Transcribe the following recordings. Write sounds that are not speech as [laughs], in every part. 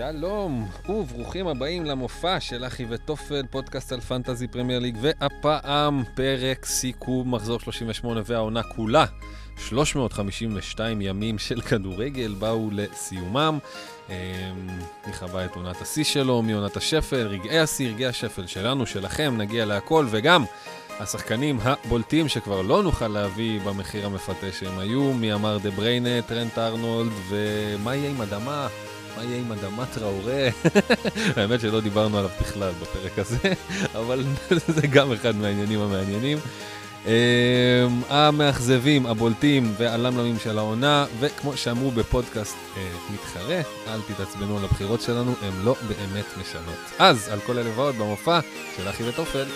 שלום, וברוכים הבאים למופע של אחי וטופל, פודקאסט על Fantasy Premier League, והפעם פרק סיכום מחזור 38 והעונה כולה. 352 ימים של כדורגל באו לסיומם. מי אמ, חווה את עונת השיא שלו, מעונת השפל, רגעי השיא, רגעי השפל שלנו, שלכם, נגיע להכל, וגם השחקנים הבולטים שכבר לא נוכל להביא במחיר המפתה שהם היו, מי אמר דה בריינה, טרנט ארנולד, ומה יהיה עם אדמה? מה יהיה עם אדמה טראורה? [laughs] האמת שלא דיברנו עליו בכלל בפרק הזה, [laughs] אבל [laughs] זה גם אחד מהעניינים המעניינים. Um, המאכזבים, הבולטים והלמלמים של העונה, וכמו שאמרו בפודקאסט uh, מתחרה, אל תתעצבנו על הבחירות שלנו, הן לא באמת משנות. אז, על כל ועוד במופע של אחי וטופל.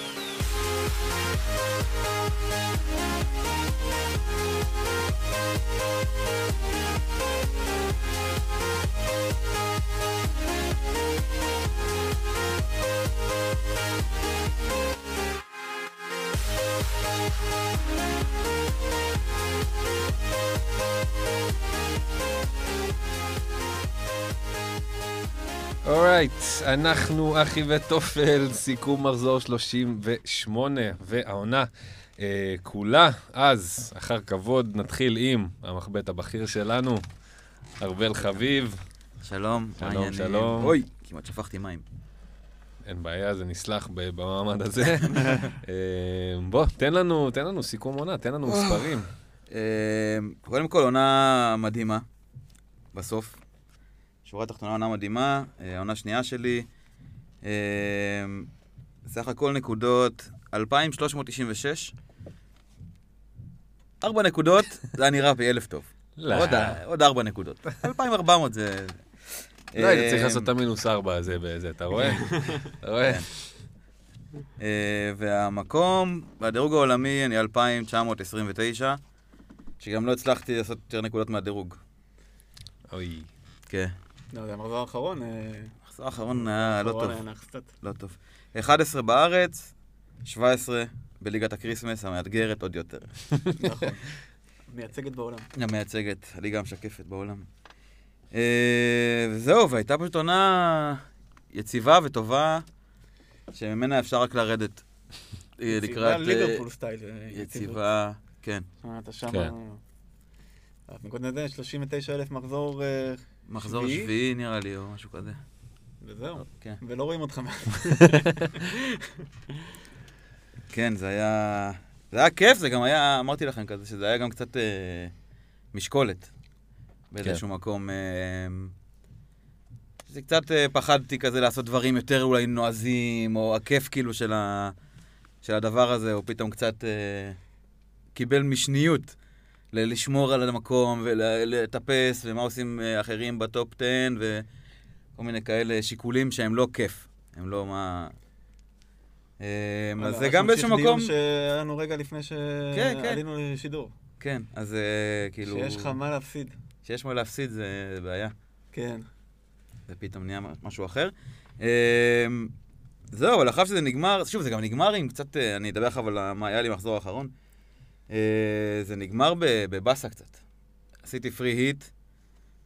אורייט, right, אנחנו אחי ותופל, סיכום מחזור 38, והעונה אה, כולה. אז, אחר כבוד, נתחיל עם המחבט הבכיר שלנו, ארבל חביב. שלום, שלום, שלום. אוי, כמעט שפכתי מים. אין בעיה, זה נסלח במעמד הזה. [laughs] אה, בוא, תן לנו, תן לנו סיכום עונה, תן לנו מספרים. אה, קודם כל, עונה מדהימה, בסוף. שורה תחתונה עונה מדהימה, אה, העונה שנייה שלי. סך הכל נקודות 2,396. ארבע נקודות, זה היה נראה פי אלף טוב. לא. עוד ארבע נקודות. 2,400 זה... לא, היית צריך לעשות את המינוס ארבע הזה באיזה, אתה רואה? [laughs] אתה רואה? כן. והמקום, בדירוג העולמי אני 2,929, שגם לא הצלחתי לעשות יותר נקודות מהדירוג. אוי. כן. לא, זה המחזור האחרון. המחזור האחרון היה לא טוב. האחרון היה קצת. לא טוב. 11 בארץ, 17 בליגת הקריסמס, המאתגרת עוד יותר. נכון. [laughs] מייצגת בעולם. המייצגת, הליגה המשקפת בעולם. וזהו, והייתה פשוט עונה יציבה וטובה, שממנה אפשר רק לרדת. לקראת... יציבה ליברפול סטייל. יציבה, כן. אתה שמה... נקודה נדע, 39 אלף מחזור מחזור שביעי נראה לי, או משהו כזה. וזהו, כן. ולא רואים אותך. [laughs] כן, זה היה... זה היה כיף, זה גם היה, אמרתי לכם כזה, שזה היה גם קצת אה, משקולת באיזשהו כן. מקום. אה, זה קצת אה, פחדתי כזה לעשות דברים יותר אולי נועזים, או הכיף כאילו של, ה, של הדבר הזה, או פתאום קצת אה, קיבל משניות. לשמור על המקום ולטפס, ומה עושים אחרים בטופ 10, וכל מיני כאלה שיקולים שהם לא כיף. הם לא מה... אז זה גם באיזשהו מקום... שהיה לנו רגע לפני כן, כן. שעלינו לשידור. כן, אז כאילו... שיש לך מה להפסיד. שיש מה להפסיד זה בעיה. כן. זה פתאום נהיה משהו אחר. זהו, אבל אחר שזה נגמר, שוב, זה גם נגמר עם קצת, אני אדבר לך על מה היה לי מחזור האחרון. אה, זה נגמר בבאסה קצת. עשיתי פרי היט,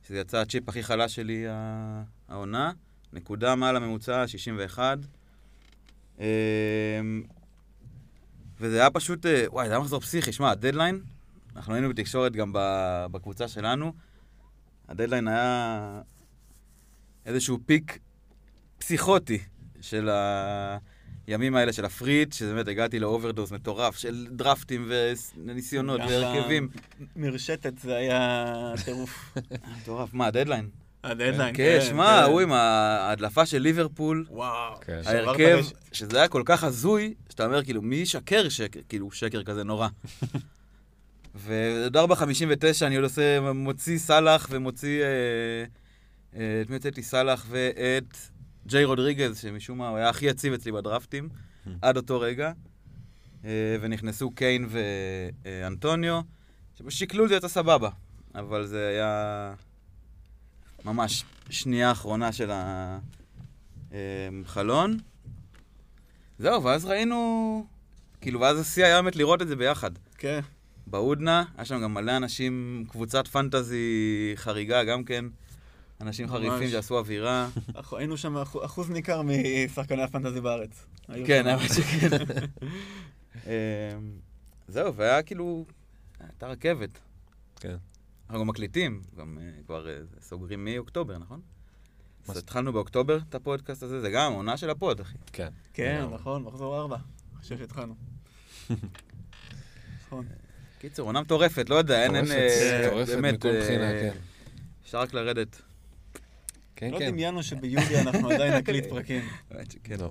שזה יצא הצ'יפ הכי חלש שלי העונה, נקודה מעל הממוצע, 61. אה, וזה היה פשוט, אה, וואי, זה היה מחזור פסיכי. שמע, הדדליין, אנחנו היינו בתקשורת גם בקבוצה שלנו, הדדליין היה איזשהו peak פסיכוטי של ה... הימים האלה של ה free hit, שבאמת הגעתי ל overdose מטורף של דרפטים וניסיונות והרכבים. מרשתת זה היה טירוף. [laughs] מטורף. מה, הדדליין? הדדליין, כן. כן, שמע, הוא עם ההדלפה של ליברפול. וואו. כן. ההרכב, שזה היה כל כך הזוי, שאתה אומר, כאילו, מי ישקר שקר, כאילו, שקר כזה נורא. [laughs] ודור ב-59 אני עוד עושה, מוציא סאלח ומוציא... אה, אה, את מי הוצאתי? סאלח ואת... ג'יי רודריגז, שמשום מה הוא היה הכי יציב אצלי בדרפטים, עד אותו רגע. אה, ונכנסו קיין ואנטוניו, שבשקלול זה יצא סבבה, אבל זה היה ממש שנייה אחרונה של החלון. זהו, ואז ראינו, כאילו, ואז השיא היה באמת לראות את זה ביחד. כן. בהודנה, היה שם גם מלא אנשים, קבוצת פנטזי חריגה גם כן. אנשים ממש. חריפים שעשו אווירה. היינו שם אחו- אחוז ניכר משחקני הפנטזי בארץ. כן. האמת שכן. [laughs] אמ, זהו, והיה כאילו, הייתה רכבת. כן. אנחנו גם מקליטים, גם אה, כבר אה, סוגרים מאוקטובר, נכון? אז? התחלנו באוקטובר את הפודקאסט הזה, זה גם עונה של הפוד, אחי. כן. כן. נכון, מחזור ארבע. אחרי שהתחלנו. [laughs] נכון. קיצור, עונה מטורפת, לא יודע, אין, אין, מטורפת, אה, מטורפת באמת, מכל אה, בחינה, כן. אפשר רק לרדת. כן, לא כן. דמיינו שביולי אנחנו עדיין נקליט פרקים. [laughs] שכן. לא,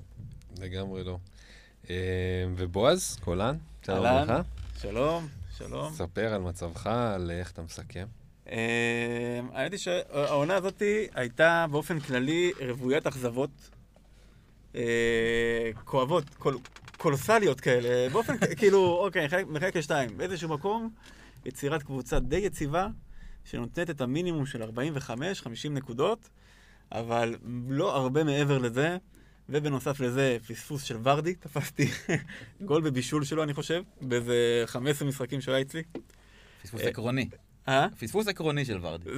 לגמרי לא. אה, ובועז, קולן, שלום. לך. שלום, שלום. ספר על מצבך, על איך אתה מסכם. אה, האמת היא שהעונה הזאת הייתה באופן כללי רוויית אכזבות אה, כואבות, קולוסליות כאלה, באופן כאילו, אוקיי, מחלק- לשתיים. באיזשהו מקום, יצירת קבוצה די יציבה, שנותנת את המינימום של 45-50 נקודות, אבל לא הרבה מעבר לזה. ובנוסף לזה, פספוס של ורדי, תפסתי [laughs] גול בבישול שלו, אני חושב, באיזה 15 משחקים שהוא היה אצלי. פספוס עקרוני. אה? פספוס עקרוני של ורדי.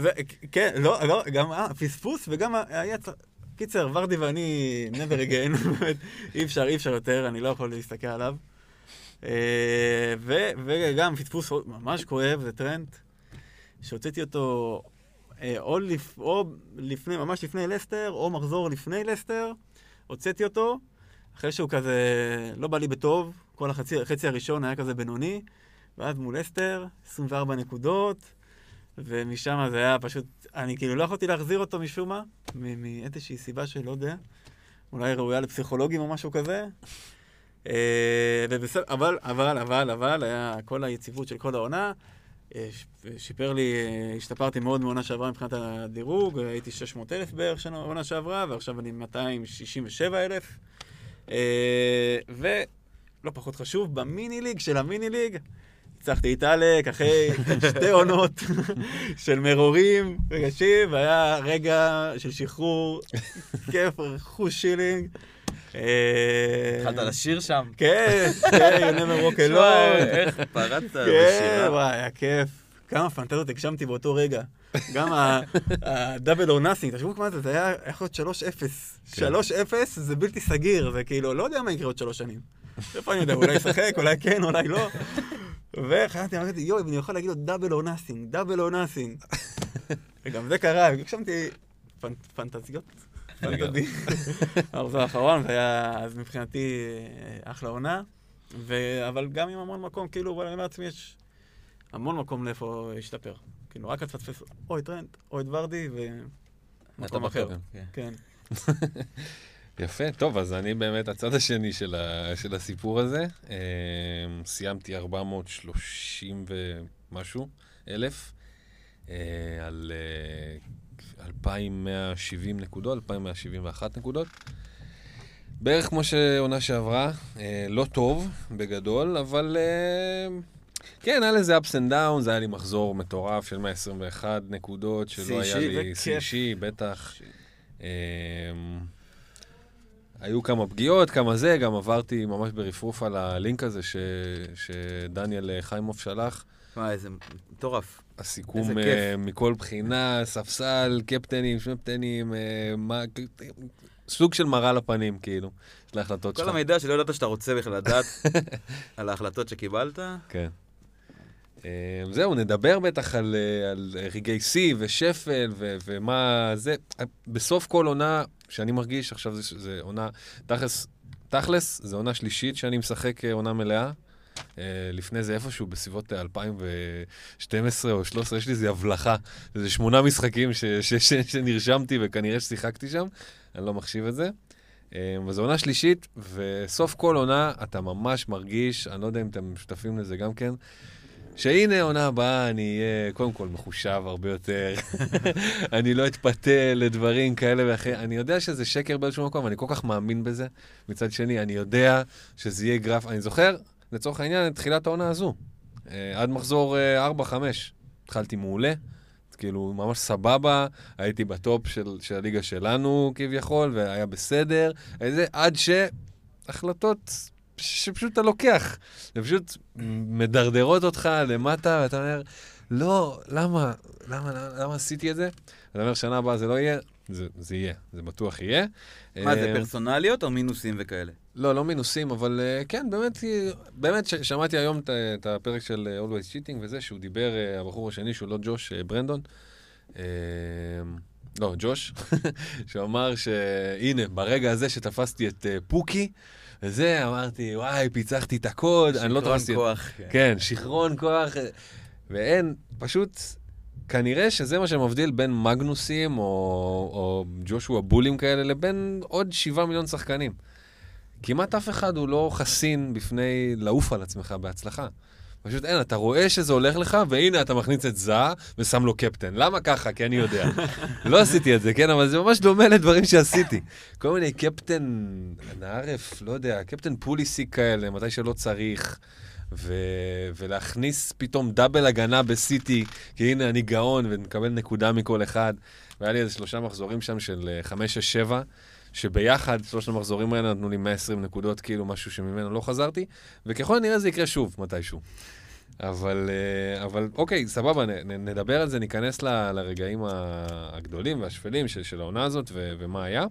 כן, לא, לא, גם אה, פספוס וגם היה צריך... קיצר, ורדי ואני never again, [laughs] אי אפשר, אי אפשר יותר, אני לא יכול להסתכל עליו. אה, וגם פספוס ממש כואב, זה טרנט, שהוצאתי אותו אה, או, לפ, או לפני, ממש לפני לסטר, או מחזור לפני לסטר, הוצאתי אותו, אחרי שהוא כזה, לא בא לי בטוב, כל החצי הראשון היה כזה בינוני, ואז מול לסטר, 24 נקודות, ומשם זה היה פשוט, אני כאילו לא יכולתי להחזיר אותו משום מה, מאיזושהי סיבה שלא יודע, אולי ראויה לפסיכולוגים או משהו כזה. אה, ובסדר, אבל, אבל, אבל, אבל, היה כל היציבות של כל העונה. אה, שיפר לי, אה, השתפרתי מאוד מעונה שעברה מבחינת הדירוג, הייתי 600 אלף בערך שנה- עונה שעברה, ועכשיו אני 267 אלף. ולא פחות חשוב, במיני ליג של המיני ליג, ניצחתי את עלק אחרי שתי עונות של מרורים רגשים, והיה רגע של שחרור, כיף, חוש שילינג. אה, התחלת לשיר שם. כן, כן, you never walk alone. איך פרצת כן, בשירה. וואי, היה כיף. כמה פנטזיות הגשמתי באותו רגע. גם ה-double or nothing, תחשבו כמה זה, זה היה יכול להיות 3-0. כן. 3-0 זה בלתי סגיר, זה כאילו, לא יודע מה יקרה עוד שלוש שנים. איפה אני יודע, אולי ישחק, אולי כן, אולי לא. וחייבתי, אמרתי, יואי, אני יכול להגיד לו double or nothing, double or nothing. וגם זה קרה, הגשמתי פנ- פנטזיות. פנטזי. המחזור האחרון, זה היה אז מבחינתי אה, אחלה עונה. אבל גם עם המון מקום, כאילו, אני אומר לעצמי, יש המון מקום לאיפה להשתפר. כאילו, רק תפספס או את טרנט, או את ורדי, ומקום אחר. בטופ, כן. [laughs] יפה, טוב, אז אני באמת הצד השני של, ה, של הסיפור הזה. אה, סיימתי 430 ומשהו אלף אה, על אה, 2,170 נקודות, 2,171 נקודות. בערך כמו שעונה שעברה, אה, לא טוב בגדול, אבל אה, כן, היה לזה ups and downs, היה לי מחזור מטורף של 121 נקודות, שלא היה אישי, לי שיא. אישי, בטח. אמ, היו כמה פגיעות, כמה זה, גם עברתי ממש ברפרוף על הלינק הזה ש, שדניאל חיימוב שלח. וואי, איזה מטורף. הסיכום איזה uh. מכל בחינה, ספסל, קפטנים, שמפטנים, uh, מה, סוג של מראה לפנים, כאילו, של ההחלטות כל שלך. המידע שלא ידעת שאתה רוצה בכלל לדעת [laughs] על ההחלטות שקיבלת. כן. אה, זהו, נדבר בטח על, על רגעי שיא ושפל ו- ומה זה. בסוף כל עונה שאני מרגיש, עכשיו זה, זה עונה, תכלס, תכלס, זה עונה שלישית שאני משחק אה, עונה מלאה. אה, לפני זה איפשהו בסביבות אה, 2012 או 2013, יש לי איזו הבלחה. איזה שמונה משחקים ש- ש- ש- שנרשמתי וכנראה ששיחקתי שם, אני לא מחשיב את זה. אה, וזו עונה שלישית, וסוף כל עונה אתה ממש מרגיש, אני לא יודע אם אתם שותפים לזה גם כן, שהנה עונה הבאה אני אהיה קודם כל מחושב הרבה יותר, [laughs] אני לא אתפתה לדברים כאלה ואחרים, אני יודע שזה שקר באיזשהו מקום, אני כל כך מאמין בזה. מצד שני, אני יודע שזה יהיה גרף, אני זוכר, לצורך העניין, את תחילת העונה הזו, אה, עד מחזור אה, 4-5, התחלתי מעולה. כאילו, ממש סבבה, הייתי בטופ של, של הליגה שלנו כביכול, והיה בסדר, איזה, עד שהחלטות שפשוט אתה לוקח, זה פשוט מדרדרות אותך למטה, ואתה אומר, לא, למה, למה, למה, למה עשיתי את זה? אתה אומר, שנה הבאה זה לא יהיה, זה, זה יהיה, זה בטוח יהיה. מה זה, אה, פרסונליות או מינוסים וכאלה? לא, לא מינוסים, אבל אה, כן, באמת, כי- באמת, ש- שמעתי היום את, הפרק של אה, Always Cheating וזה, שהוא דיבר, אה, הבחור השני, שהוא לא ג'וש, אה, ברנדון, אה, לא, ג'וש, [laughs] שהוא אמר שהנה, ברגע הזה שתפסתי את אה, פוקי, וזה, אמרתי, וואי, פיצחתי את הקוד, אני לא שיכרון תפסתי את... כוח. כן, שיכרון כוח, ואין, פשוט, כנראה שזה מה שמבדיל בין מגנוסים או, או ג'ושוע בולים כאלה לבין עוד שבעה מיליון שחקנים. כמעט אף אחד הוא לא חסין בפני לעוף על עצמך בהצלחה. פשוט אין, אתה רואה שזה הולך לך, והנה אתה מכניס את זהה ושם לו קפטן. למה ככה? כי אני יודע. לא עשיתי את זה, כן? אבל זה ממש דומה לדברים שעשיתי. כל מיני קפטן נערף, לא יודע, קפטן פוליסיק כאלה, מתי שלא צריך. ו... ולהכניס פתאום דאבל הגנה בסיטי, כי הנה אני גאון ונקבל נקודה מכל אחד. והיה לי איזה שלושה מחזורים שם של אה, חמש, שש, שבע, שביחד, שלושת המחזורים האלה נתנו לי 120 נקודות, כאילו משהו שממנו לא חזרתי, וככל הנראה זה יקרה שוב מתישהו. אבל, אה, אבל אוקיי, סבבה, נ, נדבר על זה, ניכנס ל, לרגעים הגדולים והשפלים של, של העונה הזאת ו, ומה היה.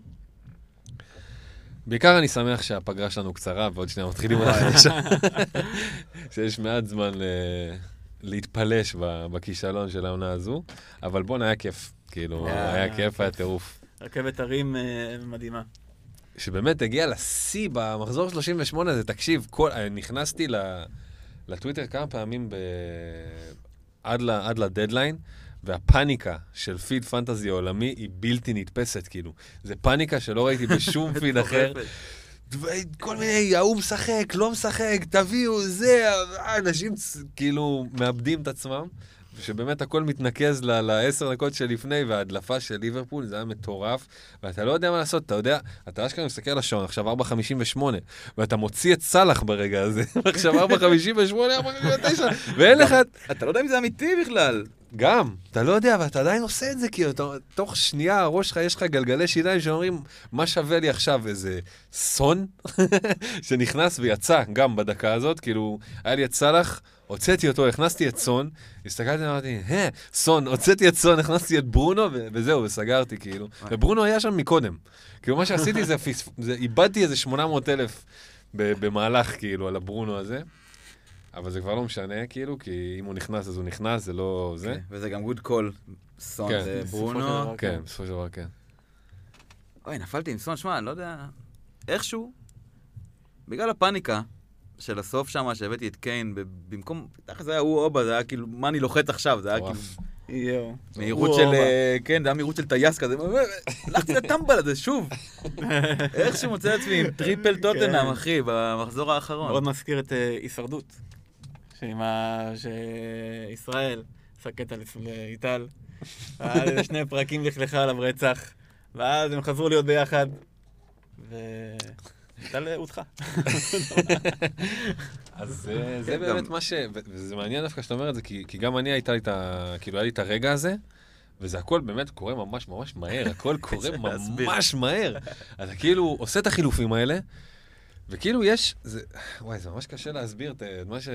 בעיקר אני שמח שהפגרה שלנו קצרה, ועוד שנייה מתחילים על החדשה. [laughs] שיש מעט זמן ל- להתפלש ב- בכישלון של העונה הזו, אבל בואנה, היה כיף. כאילו, היה- היה כיף, היה טירוף. רכבת הרים אה, מדהימה. שבאמת הגיע לשיא במחזור 38 הזה, תקשיב, כל, נכנסתי לטוויטר כמה פעמים ב, עד, ל, עד לדדליין, והפאניקה של פיד פנטזי עולמי היא בלתי נתפסת, כאילו. זה פאניקה שלא ראיתי בשום [laughs] פיד אחר. כל מיני, ההוא משחק, לא משחק, תביאו, זה, אנשים צ- כאילו מאבדים את עצמם. שבאמת הכל מתנקז ל- לעשר דקות שלפני, וההדלפה של ליברפול, זה היה מטורף, ואתה לא יודע מה לעשות, אתה יודע, אתה אשכרה מסתכל על השעון, עכשיו 4.58, ואתה מוציא את סאלח ברגע הזה, [laughs] עכשיו 4.58, 4.59, ואין לך... אתה לא יודע אם זה אמיתי בכלל. גם, אתה לא יודע, ואתה עדיין עושה את זה, כי אתה, תוך שנייה, הראש שלך, יש לך גלגלי שיניים שאומרים, מה שווה לי עכשיו, איזה סון [laughs] שנכנס ויצא גם בדקה הזאת, כאילו, היה לי את סאלח, הוצאתי אותו, הכנסתי את סון, הסתכלתי ואמרתי, אה, סון, הוצאתי את סון, הכנסתי את ברונו, וזהו, וסגרתי, כאילו. וברונו היה שם מקודם. כאילו, מה שעשיתי זה, [laughs] פס... זה איבדתי איזה 800 אלף במהלך, כאילו, על הברונו הזה. אבל זה כבר לא משנה, כאילו, כי אם הוא נכנס, אז הוא נכנס, זה לא זה. כן, וזה גם good call. סון כן. זה ברונו. דבר. כן, בסופו של דבר כן. אוי, נפלתי עם סון, שמע, אני לא יודע... איכשהו, בגלל הפאניקה של הסוף שם, שהבאתי את קיין, במקום... תכף זה היה הוא אובה, זה היה כאילו, מה אני לוחץ עכשיו? זה היה כאילו... יואו. מהירות של... אה, כן, זה היה מהירות של טייס כזה. הלכתי לטמבל הזה שוב. [laughs] איכשהו מוצא עצמי עם triple טוטנאם, כן. אחי, במחזור האחרון. מאוד מזכיר את אה, הישרדות. שעם ה... שישראל סקט על איטל. ואז איזה שני פרקים לכלכה עליו רצח. ואז הם חזרו להיות ביחד. ואיטל הודחה. [laughs] אז זה- זה כן, באמת גם- מה ש... ו- וזה מעניין דווקא שאתה אומר את זה, כי כי גם אני הייתה לי את ה... כאילו, היה לי את הרגע הזה, וזה הכל באמת קורה ממש ממש מהר, הכל קורה. [laughs] ממש מהר. אתה כאילו עושה את החילופים האלה, וכאילו יש, זה, וואי, זה ממש קשה להסביר את מה ש...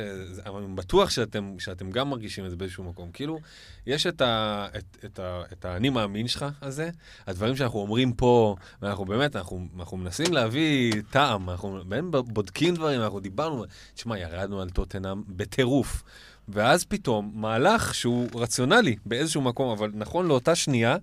אבל אני בטוח שאתם, שאתם גם מרגישים את זה באיזשהו מקום. כאילו, יש את, ה, את, את, ה, את האני מאמין שלך הזה, הדברים שאנחנו אומרים פה, ואנחנו באמת, אנחנו, אנחנו מנסים להביא טעם, אנחנו בודקים דברים, אנחנו דיברנו, תשמע, ירדנו על טוטנאם בטירוף. ואז פתאום, מהלך שהוא רציונלי באיזשהו מקום, אבל נכון לאותה שנייה,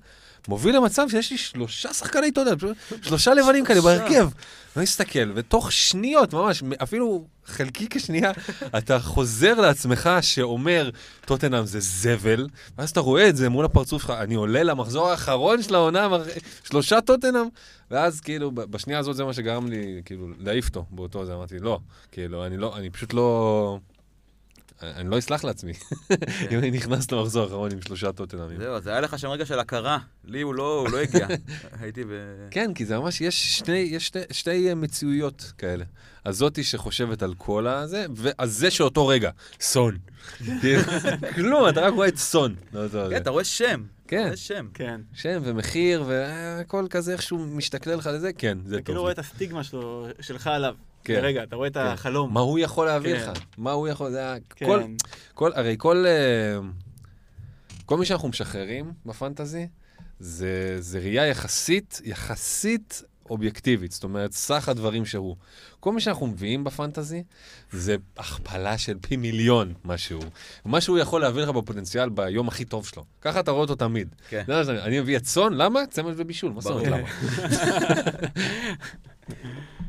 מוביל למצב שיש לי שלושה שחקני טוטנאם, שלושה לבנים כאלה בהרכב. לא מסתכל, ותוך שניות, ממש, אפילו חלקי כשנייה, [laughs] אתה חוזר לעצמך שאומר, טוטנאם זה זבל, ואז אתה רואה את זה מול הפרצוף שלך, אני עולה למחזור האחרון של העונה, שלושה טוטנאם, ואז כאילו, בשנייה הזאת זה מה שגרם לי, כאילו, להעיף אותו באותו זה, אמרתי, לא, כאילו, אני לא, אני פשוט לא... אני לא אסלח לעצמי, אם אני נכנס למחזור האחרון עם שלושה טוטנאמים. זהו, זה היה לך שם רגע של הכרה. לי הוא לא לא הגיע. [laughs] הייתי ב... כן, כי זה ממש, יש שני, יש שתי, שתי אה, מציאויות כאלה. הזאתי שחושבת על כל הזה, והזה שאותו רגע, סון. כאילו, [laughs] כלום, אתה רק רואה את סון. לא, לא, כן, זה. אתה רואה שם. אתה כן, רואה שם. כן. שם ומחיר והכל כזה איכשהו משתכלל לך לזה, כן, זה אתה טוב. כאילו לי. רואה את הסטיגמה שלו, שלך עליו. כן. רגע, אתה רואה את כן. החלום. מה הוא יכול להביא כן. לך? מה הוא יכול, זה. כן. כל, כל, הרי כל... אה, כל מי שאנחנו משחררים בפנטזי, זה, זה ראייה יחסית, יחסית אובייקטיבית, זאת אומרת, סך הדברים שהוא. כל מה שאנחנו מביאים בפנטזי זה הכפלה של פי מיליון מה שהוא. מה שהוא יכול להביא לך בפוטנציאל ביום הכי טוב שלו. ככה אתה רואה אותו תמיד. כן. אני מביא את צאן, למה? צמד ובישול, מה זאת אומרת. למה? [laughs]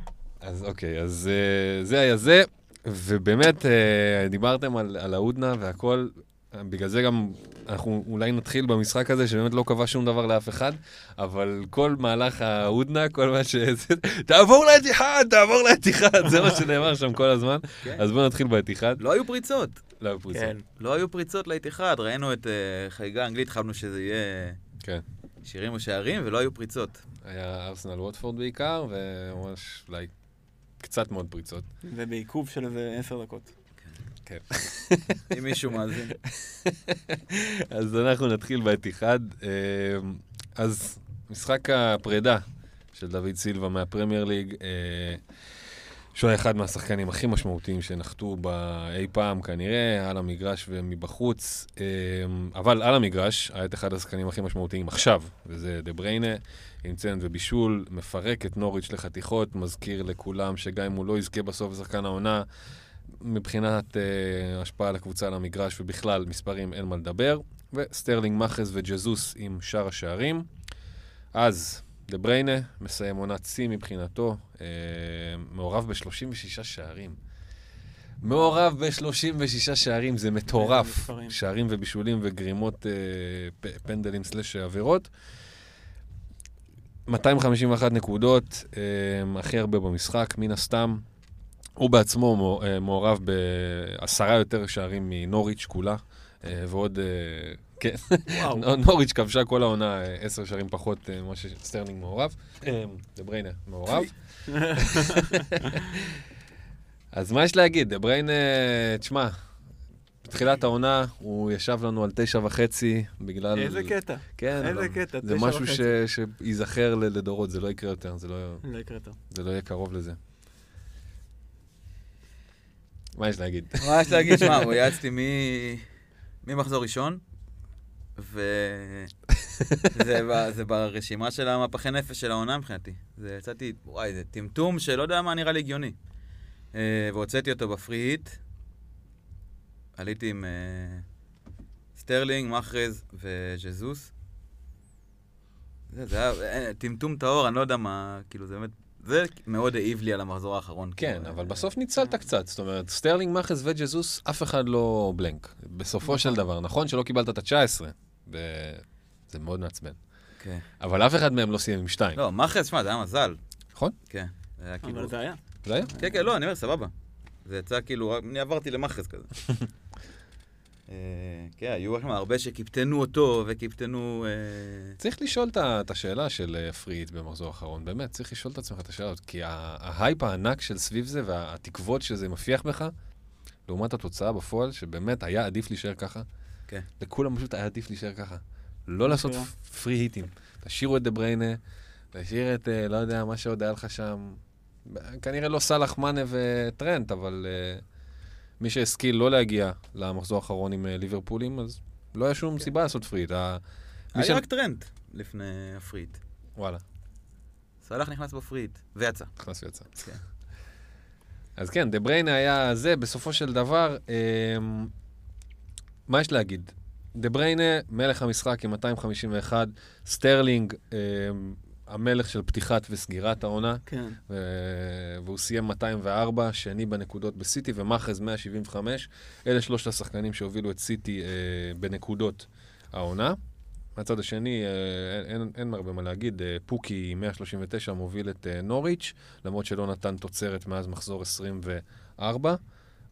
אז אוקיי, אז אה, זה היה זה, ובאמת, אה, דיברתם על, על ההודנה והכל, בגלל זה גם אנחנו אולי נתחיל במשחק הזה, שבאמת לא קבע שום דבר לאף אחד, אבל כל מהלך ההודנה, כל מה ש... [laughs] תעבור לאתיחד, תעבור לאתיחד, זה מה שנאמר שם כל הזמן. כן. אז בואו נתחיל באתיחד. לא היו פריצות. לא היו פריצות. כן. לא היו פריצות לאיתיחד, ראינו את אה, חגיגה אנגלית, חשבנו שזה יהיה כן. שירים או שערים, ולא היו פריצות. היה ארסנל ווטפורד בעיקר, וממש אולי קצת מאוד פריצות. ובעיכוב של איזה עשר דקות. כן. [laughs] אם מישהו מאזין. [laughs] אז אנחנו נתחיל באתיחד. אה, אז משחק הפרידה של דוד סילבה מהפרמייר ליג, אה, שהוא היה אחד מהשחקנים הכי משמעותיים שנחתו באי פעם כנראה, על המגרש ומבחוץ, אה, אבל על המגרש היה את אחד השחקנים הכי משמעותיים עכשיו, וזה דה בריינה, עם צמד ובישול, מפרק את נוריץ' לחתיכות, מזכיר לכולם שגם אם הוא לא יזכה בסוף בשחקן העונה, מבחינת אה, השפעה על הקבוצה על המגרש ובכלל, מספרים אין מה לדבר. וסטרלינג מאחז וג'זוס עם שאר השערים. אז דה בריינה מסיים עונת שיא מבחינתו, אה, מעורב ב-36 שערים. מעורב ב-36 שערים, זה מטורף. שערים ובישולים וגרימות אה, פ- פנדלים slash עבירות. 251 נקודות, אה, הכי הרבה במשחק, מן הסתם. הוא בעצמו אה, מעורב בעשרה יותר שערים מנוריץ' כולה, אה, ועוד, אה, כן, וואו. נו- נוריץ' כבשה כל העונה אה, עשר שערים פחות אה, ממה שסטרלינג מעורב. אה, דה בריינה מעורב. [laughs] אז מה יש להגיד? דה בריינה, תשמע, בתחילת העונה הוא ישב לנו על תשע וחצי בגלל... איזה קטע. כן, איזה קטע, זה תשע משהו וחצי. ש- שייזכר ל- לדורות, זה לא יקרה יותר, זה לא- לא יקרה טוב. זה לא יהיה קרוב לזה. מה יש להגיד? מה יש להגיד? [laughs] שמע, הוא יעצתי ממחזור ראשון, ו... זה, ב- זה ברשימה של המפחי נפש של העונה מבחינתי. זה יצאתי, וואי, זה טמטום שלא יודע מה נראה לי הגיוני. אה, והוצאתי אותו ב free hit. עליתי עם אה, סטרלינג, מחרז וז'זוס. זה, זה היה אה, טמטום טהור, אני לא יודע מה, כאילו זה באמת, זה מאוד העיב לי על המחזור האחרון. כן, כאילו, אבל אה, בסוף ניצלת קצת. זאת אומרת, סטרלינג, מחרז וג'זוס, אף אחד לא blank. בסופו של דבר, נכון שלא קיבלת את ה-19, זה מאוד מעצבן. כן. אבל אף אחד מהם לא סיים עם שתיים. לא, מחרז, שמע, זה היה מזל. נכון? כן. זה היה כאילו... אבל זה היה. זה היה? כן, כן, לא, אני אומר, סבבה. זה יצא כאילו, אני עברתי למחרז כזה. [laughs] אה, כן, היו שם הרבה שקיפטנו אותו וקיפטנו... אה, צריך לשאול את השאלה של אה, free hit במחזור האחרון, באמת, צריך לשאול את עצמך את השאלה הזאת, כי ההייפ הענק של סביב זה והתקוות שזה מפיח בך, לעומת התוצאה בפועל, שבאמת היה עדיף להישאר ככה, כן. לכולם פשוט היה עדיף להישאר ככה. לא לעשות. free hit ים. תשאירו את דה בריינה, תשאיר את, לא יודע, מה שעוד היה לך שם. כנראה לא סאלח, מאנה וטרנט, אבל אה, מי שהשכיל לא להגיע למחזור האחרון עם אה, ליברפולים, אז לא היה שום סיבה לעשות free hit. ה- מי היה ש- רק טרנט לפני ה free hit. וואלה. סלאח נכנס ב free hit, ויצא. נכנס ויצא. כן. אז כן, דה בריינה היה זה, בסופו של דבר, אמ, מה יש להגיד? דה בריינה, מלך המשחק עם 251, סטרלינג, אמ, המלך של פתיחת וסגירת העונה, כן. ו- והוא סיים 204, שני בנקודות בסיטי, ומחרז 175. אלה שלושת השחקנים שהובילו את סיטי אה, בנקודות העונה. מהצד השני, אה, אין, אין, הרבה מה להגיד, אה, פוקי עם 139 מוביל את אה, נוריץ', למרות שלא נתן תוצרת מאז מחזור 24,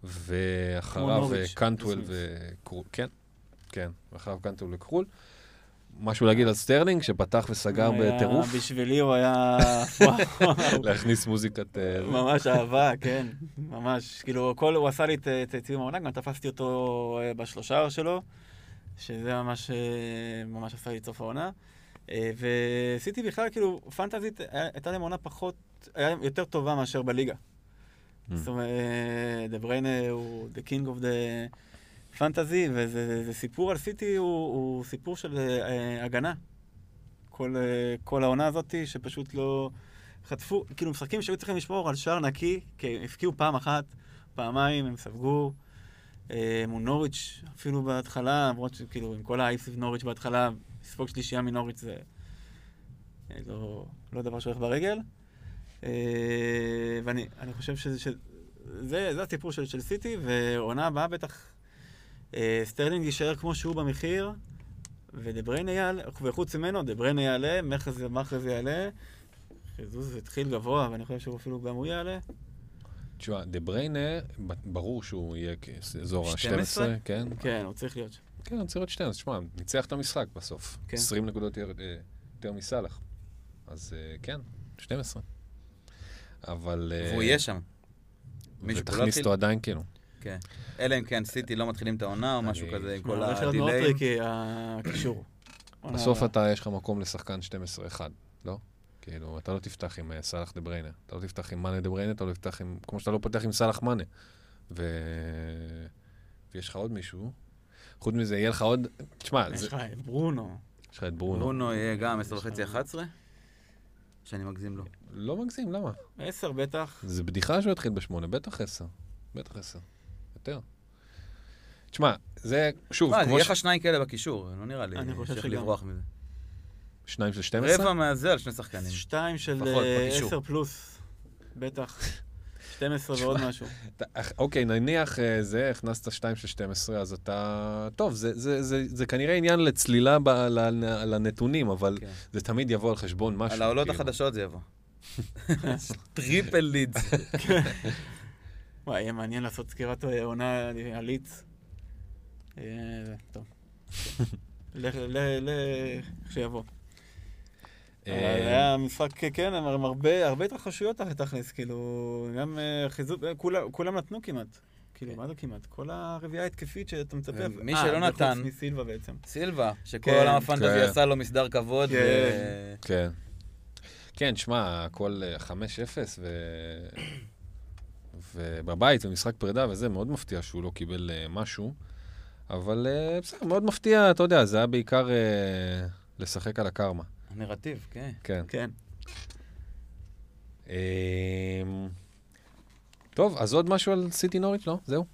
ואחריו כמו אה, נוריץ', קנטוול בסמית'. וקרול, כן, כן, ואחריו קנטוול וקרול. משהו להגיד על סטרלינג, שפתח וסגר בטירוף, בשבילי הוא היה... [laughs] להכניס מוזיקת... אה, [laughs] ממש אהבה, כן, ממש. כאילו, הכל, הוא עשה לי את סיום העונה, גם תפסתי אותו אה, בשלושה שלו, שזה ממש, אה, ממש עשה לי את סוף העונה. ועשיתי בכלל, כאילו, פנטזית, הייתה להם עונה פחות, היה יותר טובה מאשר בליגה. Mm. זאת אומרת, דה בריינה הוא the king of the fantasy, וזה זה סיפור על סיטי, הוא, הוא סיפור של אה, הגנה. כל, אה, כל העונה הזאת, שפשוט לא חטפו, כאילו משחקים שהיו צריכים לשמור על שער נקי, כי הפקיעו פעם אחת, פעמיים, הם ספגו. אה, מול נוריץ', אפילו בהתחלה, למרות שכאילו עם כל האייפ נוריץ' בהתחלה, לספוג שלישייה מנוריץ' זה אה, לא, לא דבר שהולך ברגל. אה, ואני אני חושב שזה, שזה, זה, זה הסיפור של, של סיטי, ועונה הבאה בטח אה, סטרלינג יישאר כמו שהוא במחיר, ודה בריינה יעלה, וחוץ ממנו דה בריינה יעלה, מחרז מחרז יעלה. ג'זוס התחיל גבוה, ואני חושב שהוא גם הוא יעלה. תשמע, דה בריינה, ב- ברור שהוא יהיה כאזור ה-12, 12? כן? כן, הוא צריך להיות שם. כן, הוא צריך להיות 12. תשמע, ניצח את המשחק בסוף. כן. 20 נקודות יותר- אה, יותר מסאלח. אז אה, כן, 12. אבל... אה, והוא יהיה שם. לא ותכניס? אותו עדיין, כאילו. כן. אלא אם כן סיטי לא מתחילים את העונה או משהו כזה, עם כל מאוד ה delay ים. tricky, הקישור. בסוף אתה, יש לך מקום לשחקן 12-1, לא? כאילו, אתה לא תפתח עם אה, סאלח דה בריינה. אתה לא תפתח עם מאנה דה בריינה, אתה לא תפתח עם... כמו שאתה לא פותח עם סאלח מאנה. ו... ויש לך עוד מישהו. חוץ מזה, יהיה לך עוד... תשמע, יש. לך את ברונו. יש לך את ברונו. ברונו יהיה גם 10 יש וחצי, לך- 11? שאני מגזים לו. לא מגזים, למה? עשר בטח. זה בדיחה שהוא יתחיל בשמונה, בטח עשר. בטח עשר. יותר. תשמע, זה, שוב, מה, כמו יהיה ש... לך שניים כאלה בקישור, לא נראה לי אני חושב שגם. לברוח מזה. שניים של 12? רבע מהזה על שני שחקנים. שתיים של לפחות, אה, בקישור. עשר פלוס. בטח. [laughs] 12 ועוד משהו. אוקיי, נניח אה, זה, הכנסת 2 של 12, אז אתה... טוב, זה, זה, זה, זה כנראה עניין לצלילה ב, ל- לנתונים, אבל כן. זה תמיד יבוא על חשבון משהו. על העולות כאילו. החדשות זה יבוא. [laughs] [laughs] טריפל לידס. וואי, יהיה מעניין לעשות סקירת אה, עונה על ליץ. אה, טוב. [laughs] לך, ל- ל... כשיבוא. אה, היה משחק, כן, עם הרבה הרבה התרחשויות תכלס, כאילו, גם אה, חיזוק, אה, כולם- נתנו כמעט. כאילו, מה זה כמעט? כל הרביעייה ההתקפית שאתה מצפה. אה, שלא נתן- מסילבה בעצם. סילבה, שכל כן. עולם הפנטזי כן. עשה לו מסדר כבוד. כן. ו- כן. כן, שמע, הכל אה, 5-0, ו... ובבית, ומשחק פרידה וזה, מאוד מפתיע שהוא לא קיבל אה, משהו. אבל אה, בסדר, מאוד מפתיע, אתה יודע, זה היה בעיקר אה, לשחק על הקרמה. הנרטיב, כן. כן. כן. אמ, טוב, אז עוד משהו על סיטי נוריץ'? לא? זהו?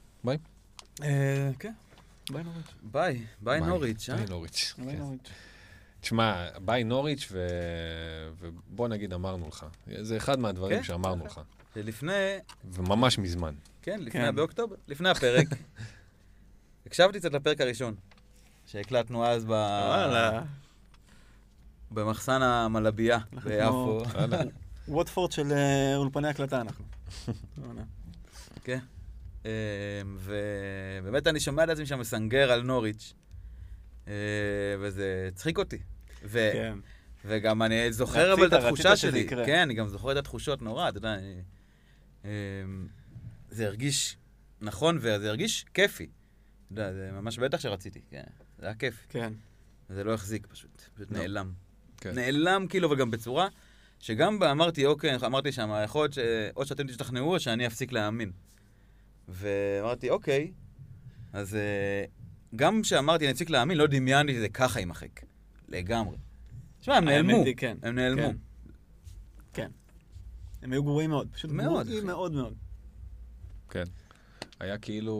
אה, כן. ביי נוריץ'. ביי, ביי נוריץ', אה? ביי נוריץ'. ביי כן. נוריץ'. תשמע, ביי נוריץ', ו... ובוא נגיד אמרנו לך. זה אחד מהדברים כן, שאמרנו. לך. שלפני, וממש מזמן. כן, לפני, כן. באוקטובר, לפני הפרק, [laughs] הקשבתי קצת לפרק הראשון, שהקלטנו אז ב... וואלה. במחסן המלבייה אנחנו ביפו. ווטפורד של אה, אולפני הקלטה אנחנו. וואלה. [laughs] כן. אמ, ובאמת אני שומע את עצמי שם מסנגר על נוריץ', אה, וזה הצחיק אותי. ו- כן. וגם אני זוכר אבל את התחושה שלי. כן, אני גם זוכר את התחושות נורא, אתה יודע, אני... אמ, זה הרגיש נכון וזה הרגיש כיפי. אתה יודע, זה ממש בטח שרציתי, כן. זה היה כיף. כן. זה לא החזיק פשוט, פשוט לא. נעלם. כן. נעלם כאילו, וגם בצורה שגם בה אמרתי, אוקיי, אמרתי שם, יכול להיות שאו שאתם תשתכנעו או שאני אפסיק להאמין. ואמרתי, אוקיי, אז אה, גם כשאמרתי אני אפסיק להאמין, לא דמיינתי שזה ככה יימחק. לגמרי. תשמע, הם נעלמו. כן. הם נעלמו. הם היו גרועים מאוד. פשוט מאוד, גרועים. מאוד מאוד. כן. היה כאילו,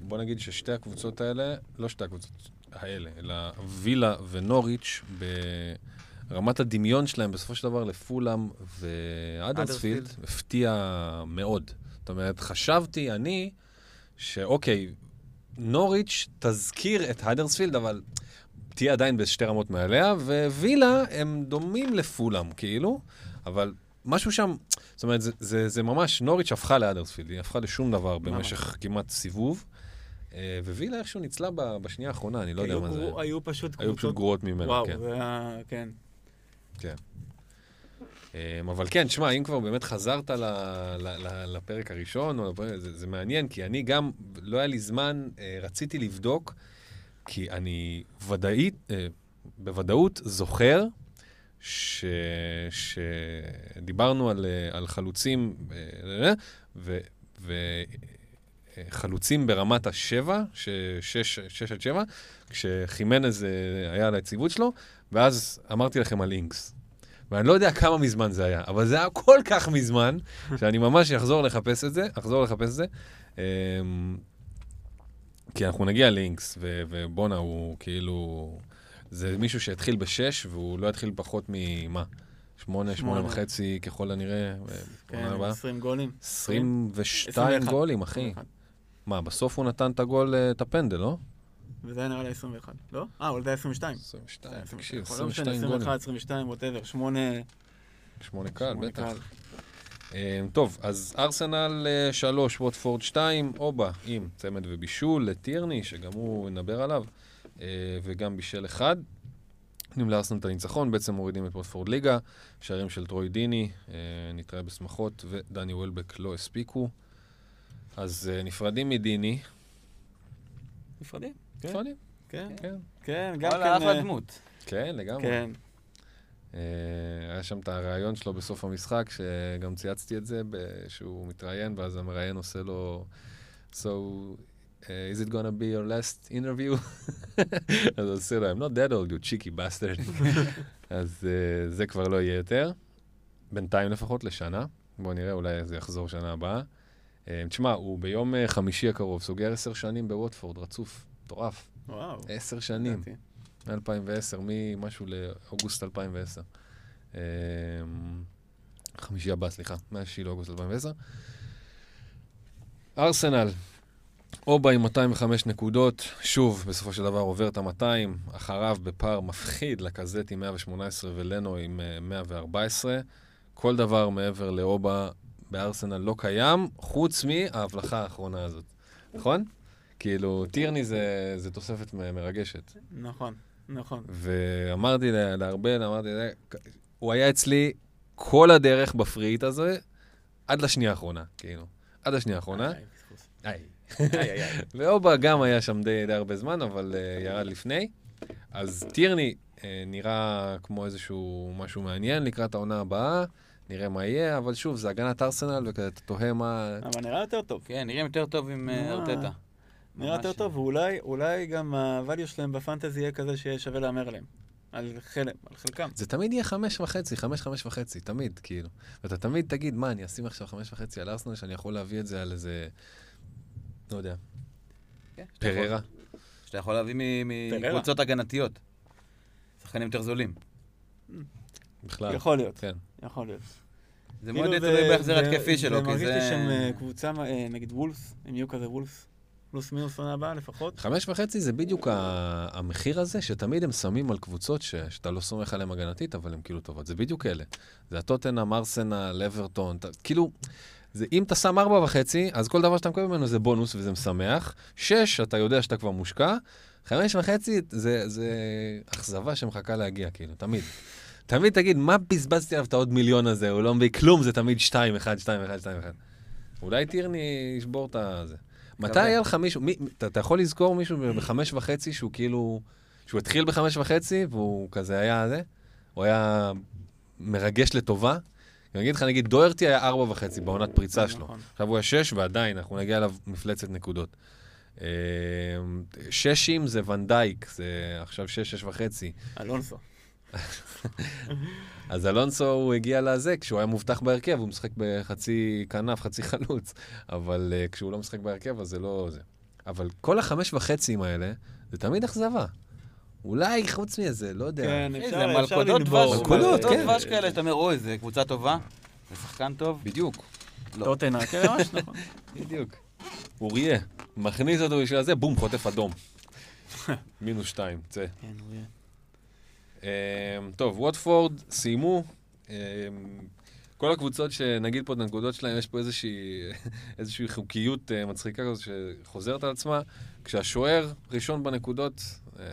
בוא נגיד ששתי הקבוצות האלה, לא שתי הקבוצות האלה, אלא וילה ונוריץ', ברמת הדמיון שלהם בסופו של דבר לפולאם ואדרספילד, אדרספילד. הפתיע מאוד. זאת אומרת, חשבתי אני, שאוקיי, נוריץ' תזכיר את האדרספילד, אבל תהיה עדיין בשתי רמות מעליה, ווילה הם דומים לפולאם, כאילו, אבל משהו שם, זאת אומרת, זה, זה, זה ממש, נוריץ' הפכה לאדרספילד, היא הפכה לשום דבר במשך כמעט סיבוב, אה, ווילה איכשהו ניצלה ב- בשנייה האחרונה, אני לא יודע מה זה. היו פשוט היו פשוט. גרועות ממנו, וואו, כן. זה היה... כן. אמ, אבל כן, שמע, אם כבר באמת חזרת ל, ל, ל, לפרק הראשון, זה, זה מעניין, כי אני גם, לא היה לי זמן, אה, רציתי לבדוק, כי אני ודאית, אה, בוודאות זוכר ש, שדיברנו על, אה, על חלוצים, אה, ו... ו אה, חלוצים ברמת השבע, ש- שש, שש עד שבע, כשחימנז אה, היה על היציבות שלו, ואז אמרתי לכם על אינקס. ואני לא יודע כמה מזמן זה היה, אבל זה היה כל כך מזמן, שאני ממש אחזור לחפש את זה, אחזור לחפש את זה. אמ, כי אנחנו נגיע לאינקס, ובואנה, הוא כאילו... זה מישהו שהתחיל בשש, והוא לא יתחיל פחות ממה? שמונה, שמונה. וחצי ככל הנראה. כן. 20 גולים. 22 21. גולים, אחי. 21. מה, בסוף הוא נתן את הגול, אה, את הפנדל, לא? וזה היה נראה לי 21, לא? אה, אבל זה היה 22. 22, זה היה תקשיב, יכול להיות 22 21, גולים. 22, ווטאבר, 8... שמונה קל, שמונה בטח. קהל. אה, טוב, אז ארסנל 3, ווטפורד 2, אובה עם צמד ובישול לטירני, שגם הוא נדבר עליו, אה, וגם בישל אחד. נותנים לארסנל את הניצחון, בעצם מורידים את ווטפורד ליגה, שערים של טרוי דיני, אה, נתראה בשמחות, ודני וולבק לא הספיקו. אז אה, נפרדים מדיני. נפרדים. כן. נפרדים, כן, כן. כן, גם כן... וואלה, אחלה אה, דמות. כן, לגמרי. כן, אה, היה שם את הריאיון שלו בסוף המשחק, שגם צייצתי את זה, שהוא מתראיין, ואז המראיין עושה לו, So, uh, is it gonna be your last interview? [laughs] אז הוא עושה לו, I'm not that old, you cheeky bastard. [laughs] אז uh, זה כבר לא יהיה יותר, בינתיים לפחות לשנה. בואו נראה, אולי זה יחזור שנה הבאה. Uh, תשמע, הוא ביום uh, חמישי הקרוב סוגר עשר שנים בווטפורד, רצוף, מטורף. וואו. עשר שנים. לדעתי. מ-2010, ממשהו לאוגוסט 2010. אמ, חמישי הבא, סליחה, מה-6 לאוגוסט 2010. ארסנל, אובה עם 205 נקודות, שוב, בסופו של דבר עובר את ה-200, אחריו בפער מפחיד לקזט עם 118 ולנו עם אה, 114. כל דבר מעבר לאובה בארסנל לא קיים, חוץ מההבלחה האחרונה הזאת, נכון? כאילו, טירני זה, זה תוספת מרגשת. נכון, נכון. ואמרתי לה- לארבל, אמרתי, לה, הוא היה אצלי כל הדרך בפריט הזה, עד לשנייה האחרונה, כאילו. עד השנייה האחרונה. איי, [laughs] ואובה גם היה שם די, די הרבה זמן, אבל uh, ירד לפני. אז טירני uh, נראה כמו איזשהו משהו מעניין לקראת העונה הבאה, נראה מה יהיה, אבל שוב, זה הגנת ארסנל, וכזה אתה תוהה מה... אבל נראה יותר טוב. כן, נראים יותר טוב עם אה, ארטטה. נראה. יותר טוב, ואולי אולי גם ה-value שלהם בפנטזי יהיה כזה שיהיה שווה להמר עליהם. על חלק, על חלקם. זה תמיד יהיה חמש וחצי, חמש, חמש וחצי, תמיד, כאילו. ואתה תמיד תגיד, מה, אני אשים עכשיו חמש וחצי על ארסנל, שאני יכול להביא את זה על איזה, לא יודע, כן, פררה. שאתה יכול להביא. מקבוצות הגנתיות. שחקנים יותר זולים. בכלל. יכול להיות, כן. יכול להיות. זה כאילו, מאוד זה- תלוי בהחזר זה- התקפי שלו, זה כי מרגיש לי זה... שהם אה, קבוצה, אה, נגיד וולפס, הם יהיו כזה וולפס, פלוס מינוס עונה הבאה לפחות. חמש וחצי זה בדיוק המחיר הזה, שתמיד הם שמים על קבוצות ש- שאתה לא סומך עליהן הגנתית, אבל הן כאילו טובות. זה בדיוק אלה. זה הטוטנאם, ארסנל, אברטון, אתה- כאילו, זה, אם אתה שם ארבע וחצי, אז כל דבר שאתה מקבל ממנו זה בונוס וזה משמח. שש, אתה יודע שאתה כבר מושקע. חמש וחצי, זה, זה אכזבה שמחכה להגיע, כאילו, תמיד. תמיד תגיד, מה בזבזתי עליו את העוד מיליון הזה? הוא לא מביא כלום, זה תמיד שתיים, אחד, שתיים, אחד, שתיים, אחד. אולי טירני ישבור את הזה. מתי היה לך מישהו, מי, אתה, אתה יכול לזכור מישהו בחמש וחצי שהוא כאילו, שהוא התחיל בחמש וחצי והוא כזה היה זה? הוא היה מרגש לטובה? אני אגיד לך, נגיד, דוירטי היה ארבע וחצי בעונת פריצה שלו. נכון. עכשיו הוא היה שש, ועדיין, אנחנו נגיע אליו מפלצת נקודות. אה, ששים זה ונדייק, זה עכשיו שש, שש וחצי. אלונסו. [laughs] אז אלונסו הוא הגיע לזה כשהוא היה מובטח בהרכב, הוא משחק בחצי כנף, חצי חלוץ, אבל uh, כשהוא לא משחק בהרכב אז זה לא זה. אבל כל החמש וחצים האלה, זה תמיד אכזבה. אולי חוץ מזה, לא יודע. כן, אפשר זה אפשר מלכודות לנבור. דבש, מלכודות, כן. דבש כאלה, שאתה אומר, אוי, זה קבוצה טובה, זה שחקן טוב. בדיוק, לא. טוטנה, כן, [laughs] ממש נכון. בדיוק. אוריה, מכניס אותו בשביל זה, בום, חוטף אדום. [laughs] מינוס שתיים, צא. כן, יהיה. אמ, טוב, ווטפורד סיימו. אמ, כל הקבוצות שנגיד פה את הנקודות שלהם, יש פה איזושהי, [laughs] איזושהי חוקיות אה, מצחיקה כזאת שחוזרת על עצמה. כשהשוער ראשון בנקודות, אה,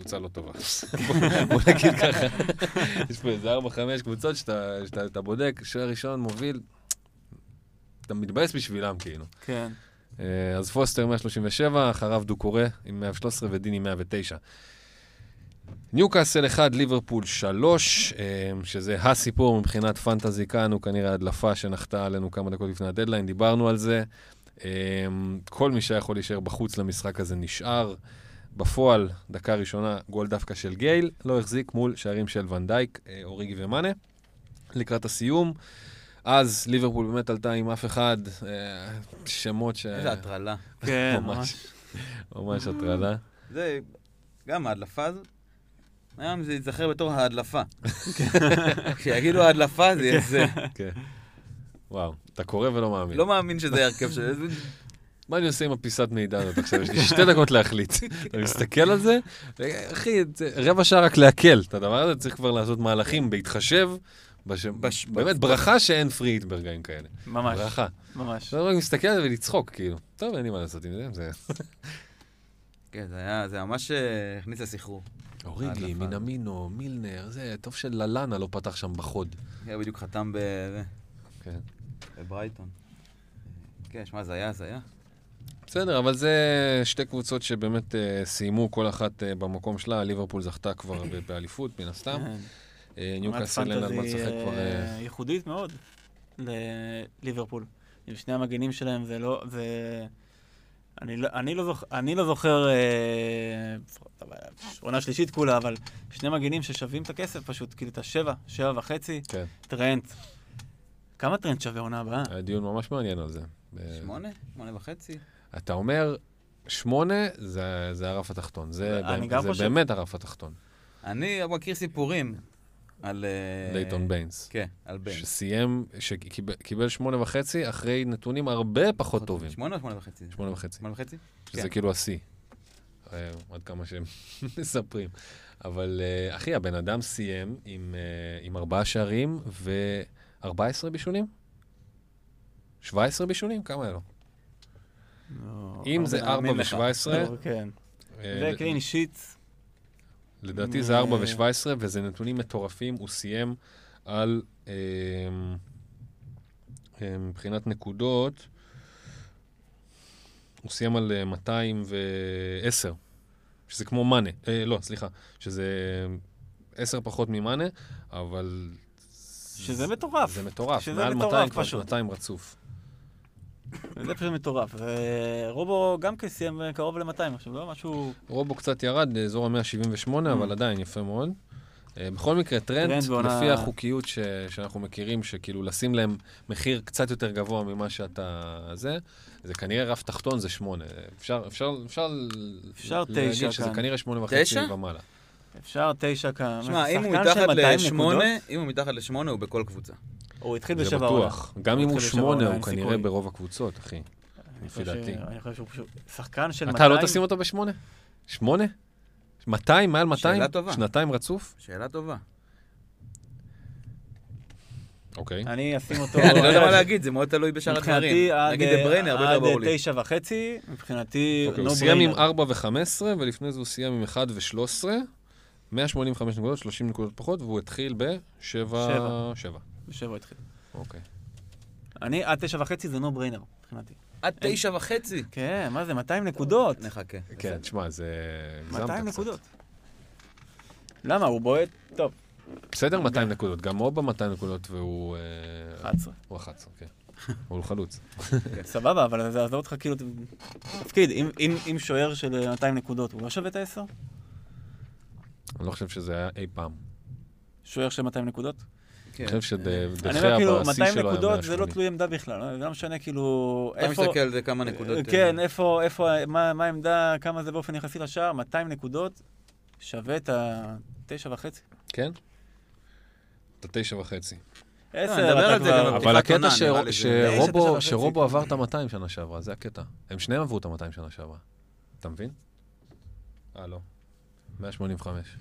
קבוצה לא טובה. [laughs] בוא- נגיד ככה. יש פה איזה ארבע, חמש קבוצות שאתה, שאתה אתה בודק, שוער ראשון מוביל, אתה מתבאס בשבילם כאילו. כן. אה, אז פוסטר 137, אחריו דו-קורא עם 113 ודין עם 109. ניוקאסל 1, ליברפול 3, אה, שזה הסיפור מבחינת פנטזי כאן, הוא כנראה הדלפה שנחתה עלינו כמה דקות לפני הדדליין, דיברנו על זה. אה, כל מי שהיה יכול להישאר בחוץ למשחק הזה נשאר, בפועל, דקה ראשונה, גול דווקא של גייל, לא החזיק מול שערים של ונדייק, אה, אוריגי ומאנה. לקראת הסיום, אז ליברפול באמת עלתה עם אף אחד, אה, שמות ש... איזה הטרלה. [laughs] כן, ממש. ממש. הטרלה. זה, גם ההדלפה הזאת, היום זה ייזכר בתור ההדלפה. [laughs] כשיגידו ההדלפה זה יהיה זה. כן. וואו, אתה קורא ולא מאמין. לא מאמין שזה ההרכב של... מה אני עושה עם הפיסת מידע הזאת עכשיו? יש לי שתי דקות להחליט. אתה מסתכל על זה, אחי, רבע שעה רק לעכל את הדבר הזה, צריך כבר לעשות מהלכים בהתחשב. בש... בש- באמת, ב- ברכה שאין פריט ברגעים כאלה. ממש, ברכה. ממש. אתה רק מסתכל על זה ולצחוק, כאילו. טוב, אין לי מה לעשות עם זה, זה... כן, זה היה, זה ממש אה, הכניס לסחרור. אוריגי. מינמינו, מילנר, זה טוב שללנה לא פתח שם בחוד. היה בדיוק חתם ב- כן. בברייטון. כן, שמע, זה היה, זה היה. בסדר, אבל זה שתי קבוצות שבאמת אה, סיימו כל אחת אה, במקום שלה. ליברפול זכתה כבר באליפות, מן הסתם. כן. אה, ניוקאסל אין על מה לשחק כבר... אה, ייחודית מאוד לליברפול. עם שני המגנים שלהם זה לא... זה... אני לא, אני לא, זוכ... אני לא זוכר, אה, עונה שלישית כולה, אבל שני מגנים ששווים את הכסף פשוט, כאילו את השבע, שבע וחצי, כן, טרנט. כמה טרנט שווה עונה הבאה? היה דיון ממש מעניין על זה. שמונה? שמונה וחצי? אתה אומר, שמונה זה זה הרף התחתון. זה באמת- זה חושב. באמת הרף התחתון. אני מכיר סיפורים על... אה, לייטון ביינס. כן, על ביינס. שסיים, שקיבל שמונה וחצי אחרי נתונים הרבה פחות טובים. שמונה או שמונה וחצי? שמונה וחצי. שמונה וחצי? שזה כן. כאילו השיא. אה, עד כמה שהם [laughs] מספרים. אבל אה, אחי, הבן אדם סיים עם, עם ארבעה שערים ו-14 בישולים? 17 בישולים? כמה היה לו? לא, אם זה הרבה 4 מאמין לך. ו-17, לא, כן. זה קלין שיט. לדעתי זה 4 אה, ו-17, וזה נתונים מטורפים. הוא סיים על, אה, אה, מבחינת נקודות, הוא סיים על אה, 210, שזה כמו מאנה. אה, לא, סליחה, שזה 10 פחות ממאנה, אבל... שזה מטורף. זה מטורף. שזה מעל מטורף 200 כבר פשוט. שנתיים רצוף. זה פשוט מטורף. ורובו גם כן סיים קרוב ל-200 עכשיו, לא משהו... רובו קצת ירד לאזור ה-178, אבל עדיין יפה מאוד. אה, בכל מקרה, טרנד, לפי החוקיות ש, שאנחנו מכירים, שכאילו לשים להם מחיר קצת יותר גבוה ממה שאתה... זה, זה כנראה רף תחתון זה שמונה. אפשר, אפשר, אפשר, אפשר להגיד תשע שזה כאן. כנראה שמונה וחצי? ומעלה. אפשר תשע כמה. שמע, אם הוא מתחת 200 לשמונה, אם הוא מתחת לשמונה, הוא בכל קבוצה. הוא התחיל זה בשבע עונה. בטוח. גם אם הוא שמונה, הוא כנראה. ברוב הקבוצות, אחי. לפי דעתי. אני חושב שהוא פשוט שחקן של 200. אתה לא תשים אותו בשמונה? שמונה? 200? מעל 200? שאלה טובה. שנתיים רצוף? שאלה טובה. אוקיי. אני אשים אותו... [laughs] אני לא יודע מה להגיד, זה מאוד תלוי בשאר עד נגיד דה בריינה, הרבה יותר עד ברור לי. תשע וחצי, מבחינתי אוקיי, הוא סיים עם brainer. 4 ו-15, ולפני זה הוא סיים עם 1 ו-13, 185 נקודות, 30 נקודות פחות, והוא התחיל ב-7... שבע. 7. בשבע התחיל. אוקיי. אני עד תשע וחצי זה no brainer מבחינתי. עד תשע וחצי. כן, מה זה, 200 נקודות. נחכה. כן, תשמע, זה... הגזמת 200 קצת. נקודות. למה? הוא בועט? טוב, בסדר, 200 נקודות. גם אובה 200 נקודות, והוא... אה, 11. הוא 11, כן. [laughs] הוא חלוץ. סבבה, אבל זה עזוב אותך כאילו... תפקיד, אם שוער של 200 נקודות, הוא לא שווה את ה-10? אני לא חושב שזה היה אי פעם. שוער של 200 נקודות? כן. אני חושב אני אומר שדחיה כאילו, בשיא 200 שלו היה נקודות זה לא 180. תלוי עמדה בכלל, זה לא משנה כאילו... אתה מסתכל על זה כמה נקודות. אה, כן, איפה, איפה, מה מה העמדה, כמה זה באופן יחסי לשער, 200 נקודות, שווה את התשע וחצי. כן? את התשע וחצי. עשר, נדבר אתה על זה כבר-. אבל הקטע. שרובו עבר את ה-200 שנה שעברה, זה הקטע. הם שניהם עברו את ה-200 שנה שעברה. אתה מבין? אה, לא. 185.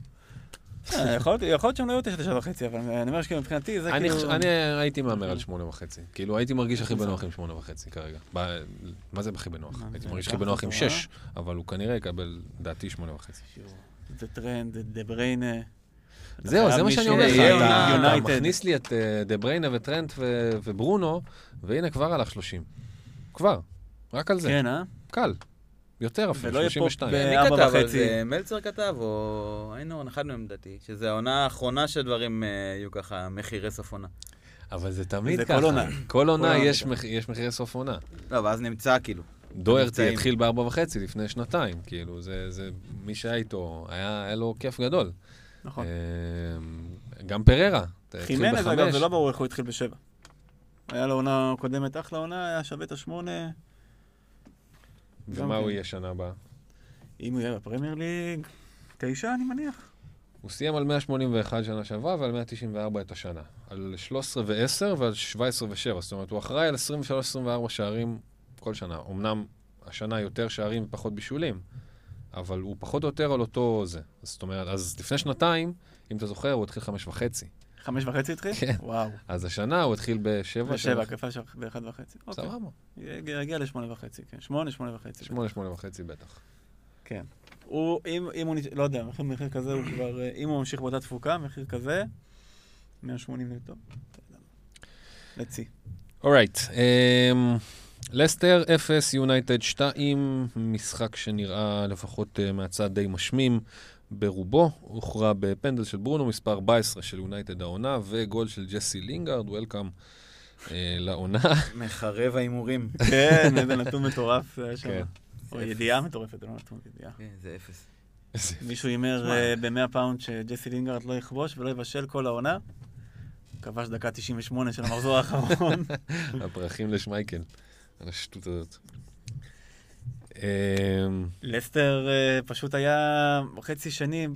אה, יכול להיות- שהם לא היו תשע, וחצי, אבל אני אומר שכאילו מבחינתי זה כאילו... אני הייתי מהמר על שמונה וחצי. כאילו, הייתי מרגיש הכי בנוח עם שמונה וחצי כרגע. מה זה הכי בנוח? הייתי מרגיש הכי בנוח עם שש, אבל הוא כנראה יקבל, לדעתי, שמונה וחצי. זה טרנט, דה בריינה. זהו, זה מה שאני אומר לך. אתה-. מכניס לי את אה, דה בריינה וטרנט וברונו, והנה כבר הלך 30. כבר. רק על זה. כן, אה? קל. יותר אפילו, ולא יהיה פה 32. ב- מי כתב על וחצי. זה? מלצר כתב, או איינורן, אחד מהם לדעתי, שזה העונה האחרונה שדברים אה, יהיו ככה מחירי סוף עונה. אבל זה תמיד זה ככה. כל עונה. כל עונה יש מחירי סוף עונה. לא, ואז נמצא כאילו. דוירטי. התחיל בארבע וחצי לפני שנתיים, כאילו, זה, זה, מי שהיה איתו, היה, היה לו כיף גדול. נכון. אה, גם פררה, התחיל חימנז, אגב. זה לא ברור איך הוא התחיל בשבע. היה לו עונה קודמת אחלה עונה, היה שווה את השמונה. ומה הוא כן. יהיה שנה הבאה? אם הוא יהיה בפרמייר ליג, תשע, אני מניח. הוא סיים על 181 שנה שעברה ועל 194 את השנה. על 13 ו-10 ועל 17 ו-7. זאת אומרת, הוא אחראי על 23-24 שערים כל שנה. אמנם השנה יותר שערים ופחות בישולים, אבל הוא פחות או יותר על אותו זה. זאת אומרת, אז לפני שנתיים, אם אתה זוכר, הוא התחיל חמש וחצי. חמש וחצי התחיל? כן. וואו. אז השנה הוא התחיל בשבע. בשבע, של באחד וחצי. אוקיי. סבבה. יגיע לשמונה וחצי, כן. שמונה, שמונה וחצי. שמונה, שמונה וחצי בטח. כן. הוא, אם, אם הוא, לא יודע, מחיר, מחיר כזה הוא כבר, אה, אם הוא ממשיך באותה תפוקה, מחיר כזה, 180 נטו. see. Alright. אמ, לסטר 0, יונייטד 2, משחק שנראה לפחות אה, מהצד די משמים ברובו. הוכרע בפנדל של ברונו, מספר 14 של יונייטד העונה, וגול של ג'סי לינגארד, welcome לעונה. מחרב ההימורים. [laughs] כן, איזה נתון מטורף זה היה שם. כן. או ידיעה מטורפת, לא נתון, ידיעה. כן, זה אפס. מישהו הימר שמע. ב-100 פאונד שג'סי לינגארד לא יכבוש ולא יבשל כל העונה. כבש דקה 98 של המחזור האחרון. [laughs] הפרחים לשמייקל, על השטות הזאת. אמ, לסטר אה, פשוט היה חצי שני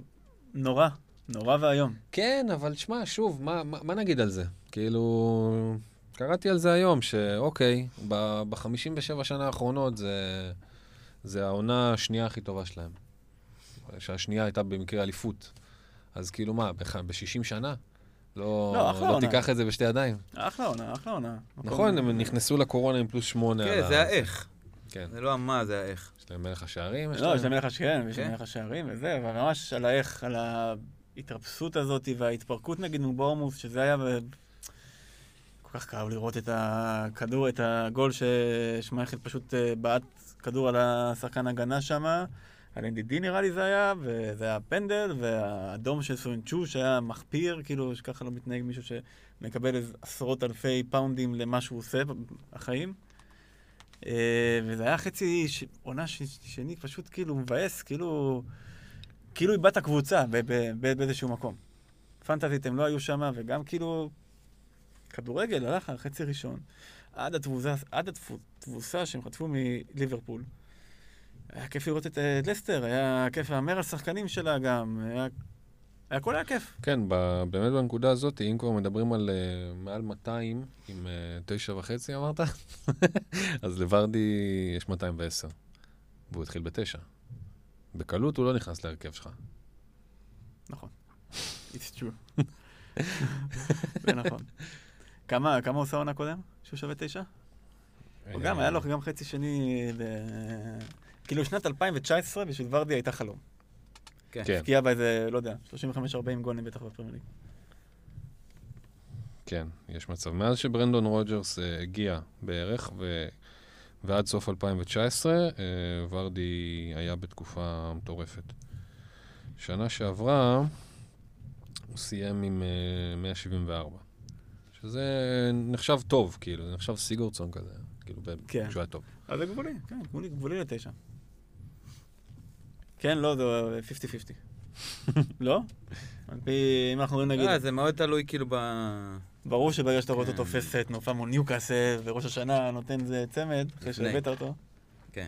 נורא, נורא ואיום. כן, אבל שמע, שוב, מה, מה, מה נגיד על זה? כאילו, קראתי על זה היום, שאוקיי, ב-57 שנה האחרונות זה, זה העונה השנייה הכי טובה שלהם. שהשנייה הייתה במקרה אליפות. אז כאילו מה, ב-60 שנה? לא, לא, אחלה לא עונה. תיקח את זה בשתי ידיים. אחלה עונה, אחלה עונה. נכון, הם נכנסו לקורונה עם פלוס שמונה. כן, זה האיך. כן. זה לא המה, זה האיך. יש להם מלך השערים? לא, יש להם מלך כן, יש להם כן. מלך השערים וזה, אבל ממש על האיך, על ההתרפסות הזאת וההתפרקות נגיד מבורמוס, שזה היה... כל כך כאב לראות את הכדור, את הגול ששמייכל פשוט אה, בעט כדור על השחקן הגנה שם, על NDD נראה לי זה היה, וזה היה פנדל, והאדום של סוינצ'ו שהיה מחפיר, כאילו שככה לא מתנהג מישהו שמקבל עשרות אלפי פאונדים למה שהוא עושה בחיים. אה, וזה היה חצי ש... עונה ש... שני פשוט כאילו מבאס, כאילו... כאילו איבדת קבוצה ב... ב... ב... באיזשהו מקום. פנטזית הם לא היו שם, וגם כאילו... כדורגל הלך על חצי ראשון, עד התבוסה, עד התבוסה שהם חטפו מליברפול. היה כיף לראות את אה, לסטר, היה כיף להמר על שחקנים שלה גם, היה... הכל היה כיף. כן, ב- באמת בנקודה הזאת, אם כבר מדברים על uh, מעל 200 עם uh, תשע וחצי, אמרת? [laughs] אז לוורדי יש 210, והוא התחיל בתשע. בקלות הוא לא נכנס להרכב שלך. נכון. It's true. זה נכון. כמה, כמה עושה עונה קודם? שהוא שווה תשע? הוא גם, היה לו גם חצי שני ב... כאילו שנת 2019 בשביל ורדי הייתה חלום. כן. כן, הבקיע באיזה, לא יודע, 35-40 גולים בטח בפרמייר ליג. כן, יש מצב. מאז שברנדון רוג'רס uh, הגיע בערך, ו... ועד סוף 2019, uh, ורדי היה בתקופה מטורפת. שנה שעברה, הוא סיים עם uh, 174, שזה נחשב טוב, כאילו, זה נחשב סיגורדסון כזה, כאילו, ב- כן. שהוא היה טוב. אז זה גבולי, כן, גבולי, גבולי לתשע. כן, לא, זה 50-50. [laughs] לא? על פי, אם אנחנו רואים נגיד, אה, זה מאוד תלוי כאילו ב... ברור שברגע שאתה רואה אותו כן. תופס את תנופה מול ניוקאסל, וראש השנה נותן איזה צמד, אחרי. שהבאת אותו. כן.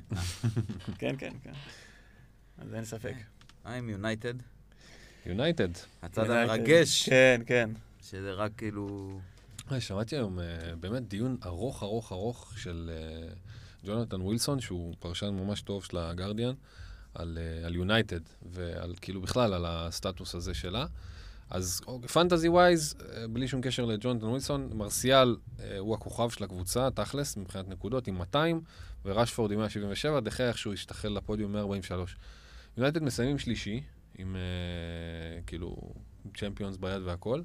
[laughs] כן, כן, כן. אז אין ספק. I'm United. יונייטד. הצד United. המרגש, כן, כן. שזה רק כאילו... היי, שמעתי היום uh, באמת דיון ארוך ארוך ארוך של ג'ונתן ווילסון, שהוא פרשן ממש טוב של הגרדיאן, על יונייטד, ועל כאילו בכלל על הסטטוס הזה שלה. אז fantasy wise, בלי שום קשר לג'ונתן ווילסון, מרסיאל uh, הוא הכוכב של הקבוצה, תכלס, מבחינת נקודות, עם 200, ורשפורד עם 177, דחה איכשהו השתחל לפודיום 143. יונייטד מסיימים שלישי, עם uh, כאילו צ'מפיונס ביד והכל,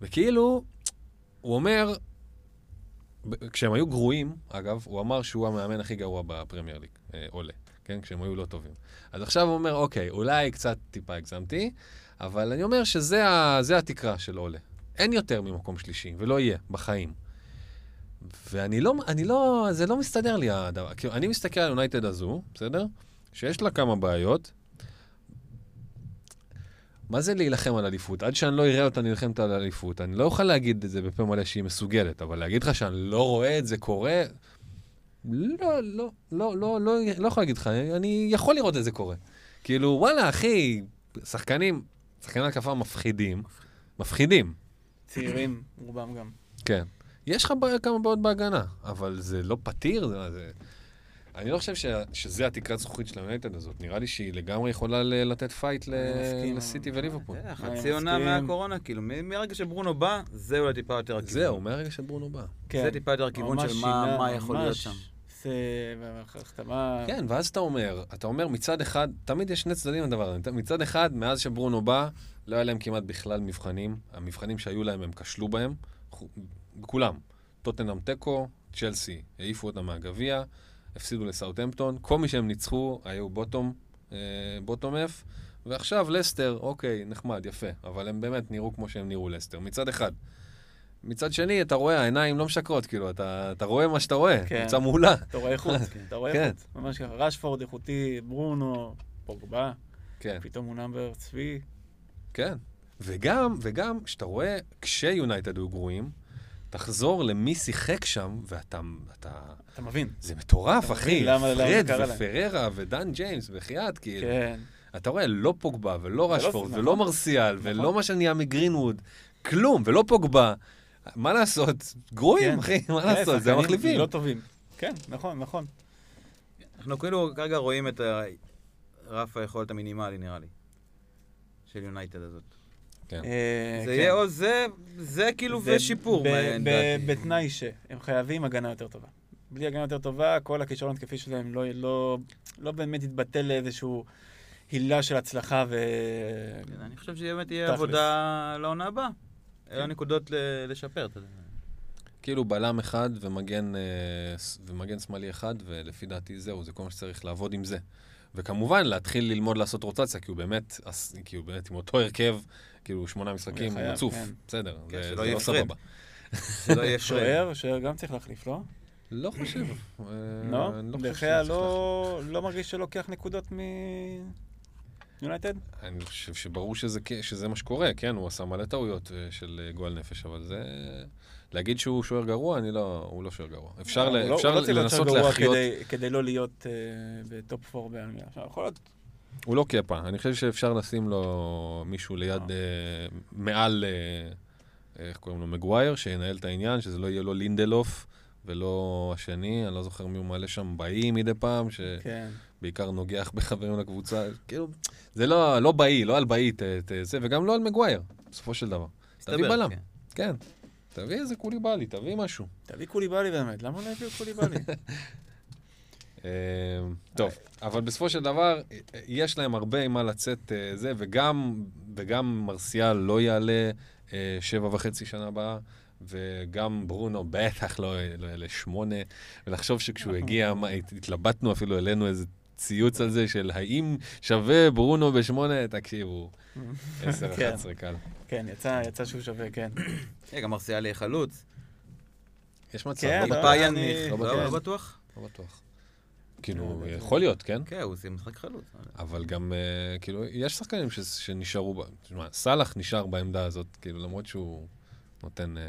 וכאילו, הוא אומר, כשהם היו גרועים, אגב, הוא אמר שהוא המאמן הכי גרוע בפרמייר ליג, אה, עולה, כן? כשהם היו לא טובים. אז עכשיו הוא אומר, אוקיי, אולי קצת טיפה הגזמתי, אבל אני אומר שזה ה- התקרה של עולה. אין יותר ממקום שלישי, ולא יהיה, בחיים. ואני לא, אני לא, זה לא מסתדר לי הדבר. כאילו, אני מסתכל על יונייטד הזו, בסדר? שיש לה כמה בעיות. מה זה להילחם על אליפות? עד שאני לא אראה אותה נלחמת על אליפות, אני לא אוכל להגיד את זה בפה מלא שהיא מסוגלת, אבל להגיד לך שאני לא רואה את זה קורה, לא, לא, לא, לא, לא, לא יכול להגיד לך, אני יכול לראות את זה קורה. כאילו, וואלה, אחי, שחקנים, שחקני התקפה מפחידים, מפחידים, צעירים, רובם גם. כן. יש לך כמה בעיות בהגנה, אבל זה לא פתיר, זה... אני לא חושב ש... שזה התקרת זכוכית של היונייטד הזאת. נראה לי שהיא לגמרי יכולה ל... לתת fight ל... לסיטי וליברפול. אני חצי עונה. מהקורונה, כאילו, מ- מהרגע שברונו בא, זה אולי טיפה יותר הכיוון. זהו, מהרגע שברונו בא. כן. זה טיפה יותר הכיוון של מה מה יכול להיות שם. כן, ואז אתה אומר, אתה אומר מצד אחד, תמיד יש שני צדדים לדבר הזה. מצד אחד, מאז שברונו בא, לא היה להם כמעט בכלל מבחנים. המבחנים שהיו להם, הם כשלו בהם. כולם. טוטנאם תיקו, צ'לסי, העיפו אותם מהגביע, הפסידו לסאוטהמפטון. כל מי שהם ניצחו היו בוטום, בוטום אף. ועכשיו לסטר, אוקיי, נחמד, יפה. אבל הם באמת נראו כמו שהם נראו לסטר, מצד אחד. מצד שני, אתה רואה, העיניים לא משקרות, כאילו, אתה, אתה רואה מה שאתה רואה, כן. קבוצה מעולה. אתה רואה איכות, [laughs] אתה רואה כן. איכות. ממש ככה. רשפורד איכותי, ברונו, פוגבה, כן. פתאום הוא נאמבר צבי. כן. וגם, וגם, כשאתה רואה, כשיונייטד היו גרועים, תחזור למי שיחק שם, ואתה, אתה, אתה מבין. זה מטורף, אתה אחי. למה- פרד. ופררה ודן ג'יימס, בחייאת, כאילו. כן. אתה רואה, לא פוגבה, ולא רשפורד, נכון. ולא מרסיאל, נכון. ולא מה שנהיה מגרינווד, כלום, ולא פוגבה. מה לעשות? גרועים, כן. אחי, מה כן, לעשות? זה המחליפים. לא טובים. כן, נכון, נכון. אנחנו כאילו כרגע רואים את ה- רף היכולת המינימלי, נראה לי, של יונייטד הזאת. כן. אה, זה כן. יהיה או זה, זה כאילו זה ושיפור. בתנאי שהם חייבים הגנה יותר טובה. בלי הגנה יותר טובה, כל הכישרון התקפי שלהם לא, לא, לא באמת יתבטל לאיזשהו הילה של הצלחה ו... כן, אני חושב שבאמת יהיה תכלס. עבודה לעונה הבאה. אלה נקודות לשפר. אתה יודע. כאילו בלם אחד ומגן, אה, ומגן שמאלי אחד, ולפי דעתי זהו, זה כל מה שצריך לעבוד עם זה. וכמובן, להתחיל ללמוד לעשות רוטציה, כי הוא באמת, כי הוא באמת עם אותו הרכב, כאילו שמונה משחקים חייב, רצוף. כן. בסדר, כן, זה לא. סבבה. שלא יהיה פרד. שוער, שוער גם צריך להחליף, לא? לא חושב. אה, לא? לא דחיה לא לא מרגיש שלוקח נקודות מ... יונייטד? אני חושב שברור שזה, שזה מה שקורה, כן, הוא עשה מלא טעויות אה, של אה, גועל נפש, אבל זה... להגיד שהוא שוער גרוע, אני לא, הוא לא שוער גרוע. אפשר, ל- הוא לא- אפשר הוא לא צריך להיות לנסות שוער גרוע להחיות... כדי- כדי לא להיות אה, בטופ 4 באנגליה. עכשיו, יכול להיות... הוא לא קפה, אני חושב שאפשר לשים לו מישהו ליד, אה. אה, מעל, אה, איך קוראים לו, מגווייר, שינהל את העניין, שזה לא יהיה לו לינדלוף ולא השני, אני לא זוכר מי הוא מעלה שם, באי מדי פעם, כן. שבעיקר נוגח [laughs] בחברים לקבוצה, כאילו, זה לא, לא באי, לא על באי, ת, ת, זה, וגם לא על מגווייר, בסופו של דבר. תביא בלם. כן. כן, תביא איזה קוליבאלי, תביא משהו. תביא קוליבאלי באמת, למה לא הביאו קוליבאלי? [laughs] אה, טוב, אבל בסופו של דבר, יש להם הרבה עם מה לצאת אה, זה, וגם, וגם מרסיאל לא יעלה אה, שבע וחצי שנה הבאה, וגם ברונו בטח לא לא יעלה שמונה, ולחשוב שכשהוא הגיע, התלבטנו אפילו, העלינו איזה ציוץ על זה של האם שווה ברונו בשמונה, תקשיבו, עשר, כן. אחת עשרה קל. כן, יצא יצא שהוא שווה, כן. גם מרסיאל יהיה חלוץ. יש מצב, כן, לא. לא לא בטוח. לא בטוח? לא. כאילו, לא, יכול להיות, כן? כן, הוא עושה משחק חלוץ. אבל גם, uh, כאילו, יש שחקנים שנשארו, תשמע, סאלח נשאר בעמדה הזאת, כאילו, למרות שהוא נותן uh,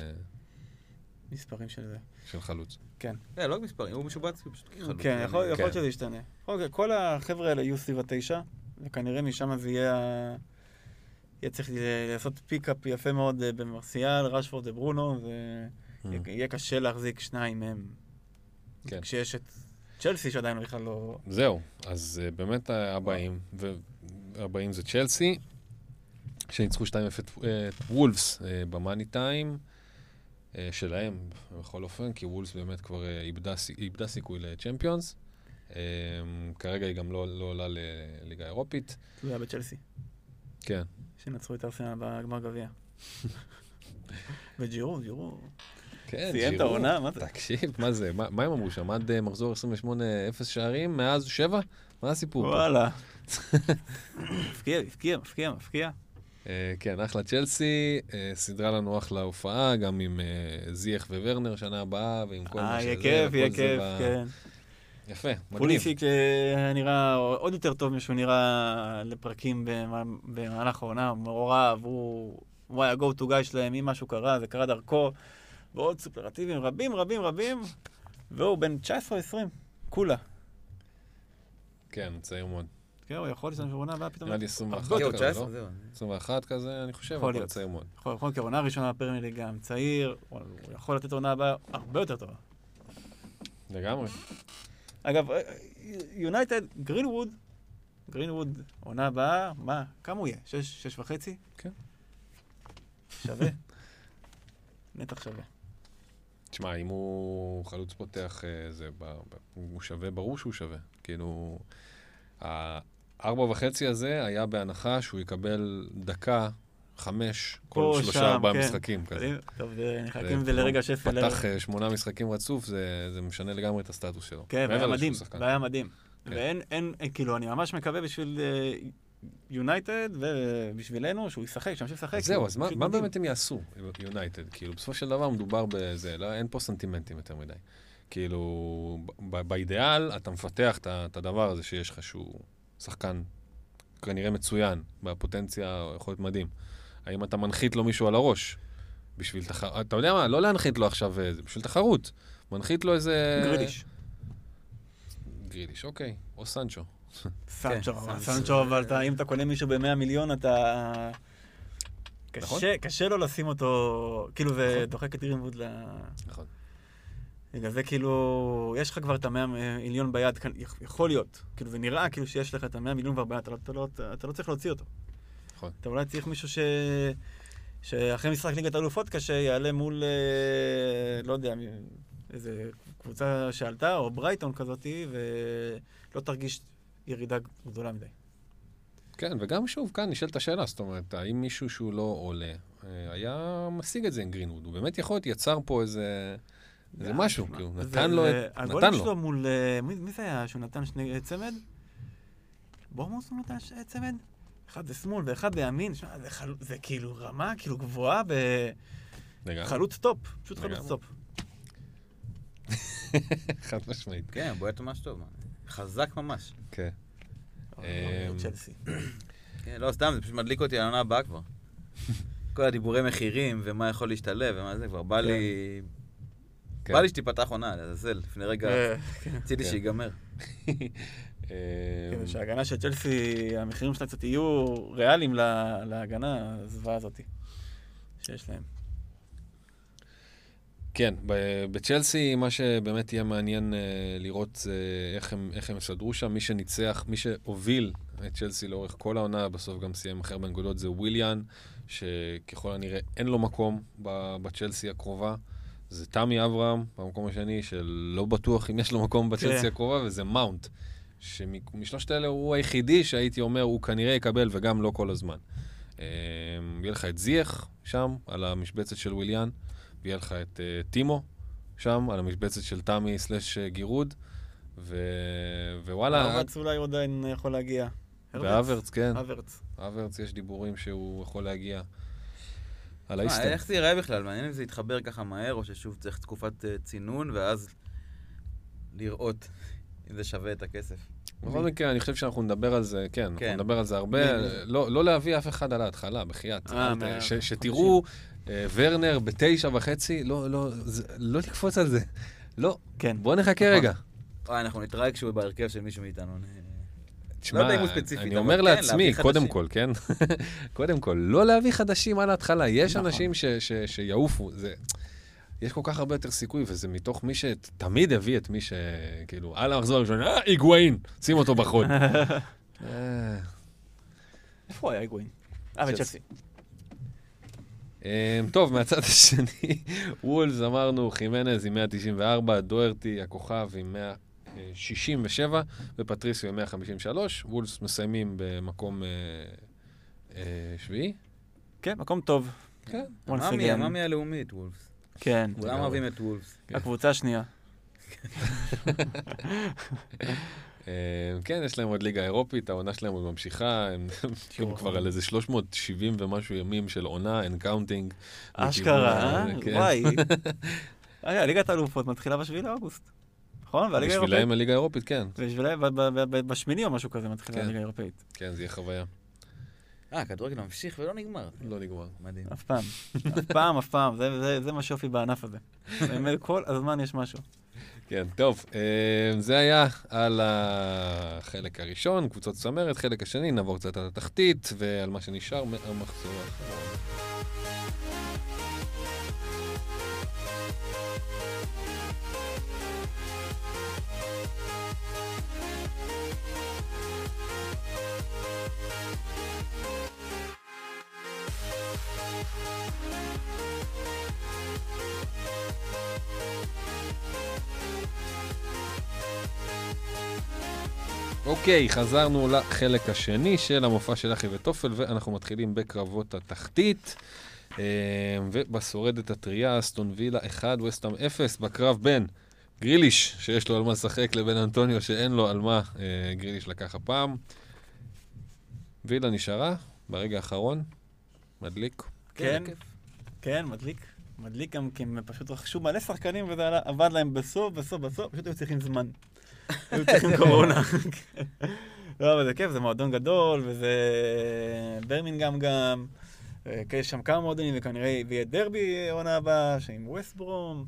מספרים של זה. של חלוץ. כן, לא רק מספרים, הוא משובץ פשוט כחלוץ. כן, יכול יכול להיות כן. שזה ישתנה. אוקיי, כל החבר'ה האלה יהיו סביב התשע, וכנראה משם זה יהיה... יהיה צריך לעשות פיקאפ יפה מאוד אה, במרסיאל, רשפורד וברונו, ויהיה קשה להחזיק שניים מהם. כן. כשיש את צ'לסי שעדיין בכלל לא... זהו, אז uh, באמת הבאים, והבאים זה צ'לסי, שניצחו 2-0 את את וולפס במאני טיים שלהם, בכל אופן, כי וולפס באמת כבר איבדה, איבדה סיכוי לצ'מפיונס. כרגע היא גם לא לא עולה לליגה האירופית. תלויה בצ'לסי, כן. שנצחו את ארסנל בגמר גביע. [laughs] וג'ירו, ג'ירו. כן, סיים את. העונה, מה זה? תקשיב, מה זה, מה, מה הם אמרו שם? עד אה, מחזור 28 אפס שערים, מאז שבע? מה הסיפור? וואלה. [laughs] מפקיע, מפקיע, מפקיע, מפקיע. אה, כן, אחלה צ'לסי, אה, סידרה לנו אחלה הופעה, גם עם אה, זייח וורנר שנה הבאה, ועם כל מה אה, שזה. יהיה כיף, יהיה כיף, כן. יפה, מגניב. פוליסיק אה, נראה עוד יותר טוב משהוא נראה לפרקים במ- במהלך העונה, מעורב, הוא הוא היה go to guy שלהם, אם משהו קרה, זה קרה דרכו, ועוד סופרטיבים רבים רבים רבים, והוא בן 19 או 20, כולה. כן, צעיר מאוד. כן, הוא יכול להיות בעונה הבאה פתאום. נראה לי 21 הרבה כן, יותר הוא כזה, 19, לא? זהו. 21 כזה, אני חושב, יכול אבל להיות. צעיר מאוד. יכול, יכול, כי העונה הראשונה בפרמייר ליג גם צעיר, הוא הוא יכול לתת עונה הבאה הרבה יותר טובה. לגמרי. אגב, אה, יונייטד, גרינווד, גרינווד, עונה הבאה, מה, כמה הוא יהיה? שש, שש וחצי? כן. שווה. [laughs] נתח שווה. תשמע, אם הוא חלוץ פותח, אה, זה, הוא שווה, ברור שהוא שווה. כאילו, הארבע וחצי הזה היה בהנחה שהוא יקבל דקה, חמש, כל שלושה, ארבעה כן. משחקים כזה. טוב, נחכים זה את זה לרגע שפל. פתח אה, שמונה משחקים רצוף, זה, זה משנה לגמרי את הסטטוס שלו. כן, והיה מדהים. והיה מדהים. כן. ואין, אין, כאילו, אני ממש מקווה בשביל אה, יונייטד ובשבילנו שהוא ישחק, שימשיך לשחק. זהו, אז מה, מה. באמת הם יעשו, יונייטד? כאילו, בסופו של דבר מדובר בזה, לא, אין פה סנטימנטים יותר מדי. כאילו, ב- באידיאל אתה מפתח את הדבר הזה שיש לך, שהוא שחקן כנראה מצוין, בפוטנציה יכול להיות מדהים. האם אתה מנחית לו מישהו על הראש? בשביל תחרות, אתה יודע מה, לא להנחית לו עכשיו, אה, זה בשביל תחרות. מנחית לו איזה... גרידיש. גרידיש, אוקיי. או סנצ'ו. סנצ'ו, סנצ'ו. סנצ'ו, אבל אם אתה קונה מישהו ב-100 מיליון, אתה... נכון. קשה, קשה לו לשים אותו, כאילו זה נכון. דוחק את גרינווד ל... נכון. בגלל זה כאילו, יש לך כבר את המאה מיליון ביד, יכול להיות. כאילו זה נראה כאילו שיש לך את המאה מיליון כבר ביד, אתה לא, אתה, לא, אתה לא צריך להוציא אותו. נכון. אתה אולי צריך מישהו ש... שאחרי משחק ליגת האלופות קשה, יעלה מול, אה, לא יודע, איזה קבוצה שעלתה, או ברייטון כזאתי, ולא תרגיש ירידה גדולה מדי. כן, וגם שוב, כאן נשאלת השאלה, זאת אומרת, האם מישהו שהוא לא עולה, אה, היה משיג את זה עם גרינווד? הוא באמת יכול להיות יצר פה איזה, איזה משהו, כאילו, זה- נתן לו זה- את... הגולים נתן לו. שלו מול... אה, מי מי זה היה שהוא נתן שני אה, צמד? בורמוס הוא נתן ש- צמד? אחד בשמאל ואחד בימין, שמע, זה, חל... זה כאילו רמה כאילו גבוהה לגמרי, בחלוץ top, פשוט חלוץ. top. [laughs] חד משמעית. כן, בועט ממש טוב. חזק ממש. כן. אמ, צ'לסי. כן, לא, סתם, זה פשוט מדליק אותי על העונה הבאה כבר. [laughs] כל הדיבורי מחירים, ומה יכול להשתלב, ומה זה, כבר בא לי... כן. בא לי שתיפתח עונה, לעזאזל, לפני רגע אה, רציתי כן. שיגמר. [laughs] אה, כאילו שההגנה של צ'לסי, המחירים שלה קצת יהיו ריאליים לה- להגנה הזוועה הזאתי שיש להם. כן, בצ'לסי מה שבאמת יהיה מעניין אה, לראות זה איך הם, איך הם יסדרו שם. מי שניצח, מי שהוביל את צ'לסי לאורך כל העונה, בסוף גם סיים אחר בנקודות, זה וויליאן, שככל הנראה אין לו מקום בצ'לסי הקרובה. זה תמי אברהם במקום השני, שלא בטוח אם יש לו מקום בצ'לסי כן. הקרובה, וזה מאונט. שמשלושת האלה הוא היחידי שהייתי אומר, הוא כנראה יקבל, וגם לא כל הזמן. אה, יהיה לך את זייח שם, על המשבצת של וויליאן. ויהיה לך את uh, טימו שם, על המשבצת של תמי סלש אה, גירוד, ו... ווואלה, אברץ אולי הוא עדיין יכול להגיע. והוורץ, כן, אברץ. הוורץ יש דיבורים שהוא יכול להגיע על מה, האיסטר. איך זה ייראה בכלל? מעניין אם זה יתחבר ככה מהר, או ששוב צריך תקופת אה, צינון, ואז לראות אם זה שווה את הכסף. בכל מקרה, אני חושב שאנחנו נדבר על זה, כן, אנחנו כן. נדבר על זה הרבה, לא לא להביא אף אחד על ההתחלה, בחייאת. אה, שתראו אה, ורנר בתשע וחצי, לא, לא, זה- לא לקפוץ על זה. לא, כן. בוא נחכה נכון. רגע. וואי, אנחנו נתראה כשהוא בהרכב של מישהו מאיתנו. תשמע, לא יודע אם הוא ספציפית, אני אומר כן, לעצמי, קודם. כל, כן? [laughs] קודם כל, לא להביא חדשים על ההתחלה. יש נכון. אנשים ש- ש- שיעופו. זה... יש כל כך הרבה יותר סיכוי, וזה מתוך מי שתמיד הביא את מי ש... כאילו, על המחזור הראשון, אה, היגואין, שים אותו בחוד. [laughs] אה, איפה היה היגואין? אה, צ'לסי. בצ'לסי. אה, טוב, מהצד השני, וולס אמרנו, חימנז עם 194, דוארטי, הכוכב עם 167, ופטריסיו עם 153. וולס מסיימים במקום אה, אה, שביעי. כן, מקום טוב. כן. המאמי. המאמי הלאומית, וולפס. כן. כולם. אוהבים את וולפס. כן. הקבוצה השנייה. [laughs] אה, כן, יש להם עוד ליגה אירופית, העונה שלהם עוד ממשיכה, הם כבר על איזה 370 ומשהו ימים של עונה, and counting. אשכרה, אה? כן. וואי. רגע, [laughs] ליגת האלופות מתחילה בשביעי לאוגוסט. נכון? והליגה האירופאית. בשבילם הליגה האירופית, כן. בשבילם, ב- ב- ב- ב- בשמיני או משהו כזה מתחילה כן. הליגה האירופאית. כן, זה יהיה חוויה. אה, הכדורגל ממשיך ולא נגמר. לא נגמר. מדהים. אף פעם. אף פעם, אף פעם. זה- זה- זה מה שיופי בענף הזה. [laughs] באמת, כל הזמן יש משהו. כן, טוב, אה, זה היה על החלק הראשון, קבוצות צמרת, חלק השני, נעבור קצת על התחתית ועל מה שנשאר מהמחזור האחרון. אוקיי, חזרנו לחלק השני של המופע של אחי וטופל, ואנחנו מתחילים בקרבות התחתית. אה, ובשורדת הטריה, אסטון וילה 1, וסטאם 0, בקרב בין גריליש, שיש לו על מה לשחק, לבין אנטוניו, שאין לו על מה אה, גריליש לקח הפעם. וילה נשארה ברגע האחרון, מדליק. כן. כן, מדליק. מדליק גם כי הם פשוט רכשו מלא שחקנים וזה עבד להם בסוף, בסוף, בסוף, פשוט היו צריכים זמן. היו צריכים [laughs] קורונה. לא, אבל זה כיף, זה מועדון גדול, וזה ברמינגהם גם. אה, יש שם כמה מועדונים, וכנראה ויהיה דרבי עונה הבאה, שעם ווסט ברום.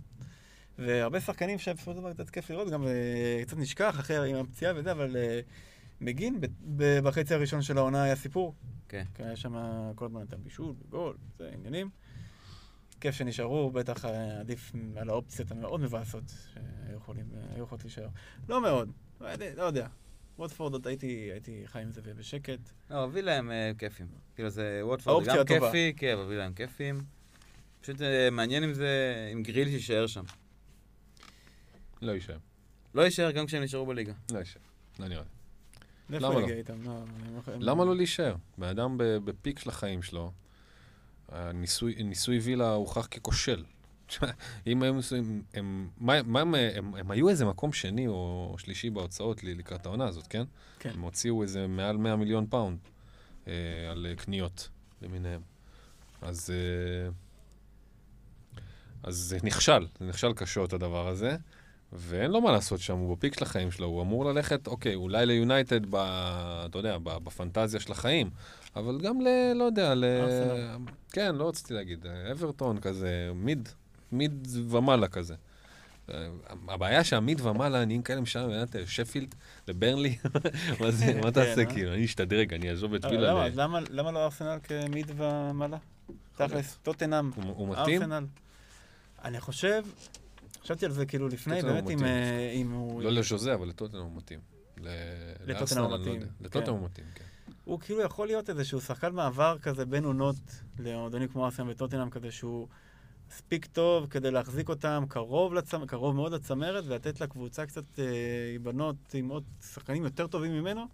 והרבה שחקנים שבסופו של דבר קצת כיף לראות, גם אה, קצת נשכח אחרי עם הפציעה וזה, אבל אה, מגין בחצי הראשון של העונה היה סיפור. כן. היה שם כל הזמן נתן בישול, גול, זה עניינים. כיף שנשארו, בטח אה, עדיף על האופציות המאוד מבאסות שהיו יכולים, היו יכולות להישאר. לא מאוד, לא יודע, לא. ווטפורד עוד הייתי, הייתי חי עם זה בשקט. לא, וילה הם אה, כיפים. כאילו זה ווטפורד גם הטובה. כיפי, כן, אבל וילה הם כיפים. פשוט אה, מעניין אם זה, אם גריליש יישאר שם. לא יישאר. לא יישאר גם כשהם נשארו בליגה. לא יישאר. לא נראה לי. למה לא? איתם? לא, יכולים- למה לא להישאר? בן אדם ב- בפיק של החיים שלו, הניסוי, ניסוי וילה הוכח ככושל. [laughs] אם היו ניסויים, הם, מה, מה הם, הם, הם היו איזה מקום שני או שלישי בהוצאות לקראת העונה הזאת, כן? כן. הם הוציאו איזה מעל 100 מיליון פאונד אה, על אה, קניות למיניהם. אז, אה, אז זה נכשל, זה נכשל קשות הדבר הזה, ואין לו מה לעשות שם, הוא ב peak של החיים שלו, הוא אמור ללכת, אוקיי, אולי ליונייטד, ב, אתה יודע, ב, בפנטזיה של החיים, אבל גם ל... לא יודע, ל... כן, לא רציתי להגיד, אה, אברטון כזה, מיד, מיד ומעלה כזה. אה, הבעיה שהמיד ומעלה נהיים כאלה משם, שפילד לברנלי, [laughs] מה זה, מה תעשה כן, אה? כאילו, אני אשתדרג, אני אעזוב את אבל וילה. למה, לא ארסנל כמיד ומעלה? תכלס, טוטנאם? ארסנל. אני חושב, חשבתי על זה כאילו לפני, באמת אם. אה, אם הוא... לא לז'וזה, אבל לטוטנאם הוא מתאים. ל- לטוטנהאם לארסנל, הוא לא מתאים. כן. לטוטנהאם הוא מתאים, כן. הוא כאילו יכול להיות איזשהו שחקן מעבר כזה בין עונות למועדונים כמו ארסנל וטוטנאם, כזה שהוא מספיק טוב כדי להחזיק אותם קרוב, לצמ... קרוב מאוד לצמרת, ולתת לקבוצה קצת אה, בנות עם עוד שחקנים יותר טובים ממנו.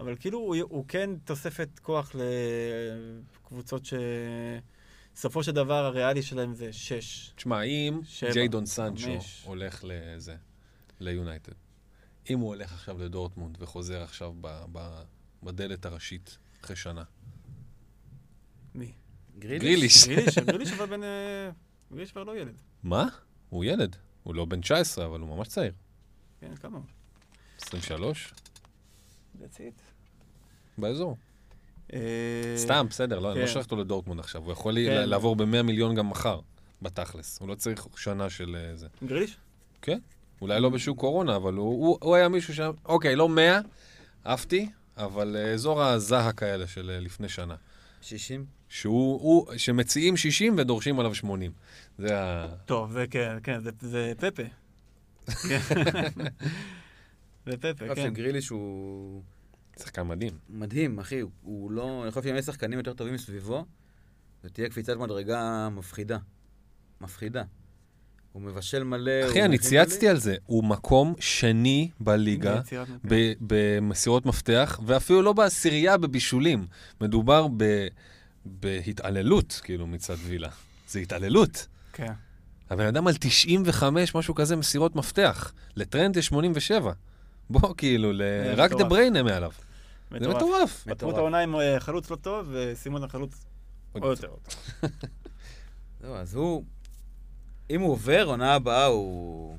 אבל כאילו הוא, הוא כן תוספת כוח לקבוצות שסופו של דבר הריאלי שלהם זה שש. תשמע, אם ג'יידון סנצ'ו חמש. הולך לזה, ליונייטד, אם הוא הולך עכשיו לדורטמונד וחוזר עכשיו ב- ב- בדלת הראשית אחרי שנה, מי? גריליש. גריליש, גריליש אבל [laughs] בן... אה, גריליש כבר לא ילד. מה? הוא ילד. הוא לא בן 19, אבל הוא ממש צעיר. כן, כמה הוא? 23? That's it. באזור. אה, סתם, בסדר, לא, אני לא כן. שולח אותו לדורטמונד עכשיו. הוא יכול כן. לעבור ב-100 מיליון גם מחר, בתכלס. הוא לא צריך שנה של אה, זה. גריליש? אולי לא בשוק קורונה, אבל הוא, היה מישהו ש... אוקיי, לא 100, עפתי, אבל אה, אזור הזהק האלה של אה, לפני שנה. 60? שהוא, הוא, שמציעים 60 ודורשים עליו 80. זה ה... טוב, זה כן, כן, זה, זה פפה. כן. [laughs] [laughs] זה פפה, חושב כן. שגריליש הוא שחקן מדהים. מדהים, אחי. הוא- לא... אני חושב שאם יש שחקנים יותר טובים מסביבו, זו תהיה קפיצת מדרגה מפחידה. מפחידה. הוא מבשל מלא. אחי, אני צייצתי מלא. על זה. הוא מקום שני בליגה. במסירות מפתח, ואפילו לא בעשירייה בבישולים. מדובר ב- בהתעללות, כאילו, מצד וילה. זה התעללות. כן. הבן אדם על 95, משהו כזה, מסירות מפתח. לטרנד יש 87. בוא, כאילו, ל- רק דה. בריינה מעליו. זה מטורף. פתרו את. העונה עם אה, חלוץ לא טוב, ושימו את החלוץ עוד יותר. [laughs] זהו, אז הוא... אם הוא עובר, עונה הבאה הוא...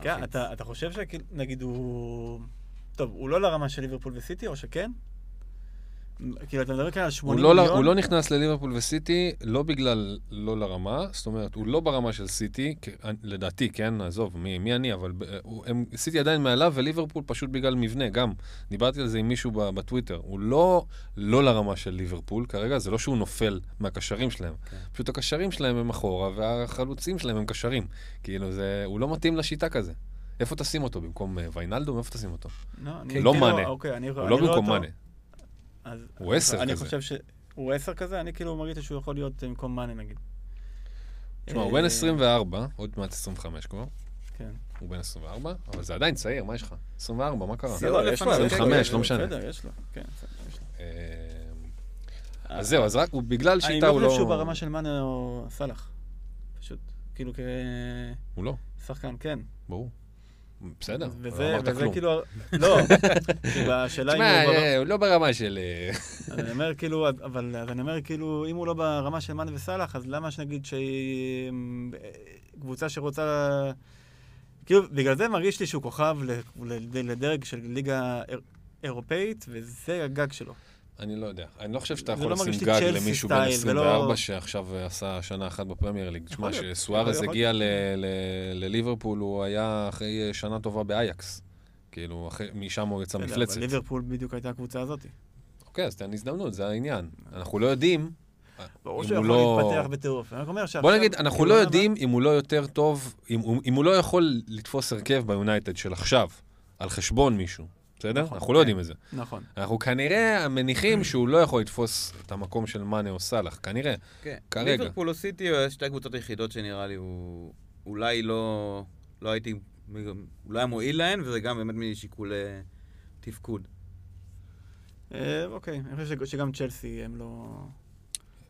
כן. אתה אתה חושב שכאילו, נגיד הוא... טוב, הוא לא לרמה של ליברפול וסיטי, או שכן? כאילו, אתה מדבר כאן על הוא 80 לא, מיליון? הוא לא נכנס לליברפול וסיטי, לא בגלל לא לרמה, זאת אומרת, הוא לא ברמה של סיטי, לדעתי, כן, עזוב, מי, מי אני, אבל הוא, הם, סיטי עדיין מעליו, וליברפול פשוט בגלל מבנה, גם. דיברתי על זה עם מישהו בטוויטר, הוא לא, לא לרמה של ליברפול כרגע, זה לא שהוא נופל מהקשרים שלהם, כן. פשוט הקשרים שלהם הם אחורה, והחלוצים שלהם הם קשרים. כאילו, זה, הוא לא מתאים לשיטה כזה. איפה תשים אותו? במקום אה, ויינלדום? איפה תשים אותו? לא, לא כאילו- מאנה. אוקיי, אני הוא אני לא במקום מאנה. אז- הוא עשר אני כזה. חושב ש... הוא עשר כזה? אני כאילו מרגיש שהוא יכול להיות במקום מאנה נגיד. תשמע, הוא אה, בן 24, עוד מעט 25 כבר. כן. הוא בן 24, אבל זה עדיין צעיר, מה יש לך? 24, מה קרה? לא, יש לו, 25, יש לא לו, משנה. בסדר, יש לו, כן, בסדר, יש לו. אה, אז זהו, אז רק, הוא בגלל אני שיטה לא הוא לא... חושב שהוא ברמה של מאנה או סאלח. פשוט, כאילו הוא לא, כשחקן, כן. ברור. בסדר, לא וזה, אמרת וזה. כאילו, לא, כאילו, השאלה אם תשמע, הוא... בר- אה, הוא לא ברמה של... אה, אני אומר כאילו, אבל אז אני אומר כאילו, אם הוא לא ברמה של מאנה וסאלח, אז למה שנגיד שקבוצה שרוצה... כאילו, בגלל זה מרגיש לי שהוא כוכב לדרג של ליגה איר- אירופאית, וזה הגג שלו. אני לא יודע. אני לא חושב שאתה יכול לא לשים גג למישהו בן סטייל, 24 ולא- שעכשיו עשה שנה אחת בפרמייר ליג. תשמע, יכול להיות, שסוארז יכול הגיע ל- ל- לליברפול, הוא היה אחרי שנה טובה באייקס. כאילו, אחרי- משם הוא יצא מפלצת. אבל ליברפול בדיוק הייתה הקבוצה הזאת. אוקיי, אז תן הזדמנות, זה העניין. אנחנו לא יודעים. ברור שהוא הוא יכול לא- להתפתח בטירוף. אני רק אומר שעכשיו... בוא נגיד, אנחנו כאילו, לא יודעים אם הוא לא יותר טוב, אם אם הוא לא יכול לתפוס הרכב ביונייטד של עכשיו, על חשבון מישהו, בסדר? נכון, אנחנו לא כן. יודעים את זה. נכון. אנחנו כנראה מניחים [clears throat] שהוא לא יכול לתפוס את המקום של מאנה או סאלח, כנראה. כן. כרגע. ליברפול או סיטי, הוא שתי הקבוצות היחידות שנראה לי הוא... אולי לא... לא הייתי... אולי היה מועיל להן, וזה גם באמת משיקולי תפקוד. אה, אוקיי, אני חושב ש- שגם צ'לסי הם לא...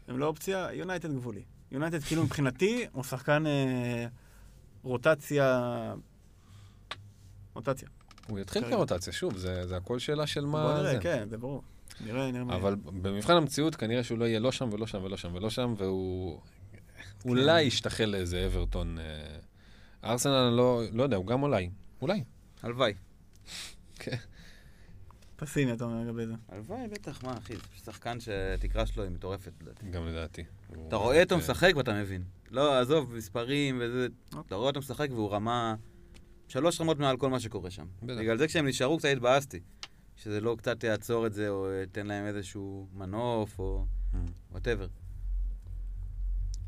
הם לא אופציה, יונייטד גבולי. יונייטד כאילו מבחינתי הוא שחקן אה, רוטציה... רוטציה. הוא יתחיל. כרוטציה, שוב, זה זה הכל שאלה של מה... בוא נראה, זה. כן, זה ברור. נראה, נראה מה אבל במבחן המציאות כנראה שהוא לא יהיה לא שם ולא שם ולא שם ולא שם, והוא אולי ישתחל לאיזה אברטון. אה, ארסנל, אני לא לא יודע, הוא גם אולי. אולי. הלוואי. פסימי, אתה אומר לגבי זה. הלוואי, בטח, מה, אחי, זה שחקן שהתקרה שלו היא מטורפת, לדעתי. גם לדעתי. אתה רואה אותו אה, משחק ואתה מבין. לא, עזוב, מספרים וזה... אוקיי. אתה רואה אותו משחק והוא רמה... שלוש רמות מעל כל מה שקורה שם. בטח. בגלל זה כשהם נשארו קצת התבאסתי. שזה לא קצת יעצור את זה, או ייתן להם איזשהו מנוף, או וואטאבר.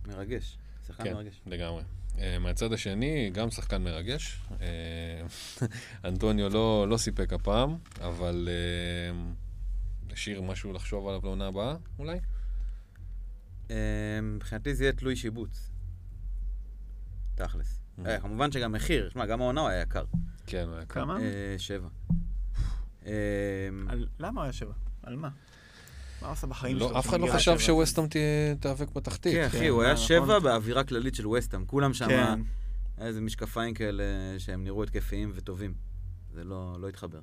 מרגש. שחקן כן, מרגש. לגמרי. אה, מהצד השני, גם שחקן מרגש. אה, [laughs] אנטוניו לא לא סיפק הפעם, אבל אה, השאיר משהו לחשוב עליו לעונה הבאה, אולי? מבחינתי זה יהיה תלוי שיבוץ. תכלס. אה, כמובן שגם מחיר, שמע, גם העונה הוא היה יקר. כן, הוא היה כאן. כמה? אה, שבע. אה, על- למה הוא היה שבע? על מה? מה הוא עשה בחיים שלו? לא, אף אחד לא חשב? שווסטהאם תיאבק בתחתית. כן, אחי, כן, הוא היה נכון. שבע באווירה כללית של וסטאם. כולם שם, כן. היה איזה משקפיים כאלה שהם נראו התקפיים וטובים. זה לא לא התחבר.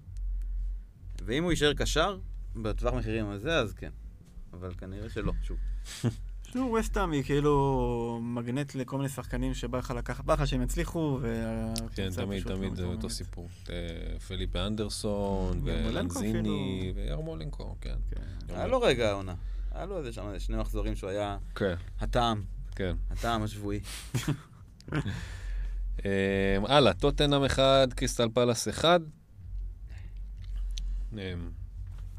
ואם הוא יישאר קשר, בטווח מחירים הזה, אז כן. אבל כנראה שלא, שוב. [laughs] שוב, וסטאם היא כאילו מגנט לכל מיני שחקנים שבא לך לקחת, בא לך שהם יצליחו, כן, תמיד, תמיד זה אותו. סיפור. אה, פליפה אנדרסון, ולנזיני, וירמולנקו, כן. כן. היה לו רגע העונה. היה לו איזה שם איזה שני מחזורים שהוא היה כן, הטעם, כן. הטעם השבועי. [laughs] אה, הלאה, טוטנאם 1, קריסטל פלאס 1. אה,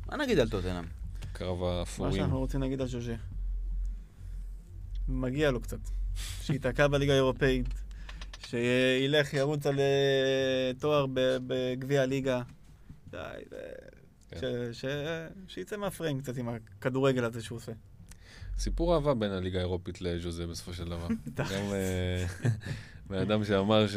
מה נגיד על טוטנאם? קרב מה האפורים. שאנחנו רוצים להגיד על ז'וז'ה. מגיע לו קצת. שייתקע בליגה האירופאית, שילך, ירוץ על אה, תואר בגביע הליגה. די. כן. שיצא מהפריים קצת עם הכדורגל הזה שהוא עושה. סיפור אהבה בין הליגה האירופית לז'וזה בסופו של דבר. [laughs] גם אה, [laughs] בן אדם שאמר ש...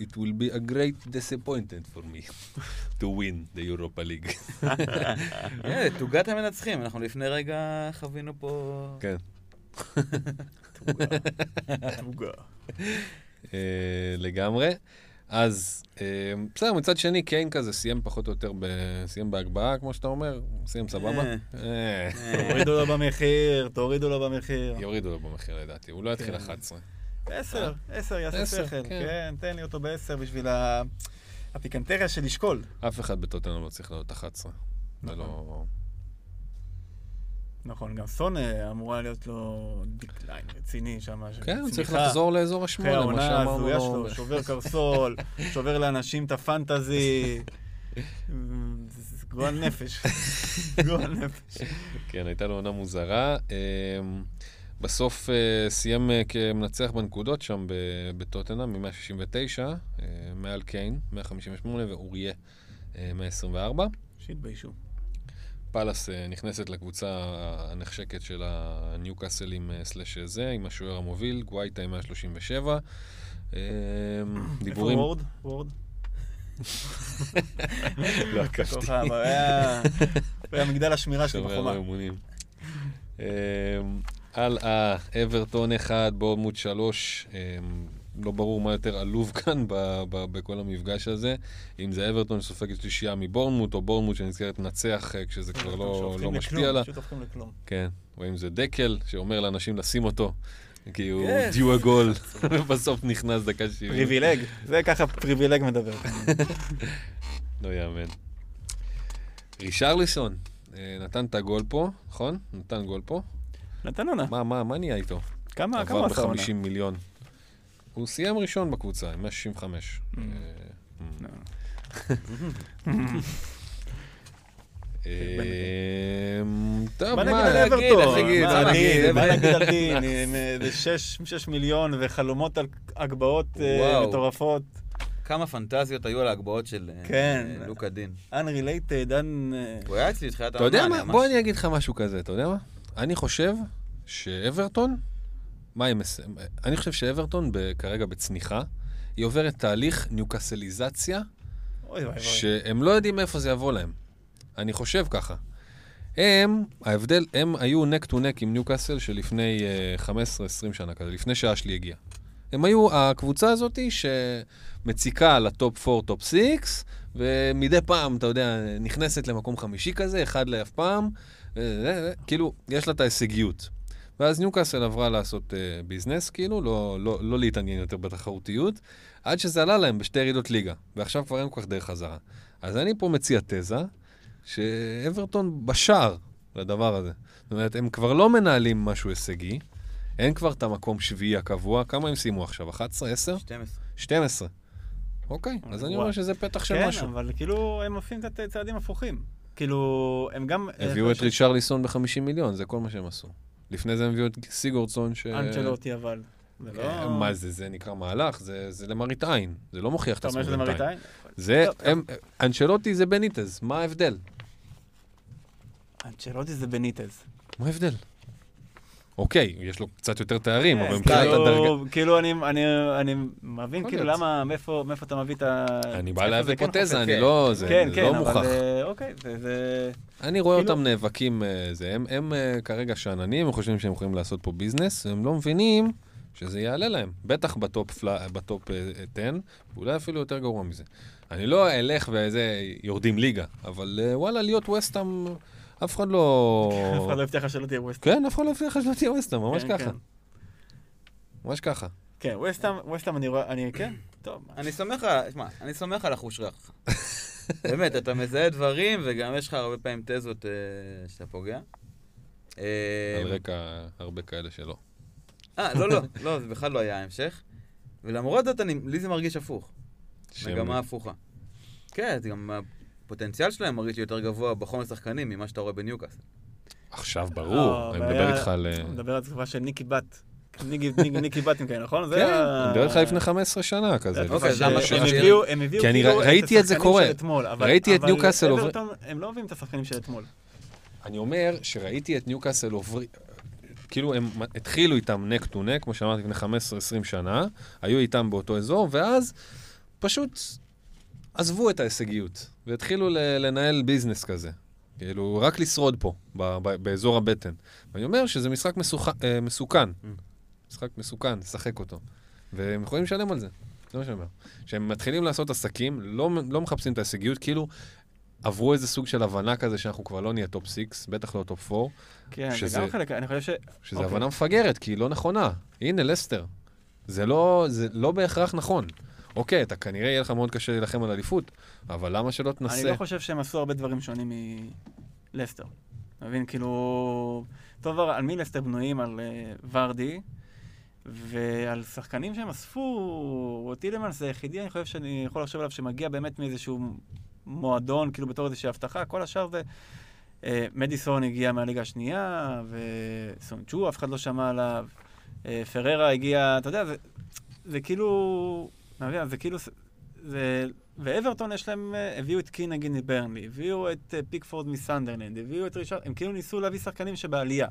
It will be a great disappointment for me [laughs] to win the Europa League. [laughs] אה, תוגת המנצחים, אנחנו לפני רגע חווינו פה... כן. תוגה. אה, לגמרי. אז אה, בסדר, מצד שני, קיין כזה סיים פחות או יותר. סיים בהגבהה, כמו שאתה אומר, סיים סבבה. אה. אה, תורידו לו במחיר, תורידו לו במחיר. יורידו לו במחיר לדעתי, הוא לא יתחיל כן. 11. עשר, עשר יעשה שכל. כן. כן, תן לי אותו בעשר בשביל הפיקנטריה של לשקול. אף אחד בטוטנאם לא צריך לעלות 11. זה לא... נכון, גם סון אה, אמורה להיות לו decline רציני שם. כן, הוא צריך. לחזור לאזור אחרי השמונה, מה העונה שאמרנו ההזויה לו. שלו, שובר קרסול, [laughs] שובר לאנשים את ה fantasy. גועל נפש. [laughs] גועל נפש. כן, הייתה לו עונה מוזרה. בסוף אה, סיים אה, כמנצח בנקודות שם בטוטנאם, מ-169, מעל קיין, 158, ואוריה, אה, 124. שיתביישו. פאלאס אה, נכנסת לקבוצה הנחשקת של הניוקאסלים אה, סלאש זה, עם השוער המוביל, גווייטה עם 137. אמ, דיבורים... איפה וורד? וורד? [laughs] לא עקבתי. היה [laughs] מגדל השמירה שלי בחומה. האמונים. אמ, הלאה, אברטון 1, בורנמות' 3. לא ברור מה יותר עלוב [laughs] כאן ב- ב- בכל המפגש הזה. אם זה אברטון שסופגת שלישייה מבורנמות', או בורנמות' שנזכרת לנצח אה, כשזה כבר לא לא משפיע עליו. פשוט הופכים לכלום. כן. או אם זה דקל, שאומר לאנשים לשים אותו, כי הוא Yes. דיו הגול, ובסוף נכנס דקה 70. פריבילג, זה ככה פריבילג מדבר. [laughs] לא יאמן. רישרליסון, אה, נתן את הגול פה, נכון? נתן גול פה. נתן עונה. מה, מה, מה נהיה איתו? כמה כמה עבר עשה עונה? ב-50 מיליון. הוא סיים ראשון בקבוצה, עם 165. Mm. אה, לא. אה, טוב, מה נגיד על אברטון? מה נגיד? על [laughs] דין? איזה שש שש מיליון וחלומות על הגבהות אה. מטורפות. כמה פנטזיות היו על ההגבהות של אה, כן. אה, לוקה דין. Unrelated, un... הוא היה אצלי בתחילת אתה יודע העונה, מה? בוא אני אגיד לך משהו כזה, אתה יודע מה? אני חושב שאברטון, מה הם... מס- אני חושב שאברטון כרגע בצניחה, היא עוברת תהליך ניוקסליזציה. שהם לא יודעים מאיפה זה יבוא להם. אני חושב ככה. הם, ההבדל, הם היו נק טו נק עם ניוקאסל שלפני uh, 15-20 שנה כזה, לפני שאשלי הגיע. הם היו הקבוצה הזאת שמציקה ל top 4, top 6, ומדי פעם, אתה יודע, נכנסת למקום חמישי כזה, אחד לאף פעם, כאילו, יש לה את ההישגיות. ואז ניוקאסל עברה לעשות uh, business, כאילו, לא, לא, לא להתעניין יותר בתחרותיות, עד שזה עלה להם בשתי ירידות ליגה, ועכשיו כבר אין כל כך דרך חזרה. אז אני פה מציע תזה, שאברטון בשער לדבר הזה. זאת אומרת, הם כבר לא מנהלים משהו הישגי, אין כבר את המקום שביעי הקבוע, כמה הם סיימו עכשיו? 11? 10? 12. 12. אוקיי, אז אני אומר. שזה פתח של כן, משהו. אבל כאילו, הם עושים קצת צעדים הפוכים. כאילו, הם גם... הביאו את ריצ'רליסון ב-50 מיליון, זה כל מה שהם עשו. לפני זה הם הביאו את סיגורדסון, ש... אנצ'לוטי אבל. זה לא- כן, מה זה, זה נקרא מהלך, זה, זה למראית עין, זה לא מוכיח את אתה אומר עצמו שזה בינתיים. מראית עין? זה, טוב, הם, אנצ'לוטי זה בניטז, מה ההבדל? אנצ'לוטי זה בניטז. מה ההבדל? אוקיי, יש לו קצת יותר תארים, אבל כן, מבחינת כאילו- הדרגה... כאילו, אני- מבין כאילו. למה, מאיפה אתה מביא את ה... אני בא זה כן פה תזה, חופף. אני לא... זה כן, כן, לא אבל מוכח. אה, אוקיי, זה-. אני רואה כאילו- אותם נאבקים, אה, הם, אה, כרגע שאננים, הם חושבים שהם יכולים לעשות פה business, הם לא מבינים שזה יעלה להם, בטח ב top, פלה, ב top אה, 10, ואולי אפילו יותר גרוע מזה. אני לא אלך וזה, יורדים ליגה, אבל וואלה, להיות ווסטאם, אף אחד לא... אף אחד לא הבטיח לך שלא תהיה ווסטהאם. כן, אף אחד לא הבטיח לך שלא תהיה ווסטאם, ממש כן, ככה. כן. ממש ככה. כן, ווסטהאם, ווסטהאם אני רואה, אני, כן, טוב. אני סומך על, שמע, אני סומך על החוש ריח. באמת, אתה מזהה דברים, וגם יש לך הרבה פעמים תזות אה, שאתה פוגע. אה, על רקע הרבה כאלה שלא. אה, לא, לא, לא, זה בכלל לא היה המשך. ולמרות זאת, אני, לי זה מרגיש הפוך. מגמה הפוכה. כן, זה גם הפוטנציאל שלהם מרגיש לי יותר גבוה בחומר שחקנים ממה שאתה רואה בניוקאסל. עכשיו, לא, ברור, אני מדבר איתך על... אה, אני מדבר על תקופה של ניקי בת. ניקי- ניקי ניקי בתים כאלה, נכון? כן, אני מדבר איתך לפני 15 שנה כזה. זה אוקיי, הם הביאו- הם הביאו כי אני כאילו ראיתי את זה השחקנים קורה. של אתמול, אבל- ראיתי את ניוקאסל עובר- אברטון, הם לא מביאים את השחקנים של אתמול. אני אומר שראיתי את ניוקאסל עוברים, כאילו הם התחילו איתם נק טו נק, כמו שאמרתי, לפני 15-20 שנה, היו איתם באותו אזור, ואז פשוט עזבו את ההישגיות, והתחילו לנהל ביזנס כזה. כאילו, רק לשרוד פה, באזור הבטן. ואני אומר שזה משחק. אה, מסוכן. Mm. משחק מסוכן, לשחק אותו. והם יכולים לשלם על זה. זה מה שאני אומר. כשהם מתחילים לעשות עסקים, לא, לא מחפשים את ההישגיות, כאילו עברו איזה סוג של הבנה כזה שאנחנו כבר לא נהיה top 6, בטח לא top 4, כן, שזה- זה גם חלק, אני חושב ש... שזו אוקיי. הבנה מפגרת, כי היא לא נכונה. הנה, לסטר. זה לא, זה לא בהכרח נכון. אוקיי, אתה כנראה יהיה לך מאוד קשה להילחם על אליפות, אבל למה שלא אני תנסה? לא חושב שהם עשו הרבה דברים שונים מלסטר. אתה מבין? כאילו... טוב, על מי לסטר בנויים? על uh, ורדי, ועל שחקנים שהם אספו, טילמנס זה היחידי, אני חושב שאני יכול לחשוב עליו, שמגיע באמת מאיזשהו מועדון, כאילו בתור איזושהי הבטחה, כל השאר זה... Uh, מדיסון הגיע מהליגה השנייה, וסונצ'ו, אף אחד לא שמע עליו. Uh, פררה הגיע, אתה יודע, זה, זה כאילו... אתה מבין? זה כאילו... זה... ואברטון יש להם, אה, הביאו את קין נגיד מברנלי, הביאו את אה, פיקפורד מסנדרלנד, הביאו את רישרד, הם כאילו ניסו להביא שחקנים שבעלייה.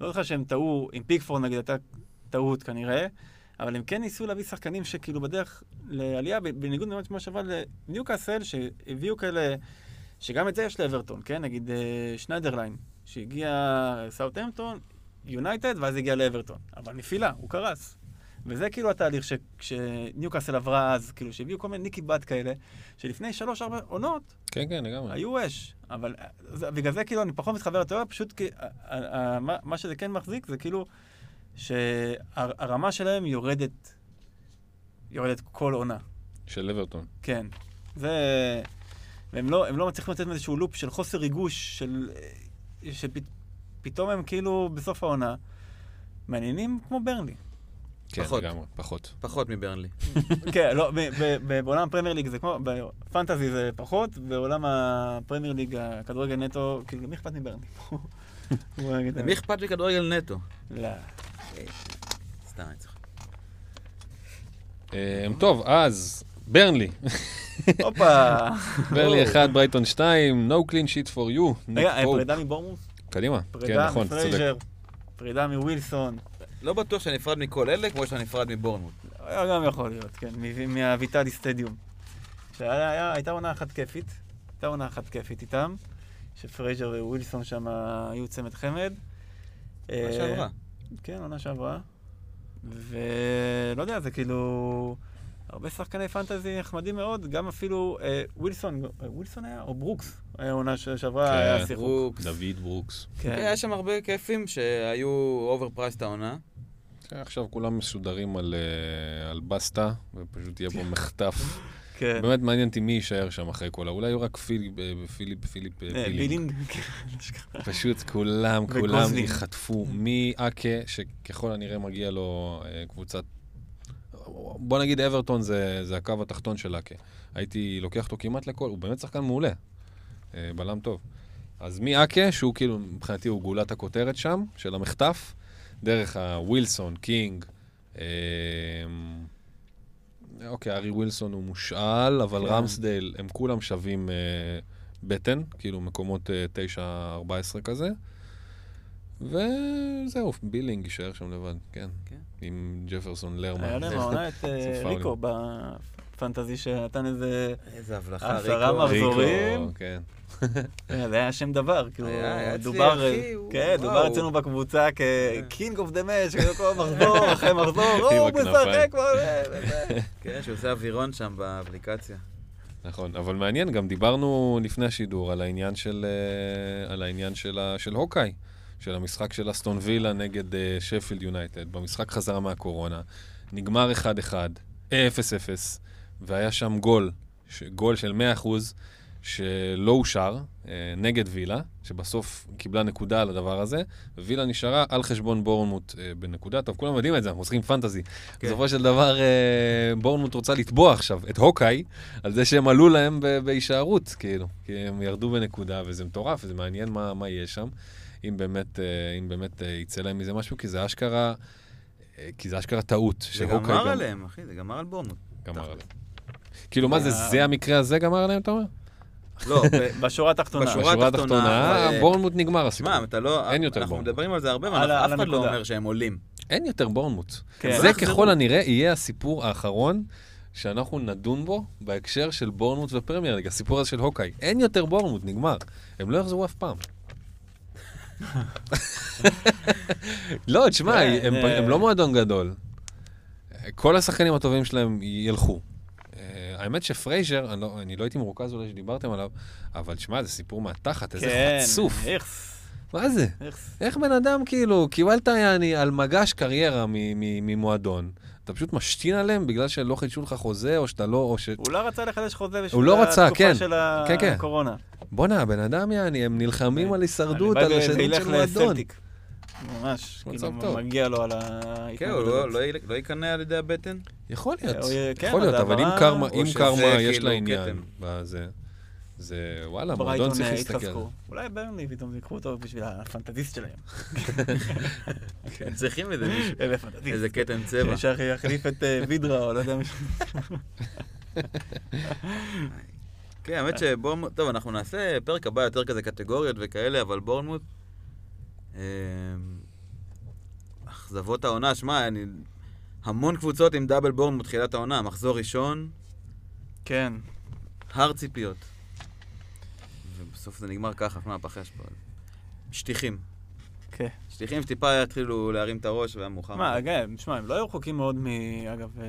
לא זוכר שהם טעו, עם פיקפורד נגיד הייתה טעות כנראה, אבל הם כן ניסו להביא שחקנים שכאילו בדרך לעלייה, בניגוד למה שעבר לניוקאסל, שהביאו כאלה, שגם את זה יש לאברטון, כן? נגיד אה, שניידרליין, שהגיע סאוטהמפטון, יונייטד, ואז הגיע לאברטון. אבל נפילה, הוא קרס. וזה כאילו התהליך ש- שניוקאסל עברה אז, כאילו שהביאו כל מיני ניקי בת כאלה, שלפני שלוש-ארבע עונות כן, כן, לגמרי. היו אש. אבל אה, זה- בגלל זה כאילו אני פחות מתחבר לתיאוריה, פשוט כי ה- ה- ה- מה- מה שזה כן מחזיק זה כאילו שהרמה שלהם יורדת, יורדת כל עונה. של אברטון. כן. זה... והם לא, לא מצליחים לתת איזשהו לופ של חוסר ריגוש, של... שפתאום הם כאילו בסוף העונה מעניינים כמו ברנלי. כן, פחות. לגמרי, פחות. פחות מברנלי. [laughs] כן, לא, ב- ב- ב- בעולם הפרמייר ליג זה כמו, בפנטזי זה פחות, בעולם הפרמייר ליג, הכדורגל נטו, כאילו, למי אכפת [laughs] את למי. אכפת מכדורגל נטו? לא. סתם, אני צוחק. אמ, טוב, אז, ברנלי. הופה. [laughs] ברנלי 1, ברייטון 2, no clean sheet for you. רגע, Pope. פרידה מבורמוס? קדימה. כן, פרידה נכון, צודק. מפרייזר, פרידה מווילסון. לא בטוח שאני נפרד מכל אלה כמו שאני נפרד מבורנמוט. היה גם יכול להיות, כן, מהוויטלי סטדיום. שהיה- היה- הייתה עונה אחת כיפית, הייתה עונה אחת כיפית איתם, שפרייזר ווילסון שם היו צמד חמד. מה אה, שעברה. כן, עונה שעברה. ולא יודע, זה כאילו... הרבה שחקני פנטזי נחמדים מאוד, גם אפילו אה, ווילסון, אה, ווילסון היה? או ברוקס? היה עונה ש- שעברה, כן, היה שיחוק. ברוקס. דוד ברוקס. כן, היה שם הרבה כיפים שהיו overpriced את העונה. כן, עכשיו כולם מסודרים על, אה, על בסטה, ופשוט יהיה פה [laughs] מחטף. כן. באמת מעניין אותי מי יישאר שם אחרי כל ה... אולי יהיו רק פיליפ, אה, פיליפ, פיליפ, אה, אה, בילינג. בילינג. כן, [laughs] פשוט כולם, כולם. ייחטפו. מאקה, שככל הנראה מגיע לו אה, קבוצת... בוא נגיד אברטון זה, זה הקו התחתון של אקה. הייתי לוקח אותו כמעט לכל, הוא באמת שחקן מעולה. אה, בלם טוב. אז מאקה, שהוא כאילו, מבחינתי הוא גולת הכותרת שם, של המחטף, דרך הווילסון, קינג, אה, אוקיי, ארי ווילסון הוא מושאל, אבל כן. רמסדייל, הם כולם שווים אה, בטן, כאילו מקומות אה, 9-14 כזה. וזהו, בילינג יישאר שם לבד, כן. כן. עם ג'פרסון לרמן. היה להם [laughs] העונה את אה. ריקו בפנטזי שנתן איזה... איזה הבלחה, עשרה ריקו. מחזורים. ריקו, [laughs] כן. אה, זה היה שם דבר, כאילו, דובר, הוא- כן. דובר אצלנו בקבוצה כ king of the match, כאילו כל מחזור [laughs] אחרי מחזור, עם הוא. משחק זה, וזה. כן, שהוא עושה אווירון שם באפליקציה. נכון, אבל מעניין, גם דיברנו לפני השידור על העניין של, אה, על העניין של, ה- של ה Hawk-Eye, של המשחק של אסטון וילה נגד אה, שפילד יונייטד, במשחק חזרה מהקורונה, נגמר 1-1, אה, 0-0, והיה שם גול, ש- גול של 100% שלא אושר, אה, נגד וילה, שבסוף קיבלה נקודה על הדבר הזה, ווילה נשארה על חשבון בורנמוט אה, בנקודה. טוב, כולם יודעים את זה, אנחנו משחקים פנטזי. כן. בסופו של דבר, אה, בורנמוט רוצה לתבוע עכשיו את הוקאי על זה שהם עלו להם בהישארות, כאילו. כי הם ירדו בנקודה, וזה מטורף, וזה מעניין מה, מה יהיה שם, אם באמת, אה, אם באמת אה, יצא להם מזה משהו, כי זה אשכרה, אה, כי זה אשכרה טעות. זה גמר גם- עליהם, אחי, זה גמר על בורנמוט. גמר. עליהם. כאילו, מה זה. זה המקרה הזה גמר עליהם, אתה אומר? לא, [laughs] בשורה התחתונה. בשורה התחתונה, בורנמוט נגמר הסיפור. שמע, אתה לא... אין יותר אנחנו בורנמוט. מדברים על זה הרבה, ה- על אחד לא. אומר שהם עולים. אין יותר בורנמוט. כן. זה. ככל הנראה יהיה הסיפור האחרון שאנחנו נדון בו בהקשר של בורנמוט ופרמייר ליג, הסיפור הזה של הוקאי. אין יותר בורנמוט, נגמר. הם לא יחזרו אף פעם. לא, תשמע, כן, הם, זה- הם לא מועדון גדול. כל השחקנים הטובים שלהם ילכו. אה, האמת שפרייזר, אני לא, אני לא הייתי מרוכז אולי שדיברתם עליו, אבל תשמע, זה סיפור מהתחת, איזה כן, חצוף. איכס. מה זה? איך בן אדם, כאילו, קיבלת יעני על מגש קריירה מ- מ- ממועדון, אתה פשוט משתין עליהם בגלל שלא חידשו לך חוזה, או שאתה לא, או ש... הוא לא רצה לחדש חוזה בשביל לא רצה, התקופה כן. של כן, כן. הקורונה. בואנה, הבן אדם יעני, הם נלחמים על הישרדות, על ילך של מועדון. לסלטיק. ממש, כאילו, טוב. מגיע לו על כן, הוא לא- לא י- לא ייכנע על ידי הבטן? יכול להיות, הוא יהיה- כן, יכול להיות, אבל אם קרמה, קרמה יש כאילו לה עניין. בזה, זה, וואלה, מועדון צריך להסתכל. אולי ברנלי פתאום ייקחו אותו בשביל הפנטזיסט שלהם. [laughs] הם צריכים איזה מישהו, איזה. איזה כתם צבע. שיחליף את אה, וידרה, או לא יודע מישהו. [laughs] כן, האמת שבורנמוט, טוב, אנחנו נעשה פרק הבא יותר כזה קטגוריות וכאלה, אבל בורנמוט, אה, אכזבות העונה, שמע, אני... המון קבוצות עם דאבל בורנמוט תחילת העונה, מחזור ראשון, כן. הר ציפיות. ובסוף זה נגמר ככה, מה הפח יש פה? שטיחים. כן. שטיחים שטיפה יתחילו להרים את הראש והיה מאוחר. מה, אגב, תשמע, הם לא היו רחוקים מאוד מ... אגב, אה,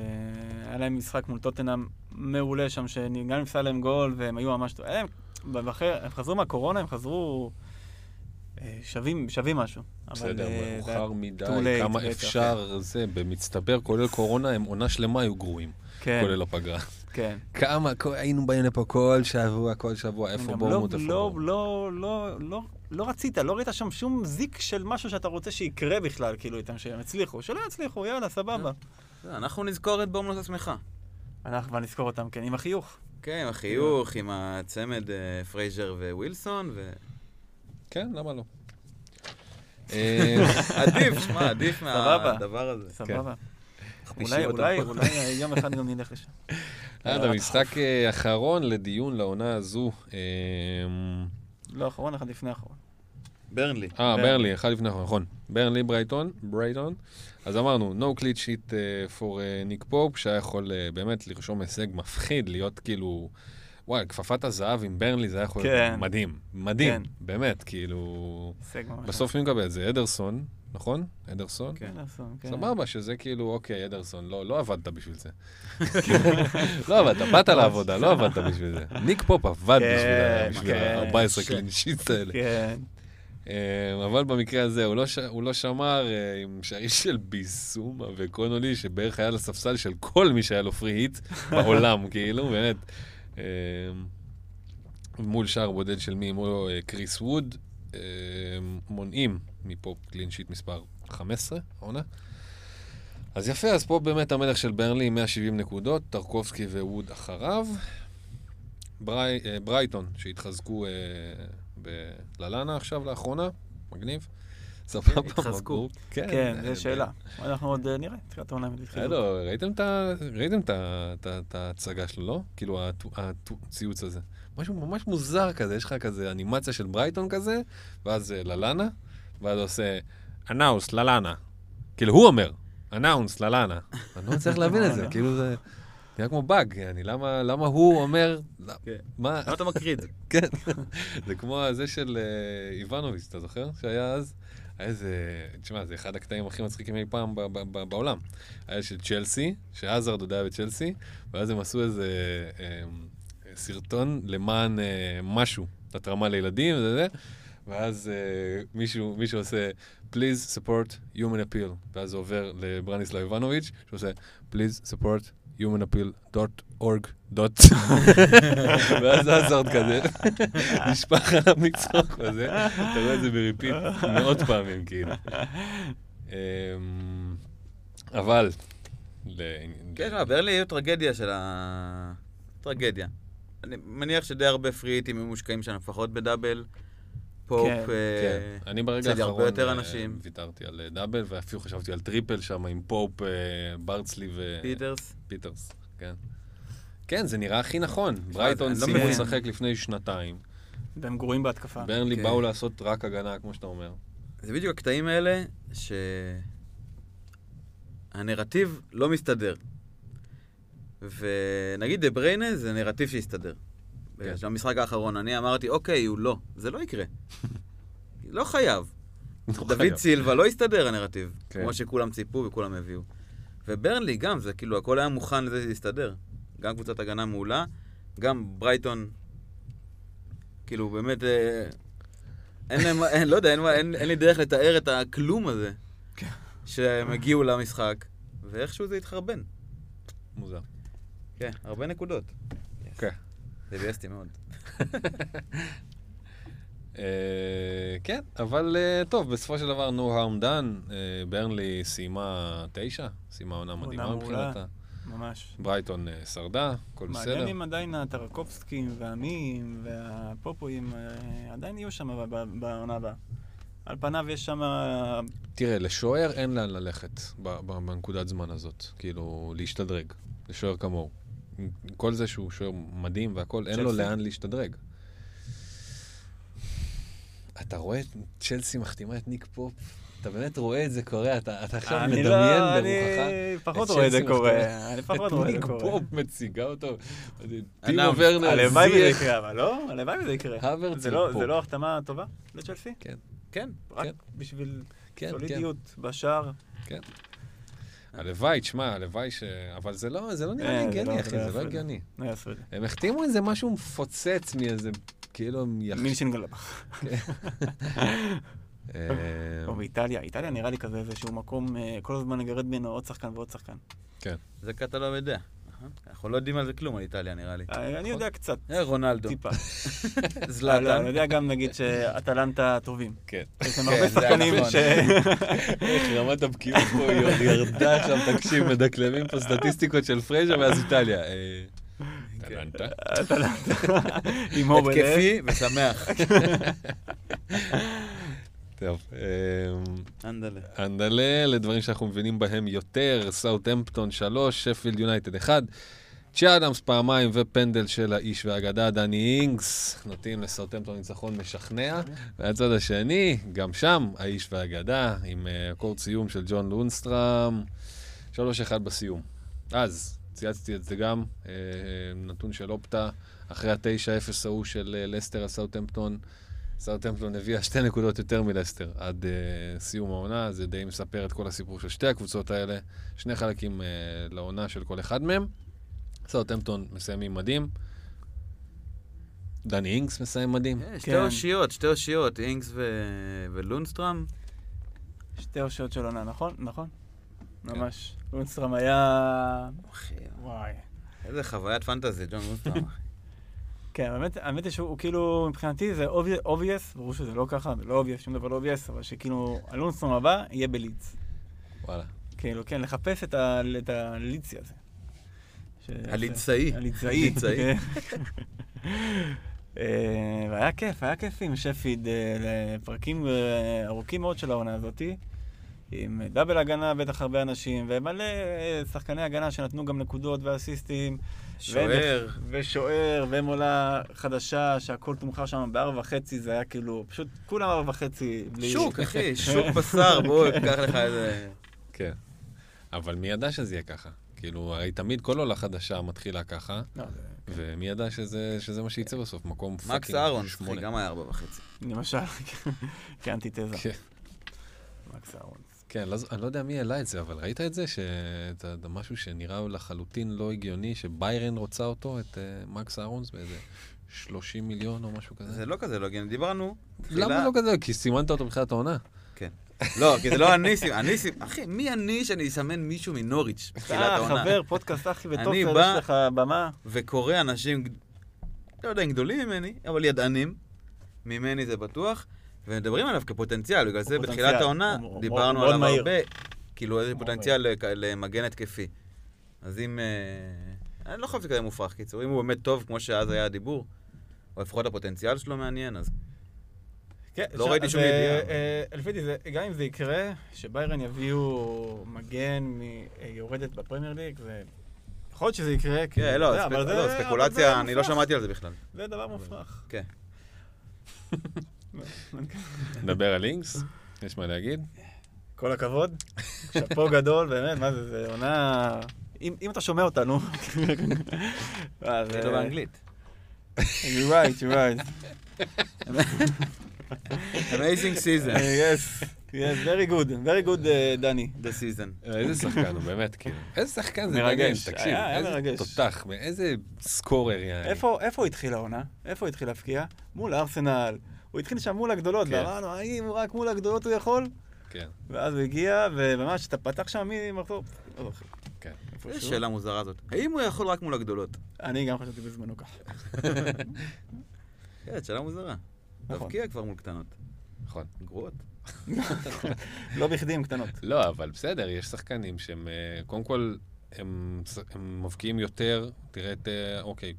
היה להם משחק מול טוטנאם מעולה שם, שגם נפסל להם גול, והם היו ממש... הם, הם חזרו מהקורונה, הם חזרו אה, שווים, שווים משהו. בסדר, אה, מאוחר מדי, כמה אפשר, זה, במצטבר, כולל קורונה, הם עונה שלמה היו גרועים, כן, כולל הפגרה. כן. כמה, כל- היינו באים לפה כל שבוע, כל שבוע, איפה בורמוט, לא, איפה לא, בורמוט. לא, לא, לא, לא רצית, לא ראית שם שום זיק של משהו שאתה רוצה שיקרה בכלל, כאילו, איתם, שהם הצליחו. שלא יצליחו, יאללה, סבבה. אנחנו נזכור את בורנמוט השמחה. אנחנו כבר נזכור אותם, כן, עם החיוך. כן, עם החיוך, עם הצמד אה, פרייזר ווילסון, ו... כן, למה לא? [laughs] עדיף, שמע, עדיף. מהדבר הזה. סבבה. מכפישים אולי. אולי, אולי יום אחד גם נלך לשם. [laughs] משחק אה, אחרון לדיון לעונה הזו. אה, לא אחרון, אחד לפני אחרון. ברנלי. אה, ברנלי. אחד לפני האחרון, נכון. ברנלי ברייטון, ברייטון. אז אמרנו, no clean sheet uh, for ניק פופ, שהיה יכול באמת לרשום הישג מפחיד, להיות כאילו... וואי, כפפת הזהב עם ברנלי זה היה יכול להיות כן. מדהים. מדהים, כן. באמת, כאילו... בסוף מי מקבל את זה? אדרסון, נכון? אדרסון? כן. כן, אסון, כן. סבבה, שזה כאילו, אוקיי, אדרסון, לא, לא עבדת בשביל זה. [laughs] לא עבדת, באת [laughs] לעבודה, לא עבדת בשביל זה. ניק פופ עבד כן, בשביל- בשביל כן. ה-14 clean sheet האלה. כן. אה, אבל במקרה הזה הוא לא, ש... הוא לא שמר אה, עם שערים של ביסומה וקונולי, שבערך היה לספסל של כל מי שהיה לו פרי היט בעולם, [laughs] כאילו, באמת. אה, מול שער בודד של מי? מול קריס ווד, מונעים מפה קלין שיט מספר 15, העונה. אז יפה, אז פה באמת המלך של ברנלי עם 170 נקודות, טרקובסקי ווד אחריו. ברי, אה, ברייטון, שהתחזקו אה, בללנה עכשיו לאחרונה, מגניב. סבבה, התחזקו. מברוק. כן, אה, זו שאלה. אנחנו עוד אה, נראה, תחילת העונה. התחילו. בסדר, ראיתם את ההצגה שלו, לא? כאילו, הציוץ הזה. משהו ממש מוזר כזה, יש לך כזה אנימציה של ברייטון כזה, ואז אה, ללנה, ואז הוא עושה אנאוס, ללנה. כאילו, הוא אומר, אנאונס, ללנה. [laughs] אני לא מצליח להבין את זה, כאילו זה נראה כמו באג, יעני, למה למה הוא אומר, כן. מה, למה אתה זה? [laughs] כן, זה כמו הזה של אה, איבנוביץ', אתה זוכר? שהיה אז? היה איזה, תשמע, זה אחד הקטעים הכי מצחיקים אי פעם בעולם. היה של צ'לסי, שעזרד עוד היה בצ'לסי, ואז הם עשו איזה אה, סרטון למען אה, משהו, התרמה לילדים וזה זה, ואז אה, מישהו, מישהו עושה, please support human appeal, ואז זה עובר לברניסלב איבנוביץ', שעושה, please support humanappeal.org. דוט. [laughs] ואז עזרד כזה, [laughs] נשפך עליו מצחוק וזה, אתה רואה את זה בריפיט מאות פעמים, כאילו. אמ, אבל, כן, שמע, ברנלי היו טרגדיה של ה... טרגדיה. אני מניח שדי הרבה פריטים היו מושקעים שם, לפחות בדאבל. פופ, כן, אה, כן, אני ברגע אצל הרבה האחרון יותר אה, אנשים. ויתרתי על אה, דאבל, ואפילו חשבתי על טריפל שם עם פופ, אה, ברדסלי פיטרס. ופיטרס, כן. כן, זה נראה הכי נכון. ברייטון לא סיימו מבין. לשחק לפני שנתיים. והם גרועים בהתקפה. ברנלי כן. באו לעשות רק הגנה, כמו שאתה אומר. זה בדיוק הקטעים האלה ש... הנרטיב לא מסתדר. ונגיד דה בריינה זה נרטיב שהסתדר. כן. במשחק האחרון אני אמרתי, אוקיי, הוא לא. זה לא יקרה. [laughs] לא חייב. לא דוד. סילבה לא הסתדר הנרטיב, כן. כמו שכולם ציפו וכולם הביאו. וברנלי גם, זה כאילו, הכל היה מוכן לזה להסתדר. גם קבוצת הגנה מעולה, גם ברייטון, כאילו, באמת, אה, אין להם, אין, לא יודע, אין, אין, אין לי דרך לתאר את הכלום הזה, כן. שהם הגיעו למשחק, ואיכשהו זה התחרבן. מוזר. כן, הרבה נקודות. זה ביאס אותי מאוד. אה, כן, אבל אה, טוב, בסופו של דבר, no harm done. אה, ברנלי סיימה תשע, סיימה עונה מדהימה. מבחינתה. ממש. ברייטון שרדה, הכל בסדר. מעניין אם עדיין הטרקובסקים והמים והפופואים עדיין יהיו שם בעונה הבאה. על פניו יש שם... תראה, לשוער אין לאן ללכת ב- ב- בנקודת זמן הזאת, כאילו, להשתדרג, לשוער כמוהו. עם כל זה שהוא שוער מדהים והכל, אין לו? לאן להשתדרג. אתה רואה את צ'לסי מחתימה את ניק פופ, אתה באמת רואה את זה קורה, אתה, אתה עכשיו אני מדמיין לא- ברוחך. אני פחות את רואה את זה קורה. אני פחות את רואה את זה ניק קורה. פופ מציגה אותו. טימו. ורנר, הלוואי וזה. יקרה, אבל לא, הלוואי וזה יקרה. זה לא-. זה לא החתמה טובה לצ'לסי? כן, כן. רק כן. בשביל כן, כן. סולידיות בשער. כן. הלוואי, תשמע, הלוואי ש... אבל זה לא, זה לא נראה לי אה, זה הגיוני, לא- אחי, זה לא זה. הגיוני. לא זה. הם החתימו איזה משהו מפוצץ מאיזה, כאילו הם יח... מינשנגלבך. [laughs] אה, או באיטליה. איטליה נראה לי כזה איזשהו מקום, אה, כל הזמן לגרד ממנו עוד שחקן ועוד שחקן. זה כי אתה לא יודע. אנחנו לא יודעים על זה כלום, על איטליה, נראה לי. אה, אני יודע קצת, אה, רונלדו, טיפה. [laughs] אה, לא, זלאטן. אני יודע גם נגיד שאטלנטה טובים. כן. יש להם כן, הרבה זה שחקנים נכון. ש... [laughs] איך רמת הבקיאות פה היא ירדה עכשיו, תקשיב, מדקלמים פה סטטיסטיקות של פרייזר ואז איטליה. אה, טלנטה. אטלנטה. [laughs] עם הובלס. התקפי ושמח. טוב, אה, אנדלה. אנדלה, לדברים שאנחנו מבינים בהם יותר, סאוטהמפטון 3, שפילד יונייטד 1, צ'י אדמס פעמיים ופנדל של האיש והאגדה, דני אינגס, נותנים לסאוטהמפטון ניצחון משכנע. והצד השני, גם שם, האיש והאגדה, עם אה, אקורד סיום של ג'ון לונסטראם, 3-1 בסיום. אז, צייצתי את זה גם, אה, נתון של אופטה, אחרי ה-9-0 ההוא של אה, לסטר על סאוטהמפטון הביאה שתי נקודות יותר מלסטר עד אה, סיום העונה, זה די מספר את כל הסיפור של שתי הקבוצות האלה. שני חלקים אה, לעונה של כל אחד מהם. סאוטהמפטון מסיימים מדהים. דני אינגס מסיים מדהים. אה, שתי כן. אושיות, שתי אושיות, אינגס ו- ולונסטרם. שתי אושיות של עונה, נכון? נכון. ממש. לונסטרם היה... אחי, וואי. איזה חוויית פנטזי, ג'ון לונסטרם. כן, האמת היא שהוא הוא כאילו, מבחינתי זה obvious, ברור שזה לא ככה, זה לא obvious, שום דבר לא obvious, אבל שכאילו, הלונסטרום הבא יהיה בלידס. וואלה. כאילו, כן, לחפש את הלידסי הזה. הלידסאי. הלידסאי. כן. אה, והיה כיף, היה כיף עם שפיד אה, לפרקים אה, ארוכים מאוד של העונה הזאתי. עם double הגנה, בטח הרבה אנשים, ומלא שחקני הגנה שנתנו גם נקודות ואסיסטים. שוער. ושוער, ועולה חדשה, שהכל תומחר שם בארבע וחצי, זה היה כאילו, פשוט כולם ארבע וחצי. בלי- שוק, אחי, [laughs] שוק בשר, בוא, קח לך איזה... כן. אבל מי ידע שזה יהיה ככה? כאילו, הרי תמיד כל עולה חדשה מתחילה ככה, לא, ומי ידע שזה, שזה מה שייצא בסוף, מקום fucking מקס אהרון. גם היה ארבע וחצי. למשל, [laughs] כאנטיתזה. כן. מקס אהרון. כן, לא, אני לא יודע מי העלה את זה, אבל ראית את זה? שזה משהו שנראה לחלוטין לא הגיוני, שביירן רוצה אותו, את uh, מקס אהרונס, באיזה 30 מיליון או משהו כזה? זה לא כזה לא הגיוני, דיברנו. למה תחילה- לא כזה? כי סימנת אותו בתחילת העונה. כן. לא, כי זה לא אני, סימ- אני, סימ- אחי, מי אני שאני אסמן מישהו מנוריץ' בתחילת אתה העונה? חבר, פודקאסט אחי בא- יש לך במה. וקורא אנשים, לא יודע אם גדולים ממני, אבל ידענים, ממני זה בטוח, ומדברים עליו כפוטנציאל, בגלל זה בתחילת. העונה דיברנו עליו. הרבה, כאילו איזה פוטנציאל למגן התקפי. אז אם... אה, אני לא חושב שזה כזה מופרך, קיצור, אם הוא באמת טוב, כמו שאז היה הדיבור, או לפחות הפוטנציאל שלו מעניין, אז כן, לא ראיתי שום אה, ידיעה. אה, לפי דעתי, גם אם זה יקרה, שביירן יביאו מגן מיורדת בפרמייר ליג, זה... יכול להיות שזה יקרה. כן, לא, זה- לא, זה ספקולציה, אני לא. שמעתי על זה בכלל. זה דבר מופרך. כן. [laughs] נדבר על אינגס, יש מה להגיד? כל הכבוד, שאפו גדול, באמת, מה זה, זה עונה... אם אתה שומע אותנו... אה, זה- זה לא באנגלית. You're right, you're right. Amazing season. yes, yes, very good, very good, אה, דני. The season. איזה שחקן הוא, באמת, כאילו. איזה שחקן זה מרגש. תקשיב. היה- איזה מרגש. תותח, איזה סקורר. איפה איפה הוא התחיל העונה? איפה הוא התחיל להפקיע? מול ארסנל. הוא התחיל שם מול הגדולות, כן. ואמרנו, האם רק מול הגדולות הוא יכול? כן, ואז הוא הגיע, וממש, אתה פתח שם ממחזור, לא זוכר. כן. איזו שאלה מוזרה זאת. האם הוא יכול רק מול הגדולות? אני גם חשבתי בזמנו ככה. [laughs] כן, שאלה מוזרה. נכון. תבקיע כבר מול קטנות. נכון. גרועות. [laughs] לא בכדי עם קטנות. לא, אבל בסדר, יש שחקנים שהם, אה, קודם כל, הם, הם מבקיעים יותר, תראה את, אה, אוקיי,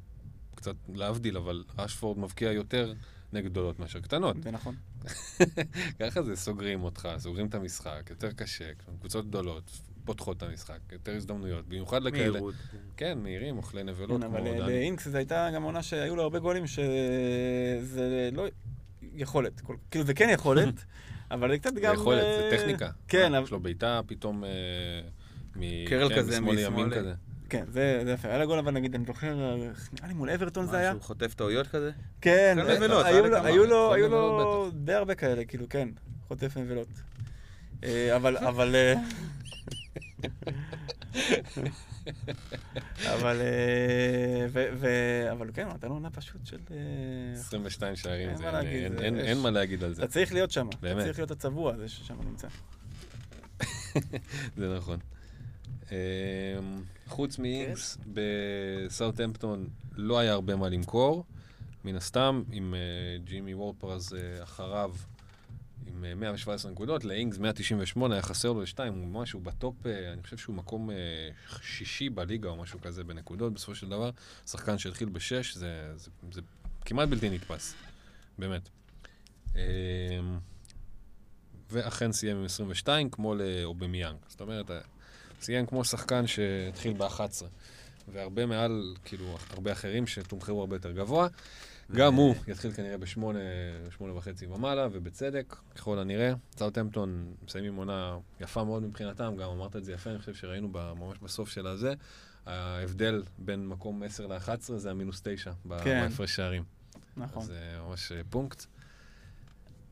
קצת להבדיל, אבל אשפורד מבקיע יותר גדולות מאשר קטנות. זה נכון. [laughs] ככה זה, סוגרים אותך, סוגרים את המשחק, יותר קשה, קבוצות גדולות פותחות את המשחק, יותר הזדמנויות, במיוחד לכאלה. מהירות. כן, מהירים, אוכלי נבלות, כן, כמו אבל דני. לאינקס זו הייתה גם עונה שהיו לו הרבה גולים שזה לא יכולת. כל- כאילו זה כן יכולת, [laughs] אבל זה קצת זה גם... יכולת, זה אה, טכניקה. כן, אה, אבל- יש לו בעיטה פתאום אה, מ... קרל כן, כזה משמאל לימין. כזה. כן, זה יפה. היה לה גול, אבל נגיד, אני זוכר, אה, נראה לי מול אברטון זה היה. משהו חוטף טעויות כזה? כן, אה, היו לו- די הרבה כאלה, כאילו, כן, חוטף נבלות. אה, אבל, [laughs] אבל... אה, [laughs] אבל, ו- אבל כן, נתנו עונה פשוט של... אה, 22 שערים, אין מה להגיד, מה על זה. אתה צריך להיות שם. אתה. צריך להיות הצבוע הזה ששם נמצא. [laughs] זה נכון. אמ, חוץ מאינגס, בסאוטהמפטון לא היה הרבה מה למכור. מן הסתם, עם אה, ג'ימי וורפרז אה, אחריו, עם אה, 117 נקודות, לאינגס 198, היה חסר לו לשתיים, הוא ממש, הוא בטופ, אה, אני חושב שהוא מקום אה, שישי בליגה או משהו כזה בנקודות, בסופו של דבר. שחקן שהתחיל בשש, זה, זה, זה כמעט בלתי נתפס, באמת. אמ, ואכן סיים עם 22, כמו לאובמיאנג. זאת אומרת, אה, סיים כמו שחקן שהתחיל ב-11. והרבה מעל, כאילו, הרבה אחרים שתומכרו הרבה יותר גבוה. גם הוא יתחיל כנראה בשמונה, שמונה וחצי ומעלה, ובצדק, ככל הנראה. סאוטהמפטון מסיימים עונה יפה מאוד מבחינתם, גם אמרת את זה יפה, אני חושב שראינו ב- ממש בסוף של הזה. ההבדל בין מקום 10 ל-11 זה המינוס 9 ב- כן. בהפרש שערים. נכון. זה ממש אה, פונקט.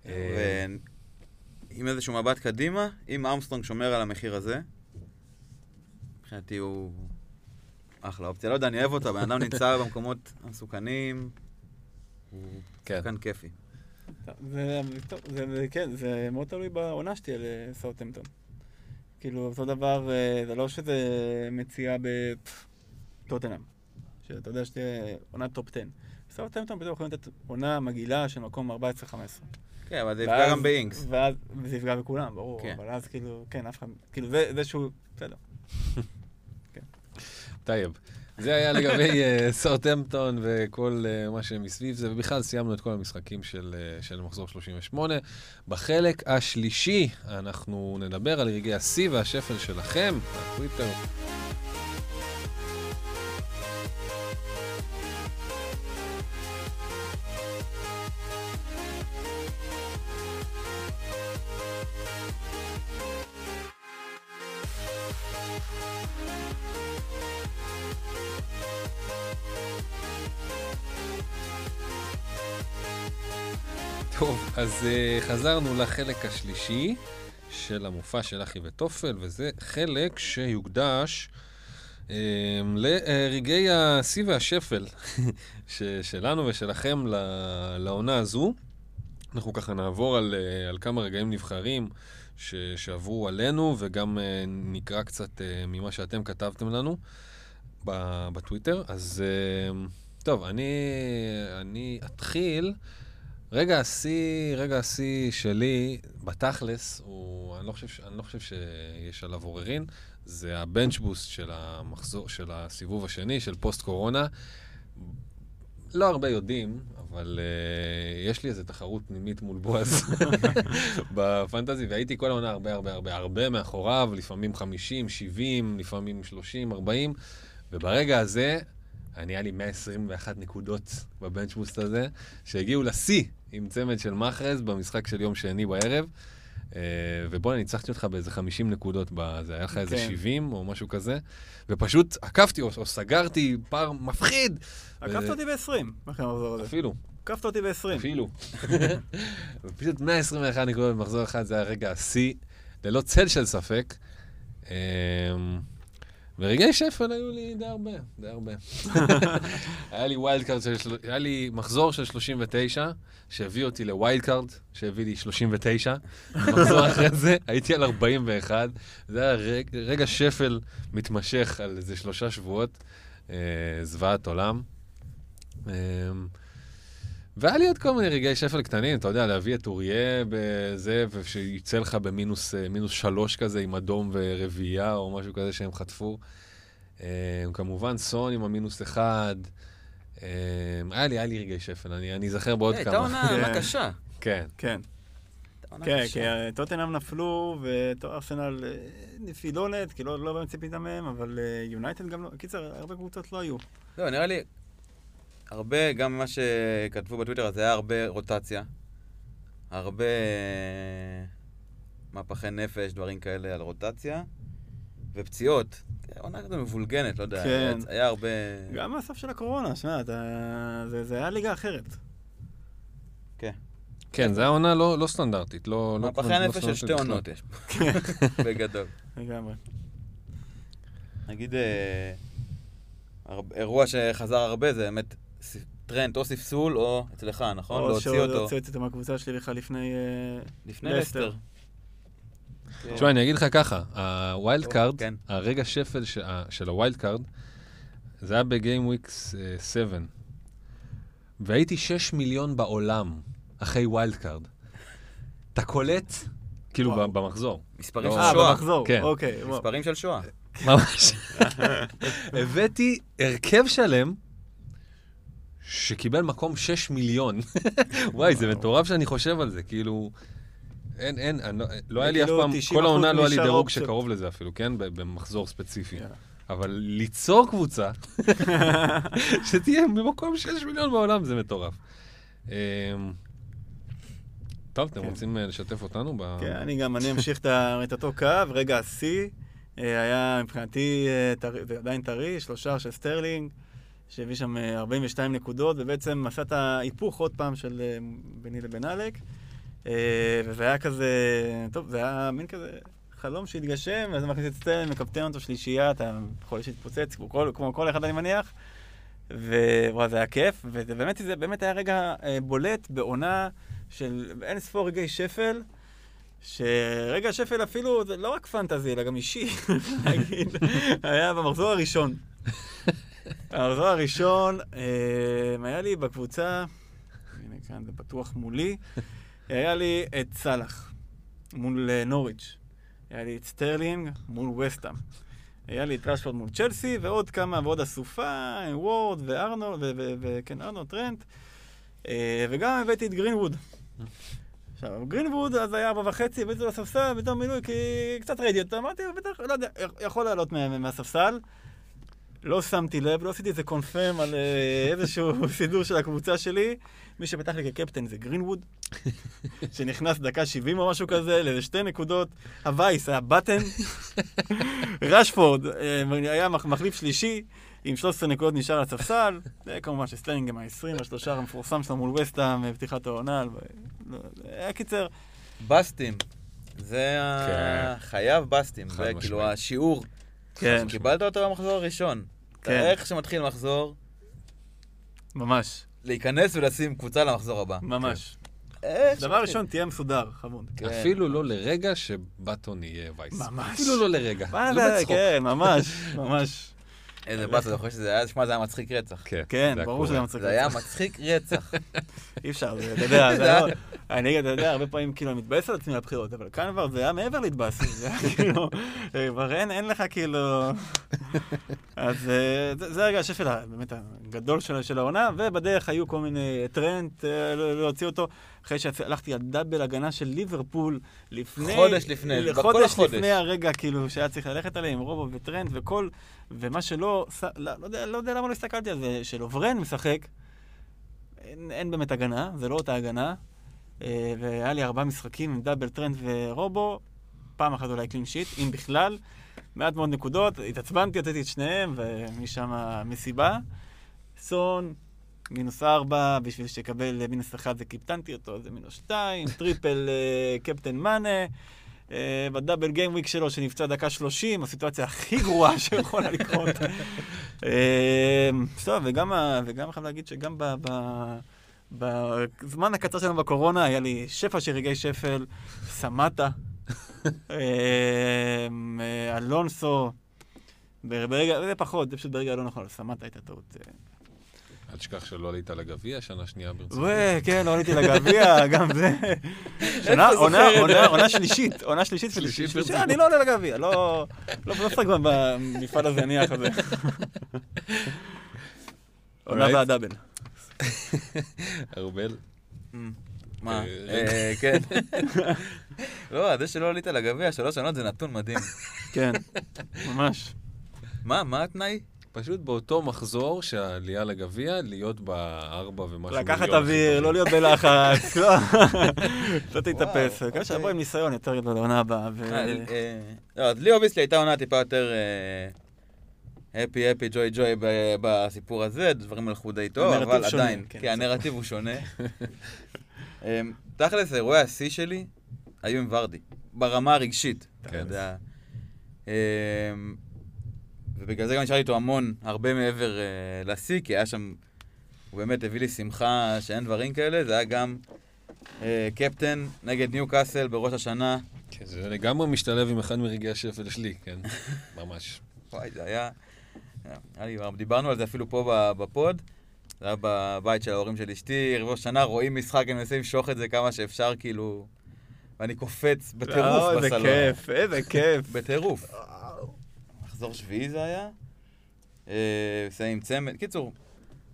אה, ועם איזשהו מבט קדימה, אם ארמסטרונג שומר על המחיר הזה, מבחינתי הוא אחלה אופציה. לא יודע, אני אוהב אותו, הבן אדם נמצא במקומות המסוכנים, הוא. שחקן כיפי. זה, זה, זה, כן, זה מאוד תלוי בעונה שתהיה לסאוטהמפטון. כאילו, אותו דבר, אה, זה לא שזה מציאה בטוטנהאם, שאתה יודע שתהיה עונת top 10. סאוטהמפטון פתאום יכולים לתת עונה מגעילה של מקום 14-15. כן, אבל זה יפגע גם באינקס. ואז, וזה יפגע בכולם, ברור, כן. אבל אז כאילו, כן, אף אחד, כאילו, זה, זה שהוא, בסדר. [laughs] טייב. זה היה לגבי אה, סאוטהמפטון וכל אה, מה שמסביב זה, ובכלל סיימנו את כל המשחקים של, אה, של מחזור 38. בחלק השלישי אנחנו נדבר על רגעי השיא והשפל שלכם, הטוויטר. טוב, אז uh, חזרנו לחלק השלישי של המופע של אחי וטופל, וזה חלק שיוקדש um, לרגעי השיא והשפל [laughs] שלנו ושלכם לעונה הזו. אנחנו ככה נעבור על, uh, על כמה רגעים נבחרים ש- שעברו עלינו, וגם uh, נקרא קצת uh, ממה שאתם כתבתם לנו בטוויטר. אז uh, טוב, אני, אני אתחיל. רגע השיא, רגע השיא שלי, בתכלס, הוא, אני לא חושב, אני לא חושב שיש עליו עוררין, זה הבנץ' בוסט של המחזור, של הסיבוב השני, של פוסט-קורונה. לא הרבה יודעים, אבל uh, יש לי איזו תחרות פנימית מול בועז [laughs] בפנטזי, והייתי כל העונה הרבה הרבה הרבה הרבה מאחוריו, לפעמים 50, 70, לפעמים 30, 40, וברגע הזה, אני היה לי 121 נקודות בבנצ'בוסט הזה, שהגיעו לשיא עם צמד של מחרז במשחק של יום שני בערב. אה, ובוא, אני ניצחתי אותך באיזה 50 נקודות בזה, היה לך איזה כן. 70 או משהו כזה, ופשוט עקפתי או, או סגרתי פער מפחיד. עקפת ו- אותי ב-20, אחרי המחזור הזה. אפילו, עקפת אותי ב-20. אפילו. [laughs] פשוט 121 נקודות במחזור אחד, זה היה רגע השיא, ללא צל של ספק. אמ, ורגעי שפל היו לי די הרבה, די הרבה. [laughs] היה לי wild card של... היה לי מחזור של 39, שהביא אותי ל wild card, שהביא לי 39. מחזור אחרי זה הייתי על 41. זה היה רגע, רגע שפל מתמשך על איזה שלושה שבועות. אה, זוועת עולם. אה, והיה לי עוד כל מיני רגעי שפל קטנים, אתה יודע, להביא את אורייה בזה, ושיצא לך במינוס אה, מינוס שלוש כזה עם אדום ורביעייה, או משהו כזה שהם חטפו. אה, כמובן, סון עם המינוס אחד. אה, היה לי, היה לי רגעי שפל, אני אני אזכר בעוד הייתה כמה. עונה כן. קשה. כן. כן. הייתה כן. כי טוטנאם נפלו, וארסנל נפילונת, כי לא לא באמת ציפית מהם, אבל יונייטד גם לא... קיצר, הרבה קבוצות לא היו. לא, נראה לי, הרבה, גם ממה שכתבו בטוויטר, אז היה הרבה רוטציה. הרבה אה, מהפכי נפש, דברים כאלה על רוטציה. ופציעות. עונה כזו מבולגנת, לא יודע. כן. היה- הרבה... גם מהסוף של הקורונה, שמע, אתה- זה זה היה ליגה אחרת. כן, זו העונה לא לא סטנדרטית, לא... לא- מהפכי לא הנפש של שתי. עונות יש פה. [laughs] בגדול. לגמרי. נגיד, אה, אירוע שחזר הרבה זה באמת טרנד או ספסול או אצלך, נכון? או להוציא אותו הוצאתי אותו מהקבוצה שלי בכלל לפני... אה, לפני לסטר. לסטר. כן. תשמע, אני אגיד לך ככה, ה wild card, כן. הרגע שפל של ה wild card, זה היה ב game week 7. והייתי 6 מיליון בעולם אחרי wild card. אתה קולט? כאילו במחזור. מספרים לא. של אה, שואה. במחזור, כן. אוקיי. מספרים של שואה. ממש. [laughs] הבאתי הרכב שלם שקיבל מקום 6 מיליון. [laughs] וואי, זה מטורף שאני חושב על זה, כאילו... אין, אין, אני לא, לא היה לי אף כאילו פעם, 90% כל העונה לא היה לי דירוג. שקרוב לזה אפילו, כן? במחזור ספציפי. יאללה. אבל ליצור קבוצה [laughs] שתהיה במקום 6 מיליון בעולם, זה מטורף. אמ, טוב, אתם כן. רוצים אה, לשתף אותנו? כן, אני גם, אני אמשיך [laughs] את אותו קו, רגע השיא אה, היה מבחינתי, אה, טרי- זה עדיין טרי, שלושה של סטרלינג, שהביא שם אה, 42 נקודות, ובעצם עשה את ההיפוך עוד פעם של אה, ביני לבין. אה, וזה היה כזה, טוב, זה היה מין כזה חלום שהתגשם, ואז מכניס את סטרלינג, מקפטן אותו שלישייה, אתה יכול להתפוצץ, כמו כל, כמו כל אחד אני מניח. ווואי, זה היה כיף, וזה באמת, זה באמת היה רגע אה, בולט בעונה של אין ספור רגעי שפל, שרגע השפל אפילו, זה לא רק fantasy, אלא גם אישי, [laughs] נגיד, היה במחזור הראשון. המחזור הראשון, אה, היה לי בקבוצה, הנה כאן זה פתוח מולי, היה לי את סאלח מול אה, נוריץ', היה לי את סטרלינג מול וסטהאם. היה לי את רשפורד מול צ'לסי, ועוד כמה, ועוד אסופה, וורד וארנולד, וכן, ארנולד טרנט. אה, וגם הבאתי את גרינווד. עכשיו, גרינווד אז היה ארבע וחצי, הבאתי אותו לספסל בתור מילוי, כי קצת ראיתי אותו, אמרתי, בטח, לא יודע, יכול לעלות מה- מהספסל. לא שמתי לב, לא עשיתי איזה confirm על אה, איזשהו [laughs] סידור של הקבוצה שלי. מי שפתח לי כקפטן זה גרינווד, [laughs] שנכנס דקה 70 או משהו כזה, לאיזה שתי נקודות. ה vice היה בטן. [laughs] רשפורד אה, היה מח- מחליף שלישי, עם 13 נקודות נשאר על הספסל. וכמובן שסטרלינג עם ה-20, השלושה המפורסם שלו מול וסטהאם, אה, פתיחת העונה. לא, היה קיצר, בסטים. זה כן. חייב בסטים. זה כאילו. השיעור. כן, קיבלת אותו במחזור הראשון. כן. איך שמתחיל מחזור, ממש, להיכנס ולשים קבוצה למחזור הבא. ממש. איך דבר. ראשון, תהיה מסודר, חמוד. כן. אפילו לא לרגע שבטון יהיה וייס. ממש. אפילו לא לרגע. מה לא זה, בצחוק. כן, ממש, ממש. איזה באסה, אתה חושב שזה היה, שמע, זה היה מצחיק רצח. כן, כן, ברור. שזה היה מצחיק. זה היה מצחיק רצח. [laughs] אי אפשר, אתה יודע, זה [laughs] לא... אני, אתה יודע, הרבה פעמים כאילו אני מתבאס על עצמי לבחירות, אבל כאן כבר זה היה מעבר להתבאס, זה היה [laughs] כאילו, אה, כבר אין, לך כאילו... אז אה, זה זה רגע השפל באמת הגדול של של העונה, ובדרך היו כל מיני טרנד אה, לא- להוציא אותו, אחרי שהלכתי על double הגנה של ליברפול לפני... חודש לפני, בכל חודש החודש. לפני הרגע כאילו שהיה צריך ללכת עליהם, רובו וטרנד וכל... ומה שלא, לא, לא, יודע, לא יודע למה לא הסתכלתי על זה, שלוברן משחק, אין, אין באמת הגנה, זה לא אותה הגנה. אה, והיה לי ארבעה משחקים עם double טרנד ורובו, פעם אחת אולי clean sheet, אם בכלל. מעט מאוד נקודות, התעצבנתי, הוצאתי את שניהם, ומשם המסיבה. סון, מינוס 4, בשביל שיקבל מינוס 1 זה קיפטנתי אותו, זה מינוס 2, [laughs] triple אה, captain מאנה. אה, ב double game week שלו, שנפצע דקה 30, הסיטואציה הכי גרועה [laughs] שיכולה לקרות. אה, טוב, וגם, וגם חייב להגיד שגם ב... ב בזמן הקצר שלנו בקורונה היה לי שפע של רגעי שפל, סמטה, [laughs] אה, אה, אלונסו, ברגע, זה פחות, זה פשוט ברגע לא נכון, סמטה הייתה טעות. אה. אל תשכח שלא עלית לגביע, שנה שנייה ברציפות. ווה, כן, לא עליתי לגביע, [laughs] גם זה. שנה, עונה? עונה, עונה שלישית, עונה שלישית שלישית שלישית. ברציפות. אני לא עולה לגביע, לא לא לא משחק במפעל הזניח הזה. [laughs] עונה. והדאבל. [laughs] ארבל, מה? אה, אה, כן. לא, זה שלא עלית לגביע, שלוש שנות זה נתון מדהים. כן, ממש. מה, מה התנאי? פשוט באותו מחזור שהעלייה לגביע, להיות בארבע ומשהו לקחת מיליון אוויר, הכי לא להיות בלחץ, לא. [laughs] לא תתאפס. גם שיבוא אוקיי. עם ניסיון יותר גדול לעונה הבאה. ו- אה, אה, לא, אז לי obviously הייתה עונה טיפה יותר הפי הפי ג'וי ג'וי בסיפור הזה, דברים הלכו די טוב, אבל עדיין, כן, כי הנרטיב הוא שונה. [laughs] אמ, תכלס, אירועי השיא שלי היו עם ורדי, ברמה הרגשית, אתה כן. יודע. ובגלל זה גם נשאר איתו המון, הרבה מעבר אה, לשיא, כי היה שם, הוא באמת הביא לי שמחה שאין דברים כאלה, זה היה גם אה, קפטן נגד ניו קאסל בראש השנה. כן, זה לגמרי משתלב עם אחד מרגעי השפל שלי, כן? [laughs] ממש. וואי, זה היה... היה לי, דיברנו על זה אפילו פה בפוד. זה היה בבית של ההורים של אשתי, ראש שנה, רואים משחק, אני מנסה למשוך את זה כמה שאפשר, כאילו... ואני קופץ בטירוף אה, בסלון. איזה כיף, איזה כיף. בטירוף. מחזור שביעי זה היה. אה, מסיים עם צמד. קיצור,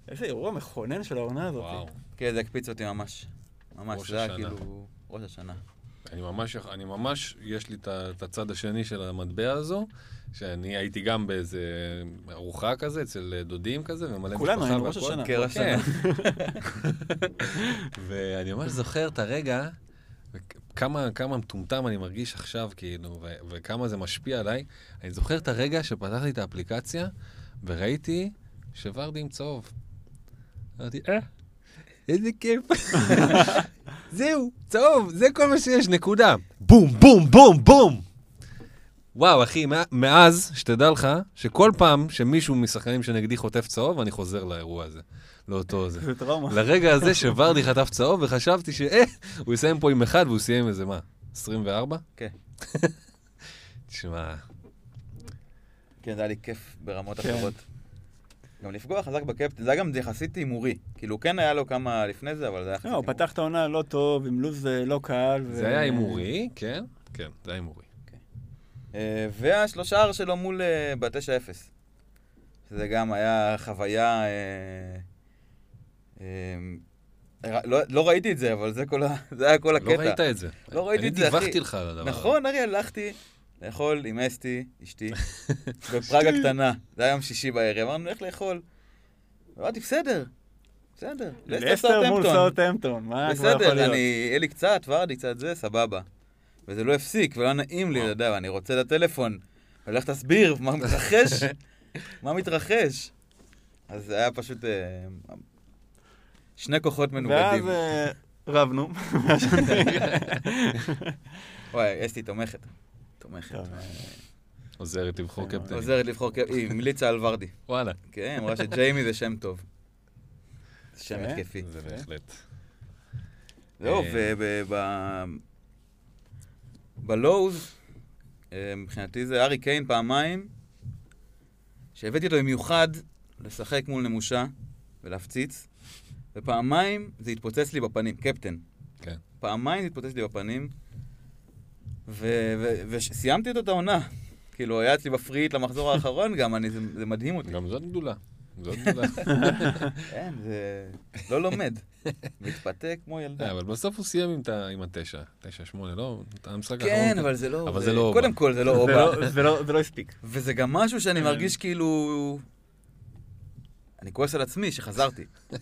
איזה אירוע מכונן של העונה הזאת. וואו. כן, זה הקפיץ אותי ממש. ממש, זה היה. כאילו... ראש השנה. אני ממש, אני ממש, יש לי את הצד השני של המטבע הזו, שאני הייתי גם באיזה ארוחה כזה, אצל דודים כזה, ומלא משפחה כולנו היינו ראש והכל. השנה. כן, ראש כן. [laughs] ואני ממש זוכר את הרגע, כמה, כמה מטומטם אני מרגיש עכשיו, כאילו, ו- וכמה זה משפיע עליי. אני זוכר את הרגע שפתחתי את האפליקציה, וראיתי שוורדי עם צהוב. אמרתי, אה, איזה כיף. [laughs] זהו, צהוב, זה כל מה שיש, נקודה. בום, בום, בום, בום. וואו, אחי, מא- מאז, שתדע לך, שכל פעם שמישהו משחקנים שנגדי חוטף צהוב, אני חוזר לאירוע הזה. לאותו זה. זה טראומה. לרגע הזה שוורדי חטף צהוב, וחשבתי שאה, הוא יסיים פה עם אחד, והוא סיים איזה מה? 24? כן. [laughs] תשמע, כן, זה היה לי כיף ברמות כן. אחרות. גם לפגוע חזק בקפטן, זה היה גם יחסית הימורי. כאילו, כן היה לו כמה לפני זה, אבל זה היה יחסית לא, הוא פתח את העונה לא טוב, עם לו"ז אה, לא קל. זה היה הימורי, כן? כן, זה היה הימורי. אה, והשלושה שלו מול אה, ב-9-0. שזה גם היה חוויה... אה, אה, לא, לא ראיתי את זה, אבל זה, כל ה... [laughs] זה היה כל הקטע. לא ראית את זה. לא ראיתי את זה, אחי. אני דיווחתי לך על הדבר הזה. נכון, ארי, הלכתי לאכול עם אסתי, אשתי, [laughs] בפראג הקטנה. זה היה יום שישי בערב, אמרנו, נלך לאכול. אמרתי, בסדר, בסדר. לסטר מול סאוטהמפטון, מה כבר יכול בסדר, להיות? אני, יהיה לי קצת, ורדי קצת זה, סבבה. וזה לא הפסיק, ולא נעים לי, אתה יודע, ואני רוצה את הטלפון. ולך תסביר מה מתרחש, [laughs] מה מתרחש. אז זה היה פשוט אה, שני כוחות ואז מנוגדים. אה, רבנו. [laughs] וואי, אסתי תומכת. תומכת. עוזרת לבחור כן, קפטן. עוזרת לבחור, קפ- היא המליצה על ורדי. וואלה. כן, אמרה שג'יימי זה שם טוב. זה [laughs] שם כן? התקפי. זה בהחלט. זהו, אה, וב... בלואוז, אה, מבחינתי זה ארי קיין פעמיים, שהבאתי אותו במיוחד לשחק מול נמושה ולהפציץ, ופעמיים זה התפוצץ לי בפנים, קפטן. כן. פעמיים זה התפוצץ לי בפנים, ו- ו- וסיימתי אותו את העונה. כאילו, היה אצלי בפריט למחזור האחרון גם, אני, זה, זה מדהים אותי. גם זאת גדולה. זאת [laughs] גדולה. כן, זה לא לומד. מתפתה כמו ילדה. אה, אבל בסוף הוא סיים עם ת- עם התשע. תשע, שמונה, לא? המשחק כן, האחרון. אבל זה לא... אבל זה לא קודם. כל, זה לא אובה. לא- זה לא- זה לא הספיק. וזה גם משהו שאני כן. מרגיש כאילו... אני כועס על עצמי שחזרתי. [laughs]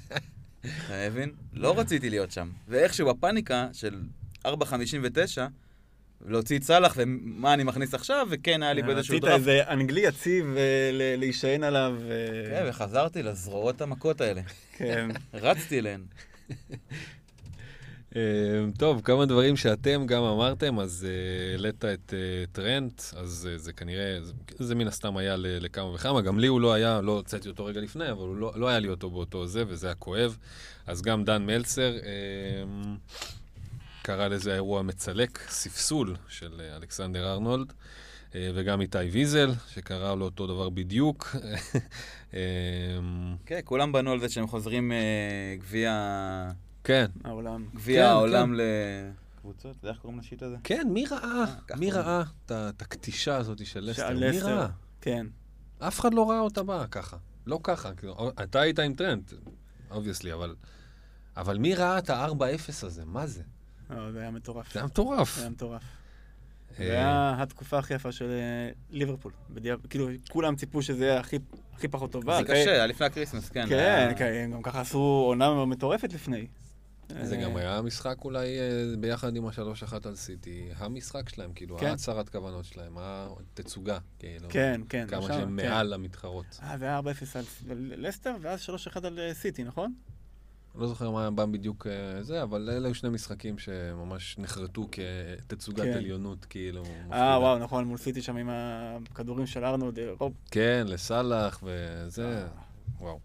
אתה מבין? לא רציתי להיות שם. ואיכשהו בפאניקה של 4.59, להוציא את סאלח, ומה אני מכניס עכשיו, וכן, היה לי באיזשהו רצית דראפט. איזה אנגלי יציב אה, להישען עליו. אה, כן, וחזרתי לזרועות המכות האלה. כן. [laughs] רצתי אליהן. אה, טוב, כמה דברים שאתם גם אמרתם, אז אה, העלית את אה, טרנט, אז אה, זה כנראה, זה, זה מן הסתם היה ל- לכמה וכמה, גם לי הוא לא היה, לא הוצאתי אותו רגע לפני, אבל הוא לא, לא היה לי אותו באותו זה, וזה היה כואב. אז גם דן מלצר אה, קרא לזה האירוע מצלק, ספסול של אה, אלכסנדר ארנולד. אה, וגם איתי ויזל, שקרא לו אותו דבר בדיוק. [laughs] אה, כן, כולם בנו על זה שהם חוזרים אה, גביע... כן, העולם. גביע כן, העולם לקבוצות, אתה יודע איך קוראים לשיט הזה? כן, מי ראה? ככה מי. ראה את ה- את הקטישה הזאת של לסטר? של מי לסטר. ראה? כן. אף אחד לא ראה אותה באה ככה. לא ככה. כאילו, אתה היית עם טרנד, obviously, אבל... אבל מי ראה את ה-4-0 הזה? מה זה? לא, זה היה מטורף. זה היה מטורף. זה היה מטורף. אה, זה היה התקופה הכי יפה של אה, ליברפול. כאילו, כולם ציפו שזה יהיה הכי הכי פחות טובה. זה קשה, היה לפני ה Christmas, כן. כן, היה- כן, גם ככה עשו עונה מטורפת לפני. זה אה, גם היה משחק אולי אה, ביחד עם ה-3-1 על סיטי, המשחק שלהם, כאילו, כן. ההצהרת כוונות שלהם, התצוגה, כאילו. כן, כן. כמה שהם כן. מעל המתחרות. אה, זה היה 4-0 על לסטר, ואז 3-1 על אה, סיטי, נכון? לא זוכר מה בא בדיוק אה, זה, אבל אלה היו שני משחקים שממש נחרטו כתצוגת כן. עליונות, כאילו. אה. וואו, נכון, מול סיטי שם עם הכדורים של ארנולד, אה, רוב. כן, לסאלח וזה, אה. וואו.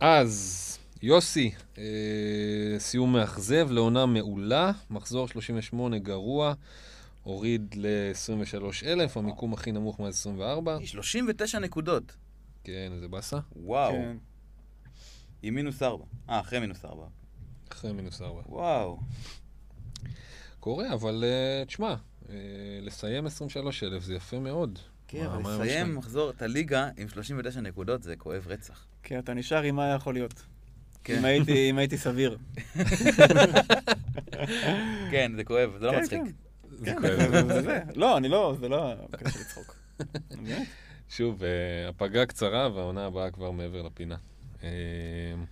אז, יוסי, אה, סיום מאכזב לעונה מעולה, מחזור 38 גרוע, הוריד ל-23,000, המיקום הכי נמוך מה-24. 39 נקודות. כן, איזה באסה. וואו. כן. עם מינוס ארבע. אה, אחרי מינוס ארבע. אחרי מינוס 4. וואו. קורה, אבל אה, תשמע, אה, לסיים 23,000 זה יפה מאוד. כן, מה- אבל מה לסיים? מחזור את הליגה עם 39 נקודות זה כואב רצח. כן, אתה נשאר עם מה יכול להיות. כן. אם הייתי- אם הייתי סביר. [laughs] כן, זה כואב, זה לא כן, מצחיק. כן. זה כן, כואב. זה- זה- זה. לא, אני לא, זה לא של לצחוק. שוב, אה, הפגרה קצרה והעונה הבאה כבר מעבר לפינה. אה,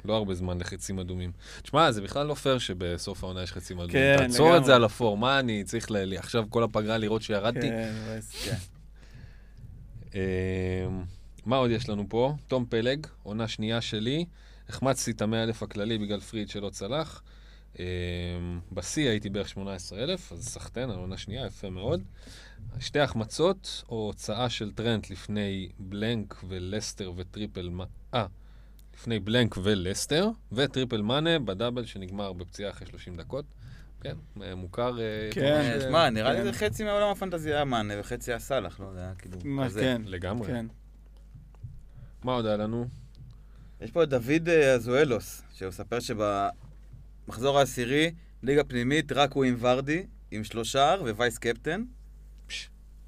לא הרבה זמן לחצים אדומים. תשמע, זה בכלל לא פייר שבסוף העונה יש חצים אדומים. כן, תעצור את לגמרי. זה על הפור, מה אני צריך ל... עכשיו כל הפגרה לראות שירדתי? כן. כן. אה, מה עוד יש לנו פה? תום פלג, עונה שנייה שלי. החמצתי את המאה אלף הכללי בגלל free hit שלא צלח. אה, בשיא הייתי בערך 18,000, אז סחטיין, על עונה שנייה, יפה מאוד. שתי החמצות, או הוצאה של טרנט לפני blank ולסטר ו triple... מ- אה, לפני blank ולסטר, ו triple מאנה ב double שנגמר בפציעה אחרי 30 דקות. כן, מוכר... אה, כן. שמע, נראה לי כן. זה חצי מהעולם הפנטזיה היה מאנה וחצי היה סאלח, לא? זה היה כאילו... כן. לגמרי. כן. מה עוד היה לנו? יש פה את דוד אה, אזואלוס, שהוא מספר שבמחזור העשירי, ליגה פנימית, רק הוא עם ורדי, עם שלושה ווייס קפטן.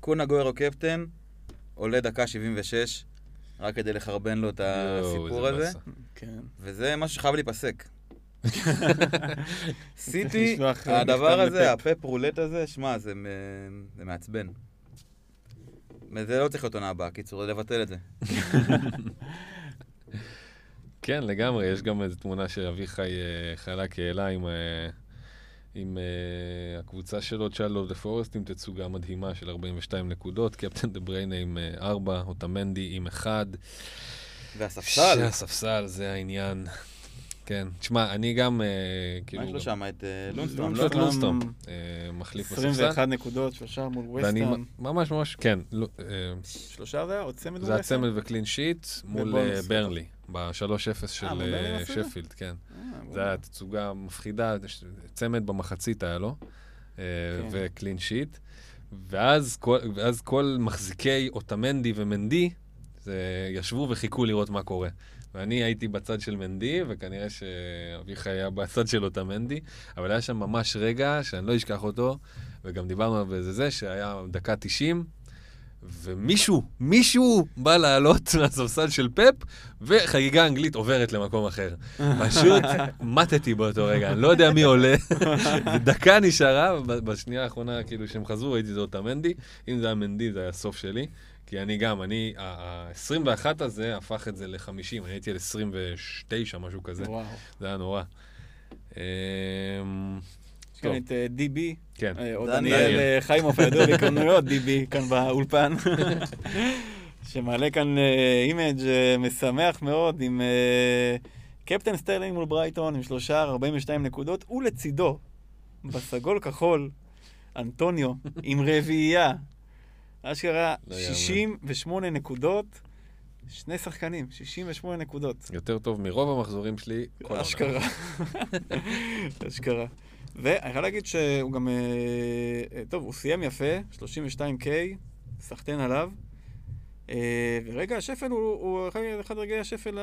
קונה גוירו קפטן, עולה דקה 76, רק כדי לחרבן לו את הסיפור הזה. כן. וזה משהו שחייב להיפסק. [laughs] סיטי, הדבר הזה. הפפ רולט הזה, שמע, זה מעצבן. זה לא צריך להיות עונה הבאה, קיצור, לבטל את זה. [laughs] כן, לגמרי, יש גם איזו תמונה שאביחי אה, חלק העלה עם, אה, עם אה, הקבוצה שלו, צ'אלו דה פורסט, עם תצוגה מדהימה של 42 נקודות, קפטן דה בריינה עם 4, אוטמנדי עם 1. והספסל, הספסל, זה העניין. כן, תשמע, אני גם, כאילו... מה יש לו שם? את לונסטרום. לא? גם- לונסטרום, מחליף בספסל. 21 נקודות, שלושה מול ואני ווסטהאם. ממש ממש, כן, לא, שלושה זה היה? עוד צמד מול זה ווסטהאם? הצמד וקלין שיט מול ברנלי, ב-3-0 של מול ברנלי אה, עשו את זה? שפילד, כן. אה, זה היה תצוגה מפחידה, צמד במחצית היה לו, אה, כן. וקלין שיט. ואז כל, ואז כל מחזיקי אוטמנדי ומנדי זה, ישבו וחיכו לראות מה קורה. ואני הייתי בצד של מנדי, וכנראה שאביחי היה בצד של אוטמנדי, אבל היה שם ממש רגע שאני לא אשכח אותו, וגם דיברנו עליו באיזה זה, שהיה דקה 90, ומישהו, מישהו בא לעלות [laughs] מהספסל של פפ, וחגיגה אנגלית עוברת למקום אחר. [laughs] פשוט מתתי באותו רגע, אני לא יודע מי עולה. [laughs] ודקה נשארה, בשנייה האחרונה, כאילו, שהם חזרו, ראיתי את אוטמנדי. אם זה היה מנדי, זה היה הסוף שלי. כי אני גם, אני, ה-21 הזה הפך את זה ל-50, אני הייתי על 29, משהו כזה. וואו. זה היה נורא. אמ, יש כאן. את אה, דיבי, כן. אה, או דניאל. דניאל אה, חיימוף הידוע [laughs] בכוננויות, דיבי, כאן באולפן, [laughs] שמעלה כאן אה, image אה, משמח מאוד עם אה, קפטן סטרלינג מול ברייטון עם שלושה 42 נקודות, ולצידו, בסגול כחול, אנטוניו עם רביעייה. אשכרה לא יאמן. 68 נקודות, שני שחקנים, 68 נקודות. יותר טוב מרוב המחזורים שלי. כל העונה. אשכרה. [laughs] אשכרה. ואני יכול להגיד שהוא גם... אה, טוב, הוא סיים יפה, 32K, סחטיין עליו. אה, ורגע השפל הוא, הוא אחד- אחד רגעי השפל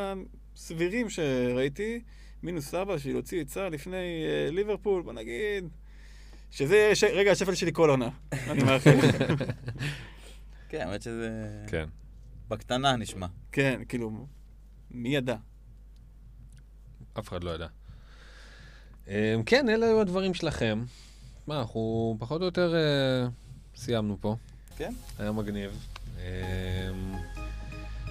הסבירים שראיתי. מינוס ארבע, בשביל להוציא עצה לפני אה, ליברפול, בוא נגיד... שזה ש... רגע השפל שלי כל עונה, [laughs] אני מאחל. כן, האמת שזה... כן. בקטנה נשמע. כן, כאילו, מי ידע? אף אחד לא ידע. אמ, כן, אלה היו הדברים שלכם. מה, אנחנו פחות או יותר אה, סיימנו פה. כן. היה מגניב. אמ,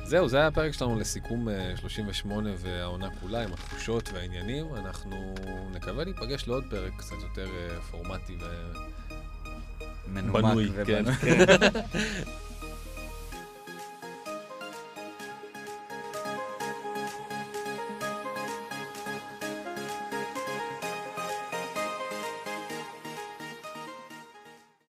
זהו, זה היה הפרק שלנו לסיכום אה, 38 והעונה כולה עם התחושות והעניינים. אנחנו נקווה להיפגש לעוד פרק קצת יותר אה, פורמטי מנומק ובנוי. ובנוי. כן. [laughs]